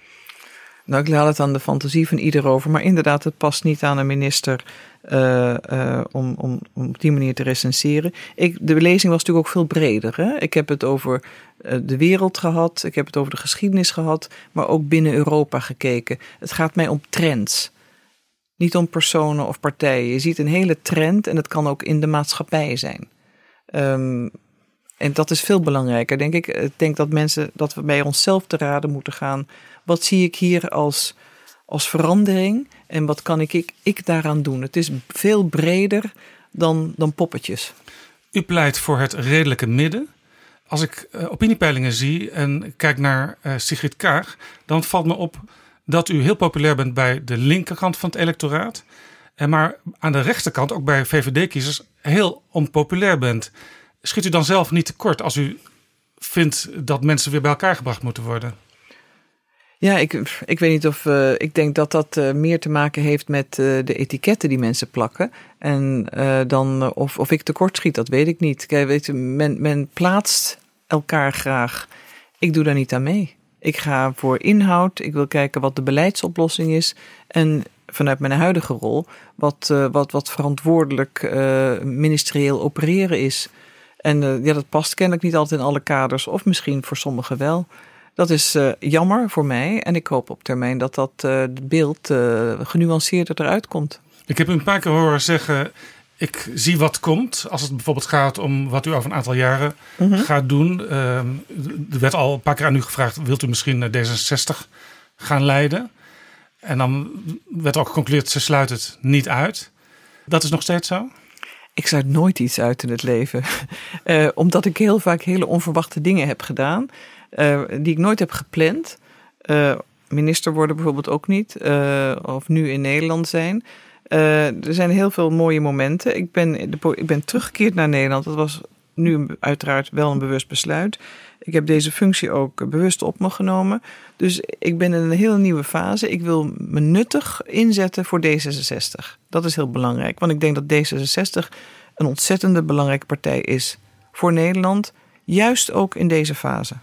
Nou, ik laat het aan de fantasie van ieder over. Maar inderdaad, het past niet aan een minister uh, uh, om, om, om op die manier te recenseren. Ik, de lezing was natuurlijk ook veel breder. Hè? Ik heb het over de wereld gehad, ik heb het over de geschiedenis gehad, maar ook binnen Europa gekeken. Het gaat mij om trends. Niet om personen of partijen. Je ziet een hele trend en dat kan ook in de maatschappij zijn. Um, en dat is veel belangrijker, denk ik. Ik denk dat mensen dat we bij onszelf te raden moeten gaan. Wat zie ik hier als, als verandering en wat kan ik, ik, ik daaraan doen? Het is veel breder dan, dan poppetjes. U pleit voor het redelijke midden. Als ik uh, opiniepeilingen zie en kijk naar uh, Sigrid Kaag, dan valt me op dat u heel populair bent bij de linkerkant van het electoraat. En maar aan de rechterkant, ook bij VVD-kiezers, heel onpopulair bent. Schiet u dan zelf niet tekort als u vindt dat mensen weer bij elkaar gebracht moeten worden? Ja, ik, ik weet niet of. Uh, ik denk dat dat uh, meer te maken heeft met de etiketten die mensen plakken. En dan of, of ik tekort schiet, dat weet ik niet. Kijk, weet men, men plaatst elkaar graag. Ik doe daar niet aan mee. Ik ga voor inhoud. Ik wil kijken wat de beleidsoplossing is. En vanuit mijn huidige rol, wat, wat, wat verantwoordelijk ministerieel opereren is. En ja, dat past kennelijk niet altijd in alle kaders, of misschien voor sommigen wel. Dat is uh, jammer voor mij. En ik hoop op termijn dat dat uh, beeld uh, genuanceerder eruit komt. Ik heb een paar keer horen zeggen. Ik zie wat komt. Als het bijvoorbeeld gaat om wat u over een aantal jaren mm -hmm. gaat doen. Uh, er werd al een paar keer aan u gevraagd. Wilt u misschien naar D66 gaan leiden? En dan werd ook geconcludeerd. Ze sluit het niet uit. Dat is nog steeds zo? Ik sluit nooit iets uit in het leven. *laughs* omdat ik heel vaak hele onverwachte dingen heb gedaan. Uh, die ik nooit heb gepland. Uh, minister worden bijvoorbeeld ook niet. Of nu in Nederland zijn. Er zijn heel veel mooie momenten. Ik ben, ik ben teruggekeerd naar Nederland. Dat was nu uiteraard wel een bewust besluit. Ik heb deze functie ook bewust op me genomen. Dus ik ben in een heel nieuwe fase. Ik wil me nuttig inzetten voor D66. Dat is heel belangrijk. Want ik denk dat D66 een ontzettende belangrijke partij is voor Nederland. Juist ook in deze fase.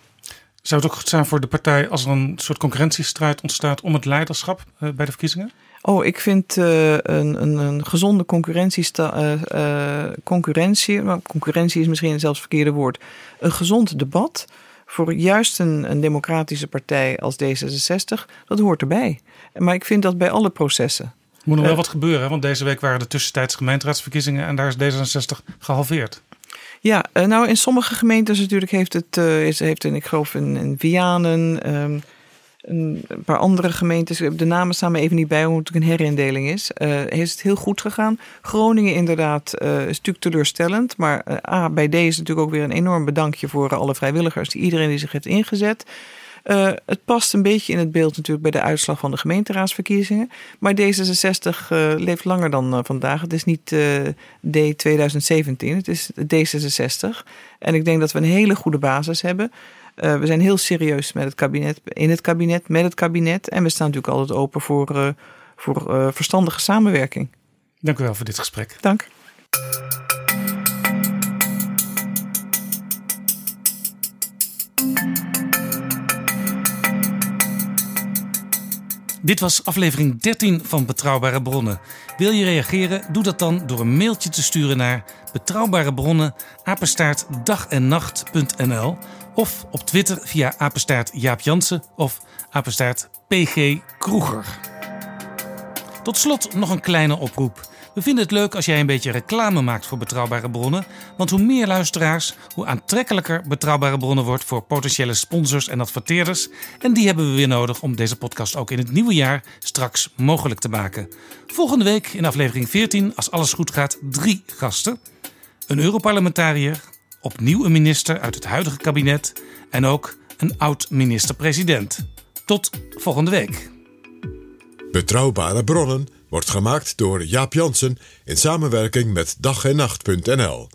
Zou het ook goed zijn voor de partij als er een soort concurrentiestrijd ontstaat om het leiderschap uh, bij de verkiezingen? Oh, ik vind uh, een, een, een, gezonde concurrentie, uh, concurrentie, maar concurrentie is misschien zelfs het verkeerde woord, een gezond debat voor juist een, een democratische partij als D66, dat hoort erbij. Maar ik vind dat bij alle processen. Moet nog wel wat gebeuren, want deze week waren de tussentijds gemeenteraadsverkiezingen en daar is D66 gehalveerd. Ja, nou in sommige gemeentes natuurlijk heeft het, is, heeft een, ik geloof in, in Vianen, um, een paar andere gemeentes, de namen staan me even niet bij, omdat het een herindeling is, uh, is het heel goed gegaan. Groningen inderdaad uh, is natuurlijk teleurstellend, maar A, bij deze natuurlijk ook weer een enorm bedankje voor alle vrijwilligers, iedereen die zich heeft ingezet. Uh, het past een beetje in het beeld natuurlijk bij de uitslag van de gemeenteraadsverkiezingen. Maar D66 uh, leeft langer dan uh, vandaag. Het is niet D 2017, het is D66. En ik denk dat we een hele goede basis hebben. We zijn heel serieus met het kabinet, in het kabinet, met het kabinet. En we staan natuurlijk altijd open voor, voor verstandige samenwerking. Dank u wel voor dit gesprek. Dank. Dit was aflevering 13 van Betrouwbare Bronnen. Wil je reageren? Doe dat dan door een mailtje te sturen naar betrouwbare bronnen apenstaart nacht.nl of op Twitter via apenstaart Jaap Jansen of apenstaart PG Kroeger. Tot slot nog een kleine oproep. We vinden het leuk als jij een beetje reclame maakt voor betrouwbare bronnen. Want hoe meer luisteraars, hoe aantrekkelijker betrouwbare bronnen wordt voor potentiële sponsors en adverteerders. En die hebben we weer nodig om deze podcast ook in het nieuwe jaar straks mogelijk te maken. Volgende week in aflevering 14, als alles goed gaat, drie gasten. Een Europarlementariër, opnieuw een minister uit het huidige kabinet en ook een oud minister-president. Tot volgende week. Betrouwbare bronnen wordt gemaakt door Jaap Jansen in samenwerking met dag en nacht.nl.